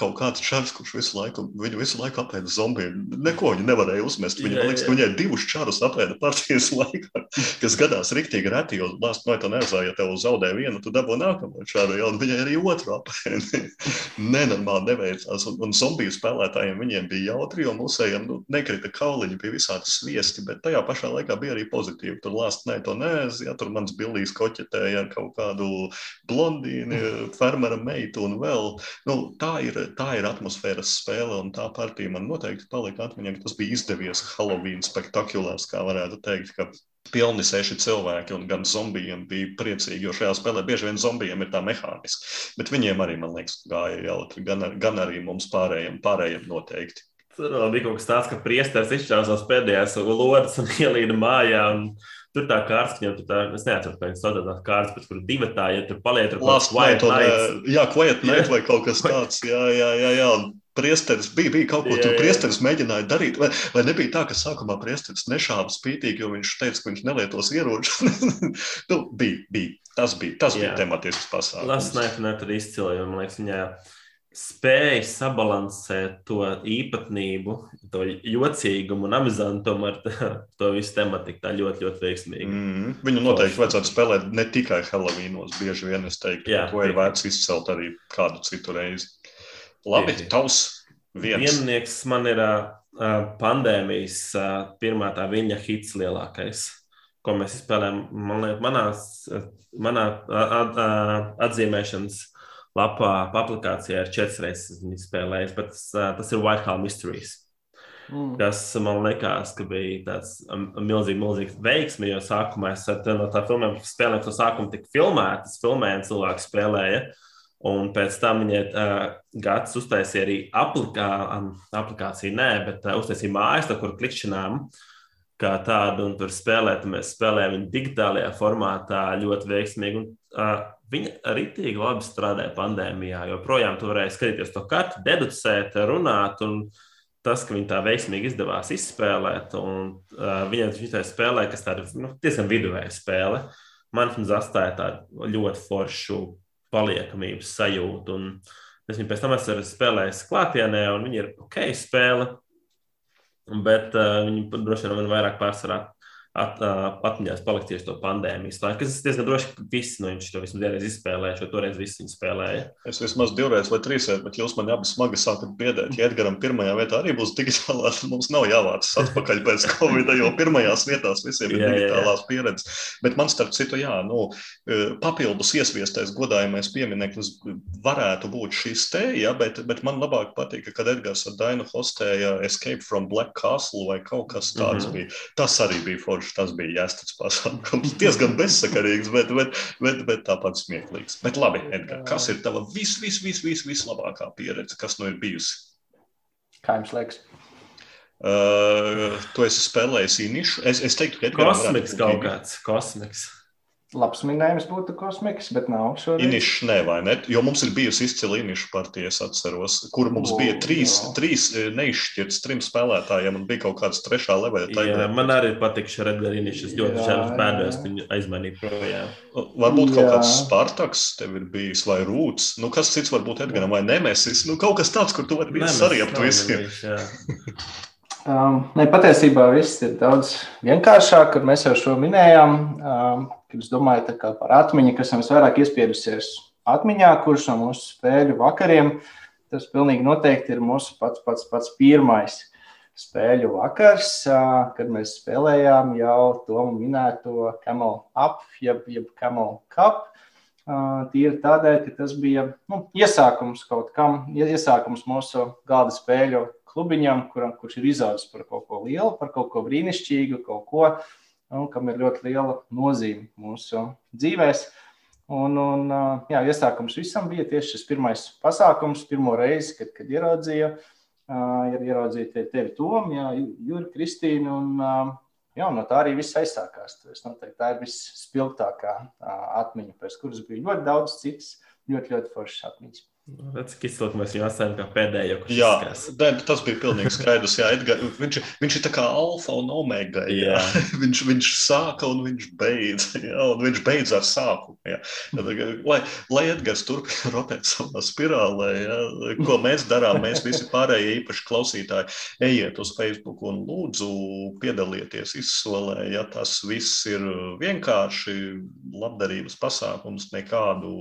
kaut kāds čars, kurš visu laiku, viņu visu laiku apēda zombiju. Neko viņi nevarēja uzmest. Viņu Viņa, man liekas, ka viņai divus čārus apēda partijas laikā, kas gadās riktīgi reti, jo lāst no tā nezā, ja tev zaudē vienu, tu dabū nākamo čāru, jau viņai arī otru apēdi. Nenormāli neveicās, un, un zombiju spēlētājiem viņiem bija jautri, jo mūsējiem nu, nekrita kauliņi, bija visādi sviesti, bet tajā pašā laikā bija arī pozitīvi. Tur lāst ne to nēz, ja tur mans billijs koķetēja ar kaut kādu blondīni, fermera meitu un vēl. Nu, tā, ir, tā ir atmosfēras spēle, un tā partija man noteikti palika atmiņā, ka tas bija izdevies. Halloween spektakulārs, kā varētu teikt, ka pilni seši cilvēki un gan zombijiem bija priecīgi, jo šajā spēlē bieži vien zombijiem ir tā mehāniski, bet viņiem arī, man liekas, gāja jautri, gan, gan arī mums pārējiem, pārējiem noteikti. Tur bija kaut kas tāds, ka priesteris izšķērsās pēdējās lodes un ielīda mājā. Un... Tur tā kārta, viņam tur tā, es neatceros, kā viņš sauc tās kārtas, bet kur divi tā, ja tur paliek, tur kaut kas quiet night. Jā, quiet night vai kaut kas tāds, jā, jā, jā, jā. Un priesteris bija, bija kaut ko, tur priesteris mēģināja darīt. Vai, vai nebija tā, ka sākumā priesteris nešāva spītīgi, jo viņš teica, ka viņš nelietos ieročus? nu, bija, bija. Tas bija, tas jā. bija tematisks pasākums. Lasnēfinē tur izcili, jo man liekas, viņai spēja sabalansēt to īpatnību, to jocīgumu un amizantumu ar to visu tematiku. Tā ļoti, ļoti veiksmīgi. Mm, viņu noteikti vajadzētu spēlēt ne tikai Helovīnos. Bieži vien es teiktu, ka to ir vērts izcelt arī kādu citu reizi. Labi, tavs viens. Viennieks man ir uh, pandēmijas uh, pirmā tā viņa hits lielākais, ko mēs spēlējam. Man liekas, manās, manā at, atzīmēšanas lapā, aplikācijā ir četras reizes spēlējis, bet tas, tas ir Whitehall Mysteries. Mm. Kas man liekas, ka bija tāds milzīgs, milzīgs veiksmi, jo sākumā es no tā filmām spēlēju, to sākumu tik filmēju, cilvēku spēlēju. Un pēc tam viņai uh, gads uztaisīja arī aplikā, um, aplikāciju, nē, bet uh, uztaisīja mājas, kur klikšķinām kā tādu, un tur spēlēt. Mēs spēlējām viņu digitālajā formātā ļoti veiksmīgi. Un, uh, viņa ritīgi labi strādāja pandēmijā. Joprojām tu varēji skatīties to kartu, deducēt, runāt. Un tas, ka viņi tā veiksmīgi izdevās izspēlēt, un uh, viņiem šī spēlē, kas tāda nu, diezgan viduvēja spēle, man viņa atstāja tādu ļoti foršu paliekamības sajūtu. Un es viņu pēc tam esmu spēlējis klātienē, un viņi ir ok spēle, bet uh, viņi droši vien man vairāk pārsvarā at, atmiņās palikt tieši to pandēmijas laiku. Es diezgan droši, ka visi no jums to vismaz vienreiz izspēlēja, jo toreiz visi viņi spēlēja. Es vismaz divreiz vai trīsreiz, bet jūs man abi smagi sākat biedēt. Ja Edgaram pirmajā vietā arī būs digitālā, tad mums nav jāvācas atpakaļ pēc Covid, jo pirmajās vietās visiem ir jā, digitālās jā. pieredzes. Bet man starp citu, jā, nu, papildus iesviestais godājumais piemineklis varētu būt šis te, ja, bet, bet man labāk patīk, kad Edgars ar Dainu hostēja Escape from Black Castle vai kaut kas tāds mm -hmm. bija. Tas arī bija forši kurš tas bija jāstāsta pasākums. Diezgan bezsakarīgs, bet, bet, bet, bet tāpat smieklīgs. Bet labi, Edgar, kas ir tava vis, vis, vis, vis, vislabākā pieredze, kas nu ir bijusi? Kā jums liekas? Uh, tu esi spēlējis īnišu. Es, es teiktu, ka Edgars kosmiks kaut kāds. Kosmiks labs minējums būtu kosmiks, bet nav šodien. Inišs ne, vai ne? Jo mums ir bijusi izcila inišu partija, es atceros, kur mums o, bija trīs, jā. trīs e, neizšķirts trim spēlētājiem un bija kaut kāds trešā leveļa. Jā, man arī patīk šī Redgar Inišs, es ļoti žēl ka viņu aizmanīja projām. Varbūt jā. kaut kāds Spartaks tev ir bijis vai Rūts, nu kas cits varbūt Edgaram vai Nemesis, nu kaut kas tāds, kur tu vari bijis sariept visiem. Um, ne, patiesībā viss ir daudz vienkāršāk, kad mēs jau šo minējām. Um, Es domāju par atmiņu, kas man visvairāk iespiedusies atmiņā, kurš no mūsu spēļu vakariem. Tas pilnīgi noteikti ir mūsu pats, pats, pats pirmais spēļu vakars, kad mēs spēlējām jau to minēto Camel Up, jeb, jeb Camel Cup. Tīri tādēļ, ka tas bija nu, iesākums kaut kam, iesākums mūsu gada spēļu klubiņam, kur, kurš ir izaudzis par kaut ko lielu, par kaut ko brīnišķīgu, kaut ko, uh, nu, kam ir ļoti liela nozīme mūsu dzīvēm. Un, un, jā, iesākums visam bija tieši šis pirmais pasākums, pirmo reizi, kad, kad ieraudzīju, ir ieraudzīt tevi, Tom, Juri, Kristīnu. Un, jā, no tā arī viss aizsākās. Es noteikti tā ir visspilgtākā atmiņa, pēc kuras bija ļoti daudz citas ļoti, ļoti foršas atmiņas. Cik izsaka, mēs viņu atstājām kā pēdējo. Jā, ne, tas bija pilnīgi skaidrs. Jā, Edgar, viņš, viņš ir tā kā alfa un omega. Jā. Jā. viņš, viņš sāka un viņš beidz. Jā, un viņš beidz ar sākumu. Jā. Lai, lai Edgars turpina rotēt savā spirālē, jā, ko mēs darām, mēs visi pārējie īpaši klausītāji, ejiet uz Facebook un lūdzu piedalieties izsolē. Ja tas viss ir vienkārši labdarības pasākums, nekādu,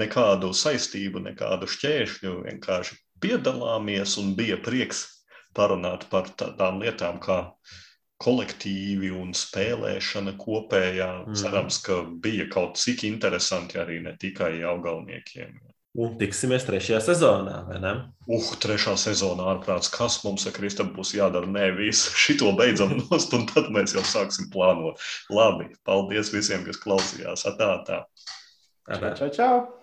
nekādu saistību saistību, nekādu šķēršļu. Vienkārši piedalāmies un bija prieks parunāt par tādām lietām kā kolektīvi un spēlēšana kopējā. Mm. Cerams, ka bija kaut cik interesanti arī ne tikai augalniekiem. Un tiksimies trešajā sezonā, vai ne? Uh, trešā sezonā ārprāts, kas mums ar Kristapu būs jādara? Nē, visu šito beidzam nost, un tad mēs jau sāksim plānot. Labi, paldies visiem, kas klausījās. Atā, tā. Čau, čau! čau.